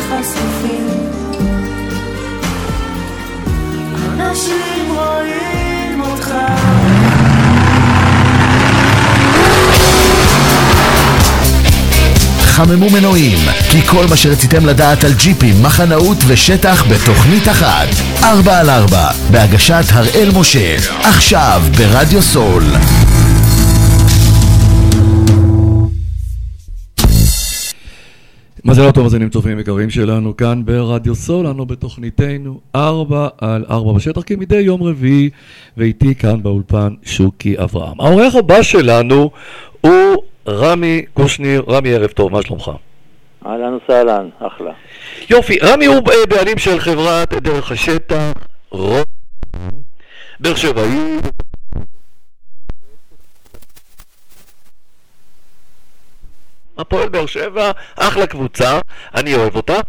חשופים. אנשים רואים אותך חממו מנועים, כי כל מה שרציתם לדעת על ג'יפים, מחנאות ושטח בתוכנית אחת. 4 על 4, בהגשת הראל משה, עכשיו ברדיו סול. ערב טוב מאזינים צופים יקרים שלנו כאן ברדיו סול, אנו בתוכניתנו 4 על 4 בשטח כמדי יום רביעי ואיתי כאן באולפן שוקי אברהם. האורח הבא שלנו הוא רמי קושניר, רמי ערב טוב, מה שלומך? אהלן וסהלן, אחלה. יופי, רמי הוא אה, בעלים של חברת דרך השטח, רוב, באר שבעי. הפועל באר שבע, אחלה קבוצה, אני אוהב אותה.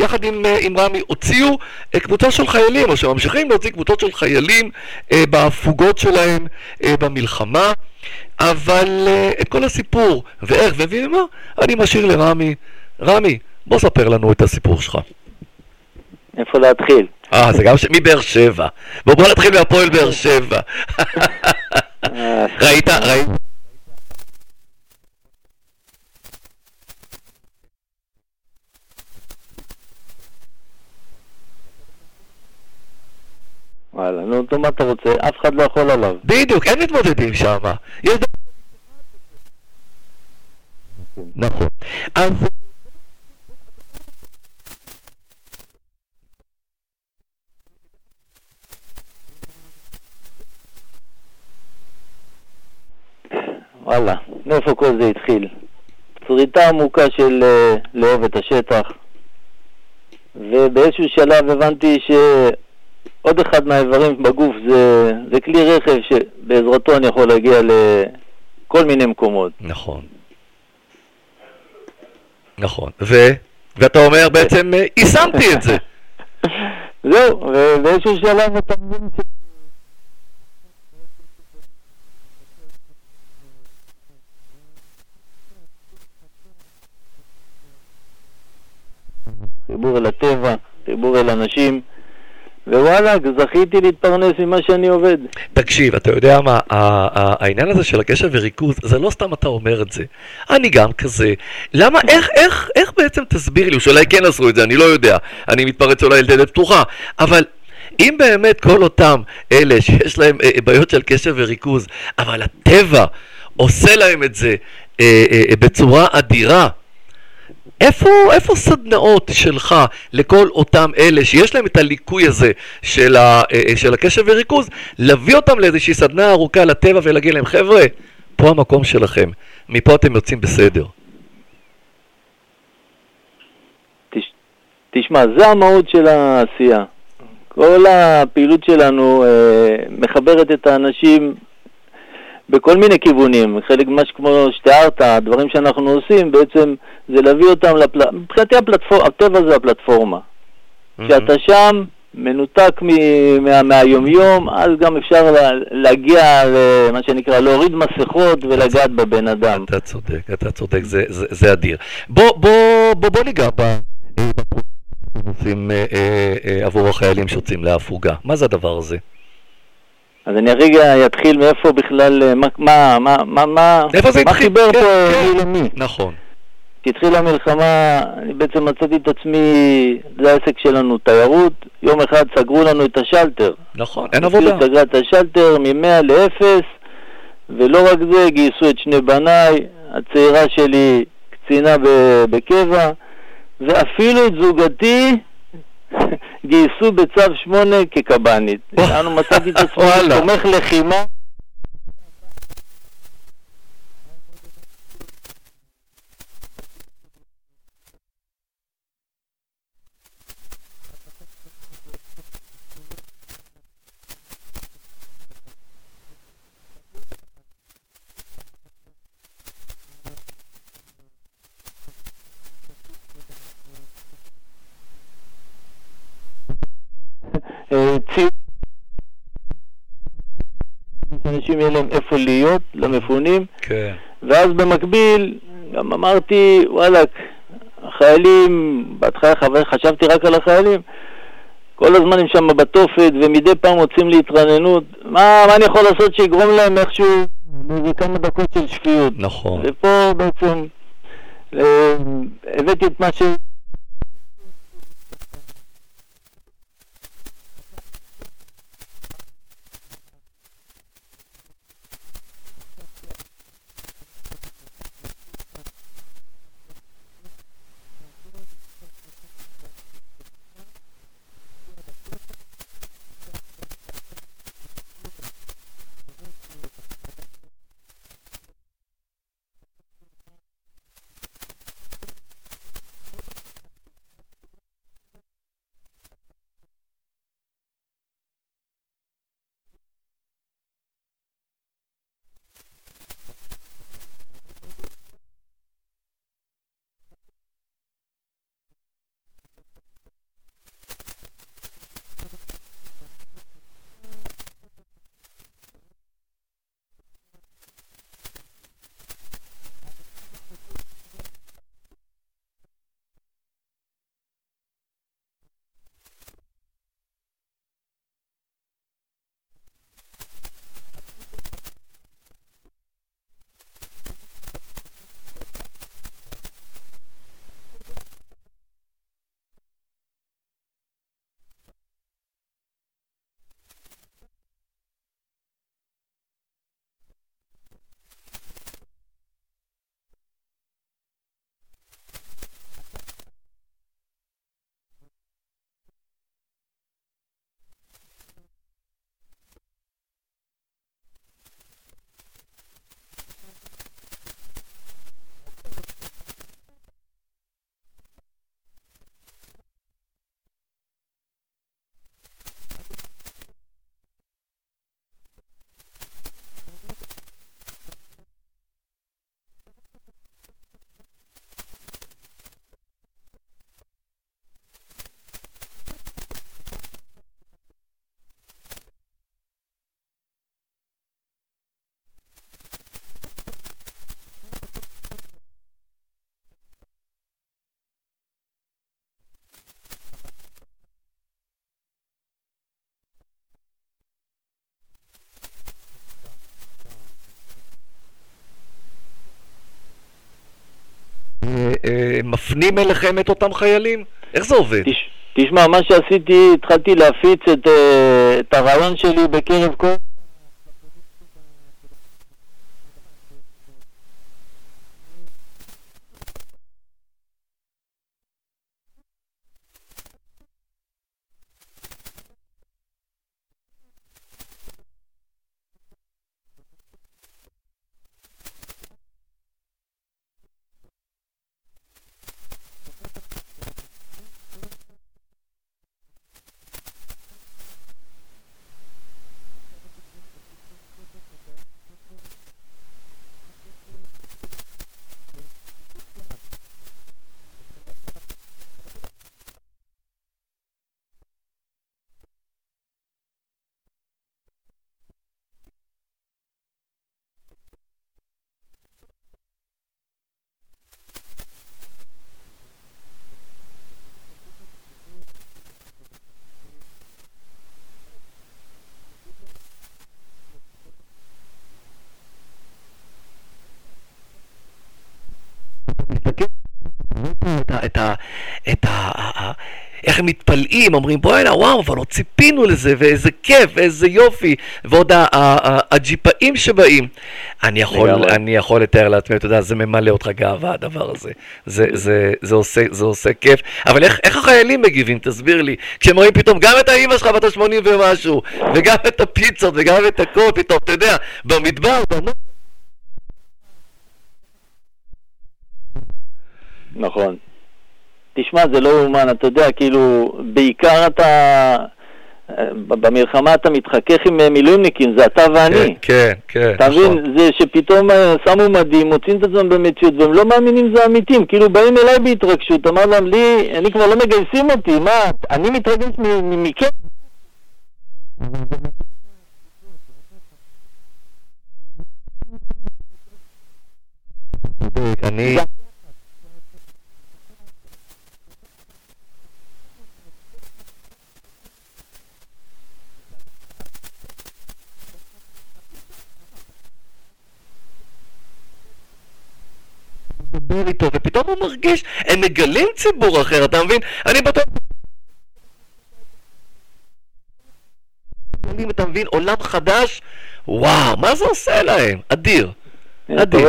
יחד עם, אה, עם רמי הוציאו אה, קבוצה של חיילים, או שממשיכים להוציא קבוצות של חיילים אה, בהפוגות שלהם אה, במלחמה, אבל אה, את כל הסיפור ואיך ומה, אני משאיר לרמי. רמי, בוא ספר לנו את הסיפור שלך. איפה להתחיל? אה, זה גם ש... מבאר שבע. בוא, בוא נתחיל מהפועל באר שבע. ראית, ראית? וואלה, נו, נו, מה אתה רוצה? אף אחד לא יכול עליו. בדיוק, אין מתמודדים שם. יש... נכון. אז... וואלה, מאיפה כל זה התחיל? צריטה עמוקה של אה, לאהוב את השטח, ובאיזשהו שלב הבנתי שעוד אחד מהאיברים בגוף זה, זה כלי רכב שבעזרתו אני יכול להגיע לכל מיני מקומות. נכון. נכון. ו... ואתה אומר בעצם, אה, יישמתי את זה. זהו, ובאיזשהו שלב אתה מבין ש... חיבור אל הטבע, חיבור אל אנשים, ווואלה, זכיתי להתפרנס ממה שאני עובד. תקשיב, אתה יודע מה, העניין הזה של הקשב וריכוז, זה לא סתם אתה אומר את זה. אני גם כזה. למה, איך, איך, איך בעצם תסביר לי, או שאולי כן עשו את זה, אני לא יודע. אני מתפרץ אולי לדלת פתוחה. אבל אם באמת כל אותם אלה שיש להם אה, בעיות של קשב וריכוז, אבל הטבע עושה להם את זה אה, אה, בצורה אדירה, איפה, איפה סדנאות שלך לכל אותם אלה שיש להם את הליקוי הזה של, ה, אה, של הקשב וריכוז, להביא אותם לאיזושהי סדנה ארוכה לטבע ולהגיד להם, חבר'ה, פה המקום שלכם, מפה אתם יוצאים בסדר. תשמע, זה המהות של העשייה. כל הפעילות שלנו אה, מחברת את האנשים בכל מיני כיוונים. חלק ממה שכמו שתיארת, הדברים שאנחנו עושים, בעצם זה להביא אותם לפלטפורמה. מבחינתי הפלטפור... הטבע זה הפלטפורמה. כשאתה שם, מנותק מ- מה- מהיומיום, אז גם אפשר לה, להגיע למה שנקרא, להוריד מסכות ולגעת בבן אדם. אתה צודק, אתה צודק, זה, זה, זה אדיר. בוא, בוא, בוא, בוא ניגע ב... בפרוצים אה, אה, אה, עבור החיילים שיוצאים להפוגה. מה זה הדבר הזה? אז אני רגע אתחיל מאיפה בכלל, אה, מה, מה, מה, מה, מה, מה? חיבר כן, פה כן. מי למי? נכון. כשהתחילה המלחמה, אני בעצם מצאתי את עצמי, זה העסק שלנו, תיירות. יום אחד סגרו לנו את השלטר. נכון, אין עבודה. סגרה את השלטר מ-100 ל-0, ולא רק זה, גייסו את שני בניי, הצעירה שלי קצינה בקבע, ואפילו את זוגתי גייסו בצו 8 כקב"נית. אנו מצאתי את עצמי וואלה. תומך לחימה. אה, צי- שאנשים יהיה להם איפה להיות, למפונים, כן. ואז במקביל גם אמרתי, וואלכ, חיילים, בהתחלה חשבתי רק על החיילים, כל הזמן הם שם בתופת, ומדי פעם מוצאים להתרננות. מה, מה אני יכול לעשות שיגרום להם איכשהו לאיזה כמה דקות של שפיות? נכון. ופה בעצם אה, הבאתי את מה ש... מפנים אליכם את אותם חיילים? איך זה עובד? תשמע, מה שעשיתי, התחלתי להפיץ את, אה, את הרעיון שלי בקרב כל... את ה... את ה... את ה... ה- איך הם מתפלאים, אומרים בואנה וואו, אבל לא ציפינו לזה, ואיזה כיף, ואיזה יופי, ועוד הג'יפאים שבאים. אני יכול. אני יכול לתאר לעצמי, אתה יודע, זה ממלא אותך גאווה הדבר הזה. זה, זה, זה, עושה, זה עושה כיף. אבל איך, איך החיילים מגיבים, תסביר לי. כשהם רואים פתאום גם את האימא שלך בת ה-80 ומשהו, וגם את הפיצות, וגם את הכל, פתאום, אתה יודע, במדבר, בנ... נכון. תשמע, זה לא יאומן, אתה יודע, כאילו, בעיקר אתה... במלחמה אתה מתחכך עם אה, מילואימניקים, זה אתה ואני. כן, כן, אתה מבין? זה שפתאום אה, שמו מדים, מוצאים את עצמם במציאות, והם לא מאמינים זה אמיתים. כאילו, באים אליי בהתרגשות, אמר להם, לי, אני כבר לא מגייסים אותי, מה, אני מתרגש מכם. אני... ופתאום הוא מרגיש, הם מגלים ציבור אחר, אתה מבין? אני בטוח... מגלים, אתה מבין, עולם חדש, וואו, מה זה עושה להם? אדיר. אדיר.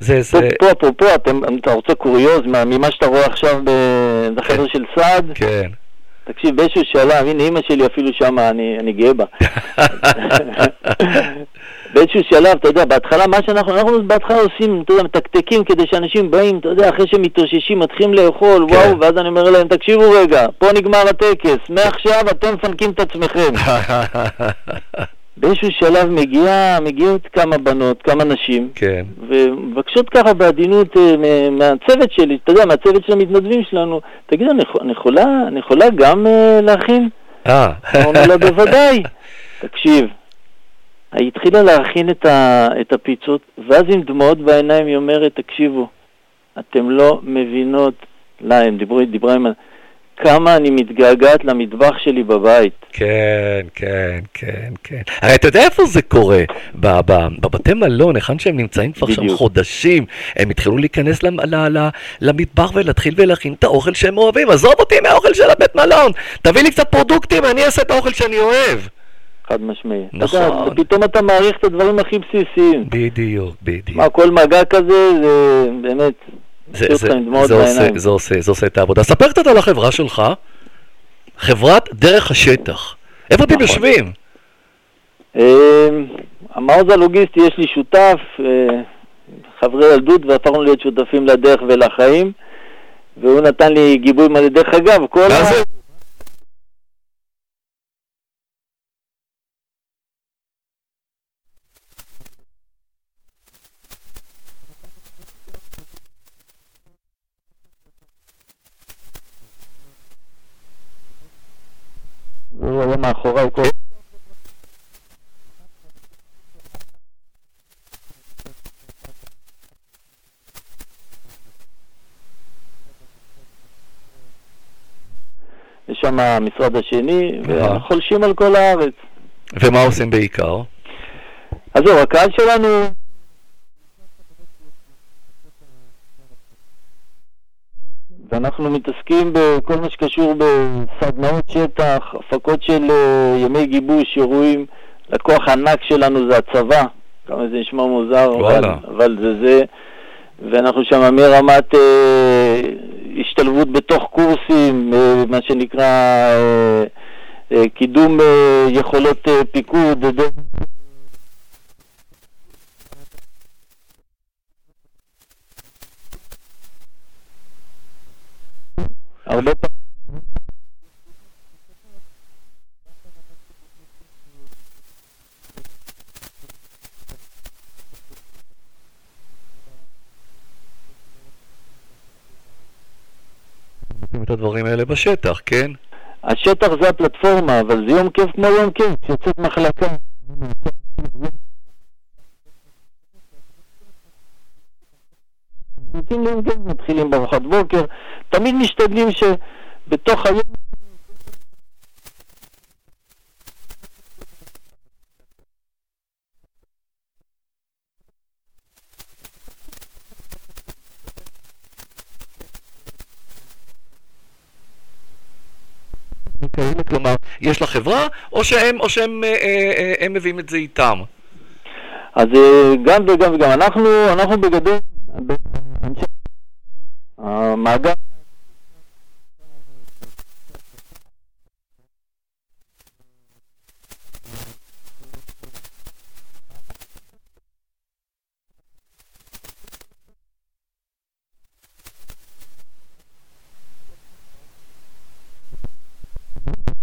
זה, פה, זה... פה, אפרופו, אתם- אתה רוצה קוריוז מה- ממה שאתה רואה עכשיו בחדר של סעד? כן. תקשיב, באיזשהו שלב, הנה אימא שלי אפילו שמה, אני, אני גאה בה. באיזשהו שלב, אתה יודע, בהתחלה, מה שאנחנו, אנחנו בהתחלה עושים, אתה יודע, מתקתקים כדי שאנשים באים, אתה יודע, אחרי שהם מתאוששים, מתחילים לאכול, כן. וואו, ואז אני אומר להם, תקשיבו רגע, פה נגמר הטקס, מעכשיו אתם מפנקים את עצמכם. באיזשהו שלב מגיע, מגיעות כמה בנות, כמה נשים, כן. ומבקשות ככה בעדינות אה, מהצוות שלי, אתה יודע, מהצוות של המתנדבים שלנו, תגידו, אני אני יכולה, אני יכולה גם אה, להכין? אה. אמרנו לה, בוודאי. תקשיב, היא התחילה להכין את, ה, את הפיצות, ואז עם דמעות בעיניים היא אומרת, תקשיבו, אתם לא מבינות, לה, הם דיברו, דיברה עם... כמה אני מתגעגעת למטבח שלי בבית. כן, כן, כן, כן. הרי אתה יודע איפה זה קורה? בבתי מלון, היכן שהם נמצאים כבר שם בדיוק. חודשים, הם התחילו להיכנס למ- ל- ל- למטבח ולהתחיל ולהכין את האוכל שהם אוהבים. עזוב אותי מהאוכל של הבית מלון, תביא לי קצת פרודוקטים, אני אעשה את האוכל שאני אוהב. חד משמעי. נכון. אתה פתאום אתה מעריך את הדברים הכי בסיסיים. בדיוק, בדיוק. מה, כל מגע כזה, זה באמת, זה, זה, זה, עושה. זה, עושה, זה עושה את העבודה. ספר קצת על החברה שלך, חברת דרך השטח. איפה אתם נכון. יושבים? אה, המעוז הלוגיסטי, יש לי שותף, אה, חברי ילדות, והפכנו להיות שותפים לדרך ולחיים, והוא נתן לי גיבוי מלא. דרך אגב, כל... מה ה- זה? הוא היה מאחוריי כל... יש שם המשרד השני. וחולשים על כל הארץ. ומה עושים בעיקר? אז זהו, הקהל שלנו... ואנחנו מתעסקים בכל מה שקשור בסדנאות שטח, הפקות של אה, ימי גיבוש, אירועים. לקוח הענק שלנו זה הצבא, כמה זה נשמע מוזר, אבל. אבל זה זה. ואנחנו שם מרמת אה, השתלבות בתוך קורסים, אה, מה שנקרא אה, אה, קידום אה, יכולות אה, פיקוד, אה, הרבה פעמים... את הדברים האלה בשטח, כן? השטח זה הפלטפורמה, אבל זה יום כיף כמו יום כיף, שיוצאת מחלקה. יוצאים כיף, מתחילים בארוחת בוקר, תמיד משתדלים שבתוך היום... כלומר, יש לחברה, או שהם, או שהם אה, אה, אה, מביאים את זה איתם? אז אה, גם וגם וגם, אנחנו, אנחנו בגדול,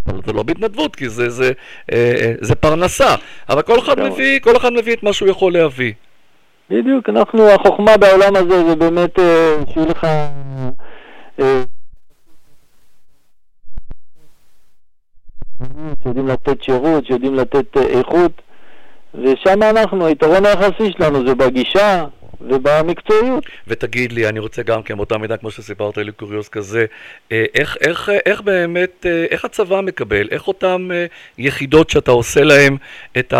אבל זה לא בהתנדבות, כי זה, זה, אה, אה, זה פרנסה. אבל כל אחד, לגמרי. מביא, כל אחד מביא את מה שהוא יכול להביא. בדיוק, אנחנו, החוכמה בעולם הזה זה באמת אה, שיהיו לך... אה, שיודעים לתת שירות, שיודעים לתת אה, איכות, ושם אנחנו, היתרון היחסי שלנו זה בגישה ובמקצועיות. ותגיד לי, אני רוצה גם כן, באותה מידה כמו שסיפרת לי קוריוז כזה, איך, איך, איך באמת, איך הצבא מקבל, איך אותם אה, יחידות שאתה עושה להם את,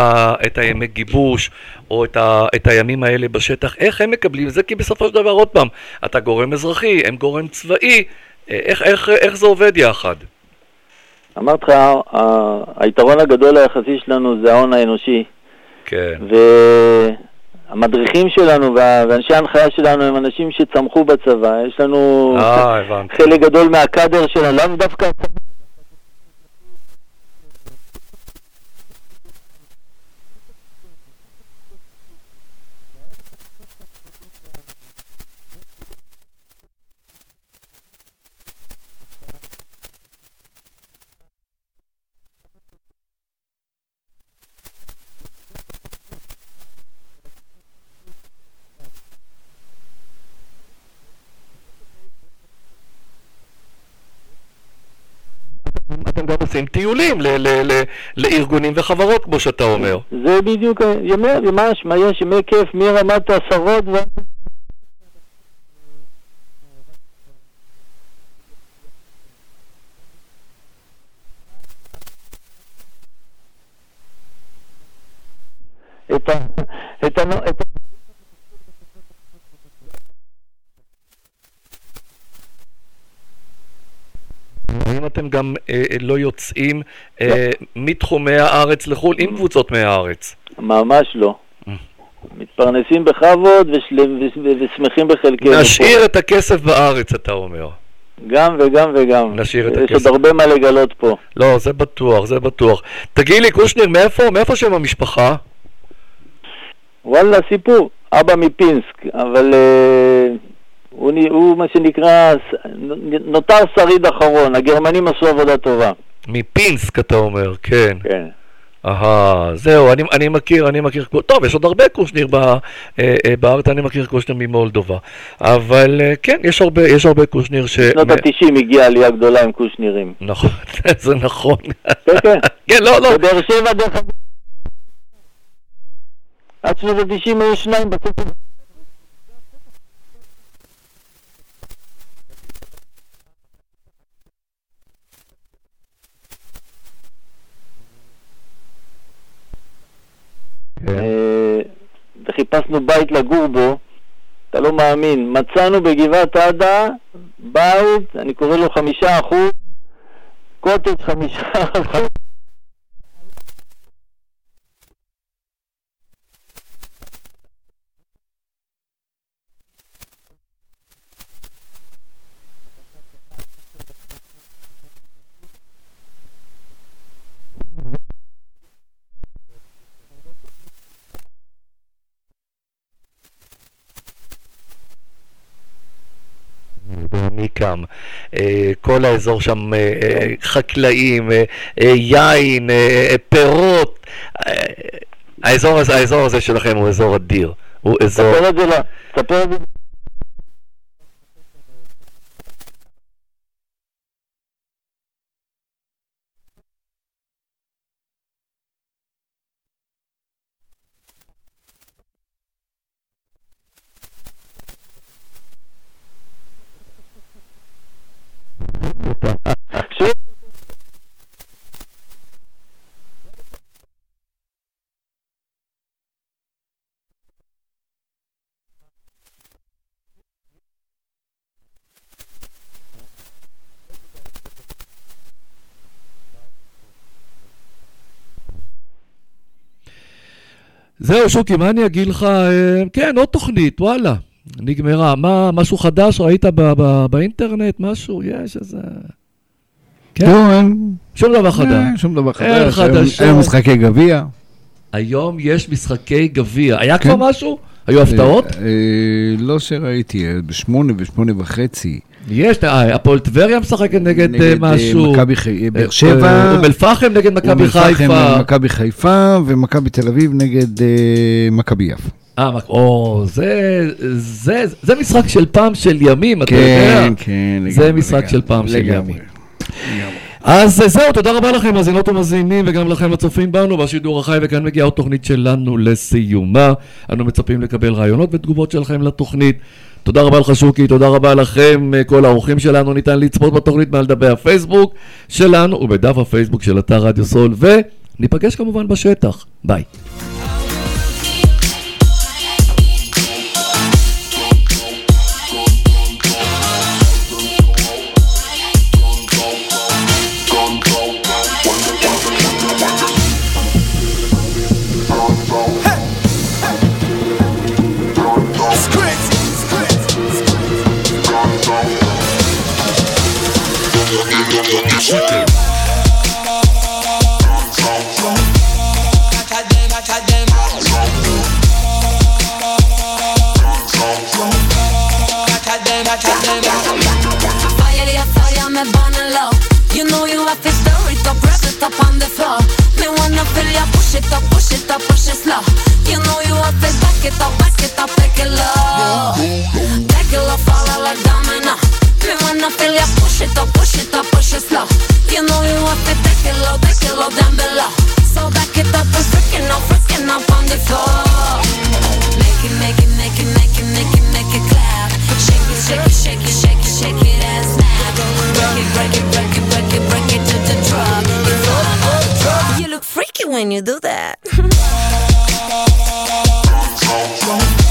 את הימי גיבוש, או את, ה, את הימים האלה בשטח, איך הם מקבלים את זה? כי בסופו של דבר, עוד פעם, אתה גורם אזרחי, הם גורם צבאי, אה, איך, איך, איך זה עובד יחד? אמרתי לך, ה- היתרון הגדול היחסי שלנו זה ההון האנושי. כן. והמדריכים שלנו ואנשי ההנחיה שלנו הם אנשים שצמחו בצבא. יש לנו אה, הבנתי. חלק גדול מהקאדר שלנו, לאו דווקא... אתם גם עושים טיולים לארגונים וחברות, כמו שאתה אומר. זה בדיוק, ה- ימי, ממש, מה יש ימי כיף מרמת עשרות ו... את ה... את ה... האם אתם גם אה, אה, לא יוצאים אה, מתחומי הארץ לחו"ל עם קבוצות מהארץ? ממש לא. מתפרנסים בכבוד ושל- ושמחים בחלקנו. נשאיר את הכסף בארץ, אתה אומר. גם וגם וגם. נשאיר את יש הכסף. עוד הרבה מה לגלות פה. לא, זה בטוח, זה בטוח. תגיד לי, קושניר, מאיפה, מאיפה שם המשפחה? וואלה, סיפור. אבא מפינסק, אבל אה, הוא, הוא מה שנקרא, נותר שריד אחרון. הגרמנים עשו עבודה טובה. מפינסק, אתה אומר, כן. כן. אהה, זהו, אני, אני מכיר, אני מכיר, טוב, יש עוד הרבה קושניר ב, אה, אה, בארץ, אני מכיר קושניר ממולדובה, אבל אה, כן, יש הרבה, יש הרבה קושניר ש... בשנות ה-90 הגיעה עלייה גדולה עם קושנירים. נכון, זה נכון. כן, כן. כן, לא, לא. בבאר שבע, דרך אגב. עד שנות ה-90 היו שניים בסוף. וחיפשנו בית לגור בו, אתה לא מאמין, מצאנו בגבעת עדה בית, אני קורא לו חמישה אחוז, קוטג' חמישה אחוז. מכם. אה, כל האזור שם אה, אה, חקלאים, יין, פירות. האזור הזה, האזור הזה שלכם הוא אזור אדיר. הוא אזור... ספר את זה זהו, שוקי, מה אני אגיד לך? אה, כן, עוד תוכנית, וואלה. נגמרה. מה, משהו חדש ראית ב- ב- באינטרנט? משהו? יש איזה... כן? לא. שום דבר חדש. אה, שום דבר אין חדש. היום- חדשות. היום משחקי גביע. היום יש משחקי גביע. היה כן. כבר משהו? היו הפתעות? אה, לא שראיתי, בשמונה ושמונה וחצי. יש, אה, הפועל טבריה משחקת נגד נגד, אה, אה, משהו. מכבי חי- באר אה, שבע. אה, אום אל-פחם נגד מכבי אום אל-פחם, חיפה. מכבי חיפה ומכבי תל אביב נגד אה, מכבי יפו. אה, או, זה, זה, זה משחק של פעם של ימים, אתה יודע. כן, כן, זה לגמרי, משחק של פעם של לגמרי. ימים. אז אה, זהו, תודה רבה לכם, מאזינות ומאזינים, וגם לכם הצופים בנו בשידור החי, וכאן מגיעה עוד תוכנית שלנו לסיומה. אנו מצפים לקבל רעיונות ותגובות שלכם לתוכנית. תודה רבה לך שוקי, תודה רבה לכם, אה, כל האורחים שלנו. ניתן לצפות בתוכנית מעל דפי הפייסבוק שלנו ובדף הפייסבוק של אתר רדיו סול, וניפגש כמובן בשטח. ביי. it up on the floor. They wanna feel ya, push it up, push it up, push it slow. You know you want this, back it up, back it up, back it low. Back it low, fall like domino. They wanna feel ya, push it up, push it up, push it slow. You know you want it, take it low, take it low, down below. So back it up, we're freaking up, freaking up on the floor. Make it, make it, make it, make it, make it, make it clap. Shake it, shake it, shake it, shake it, shake it, and snap. Break it, break it, break it. freaky when you do that.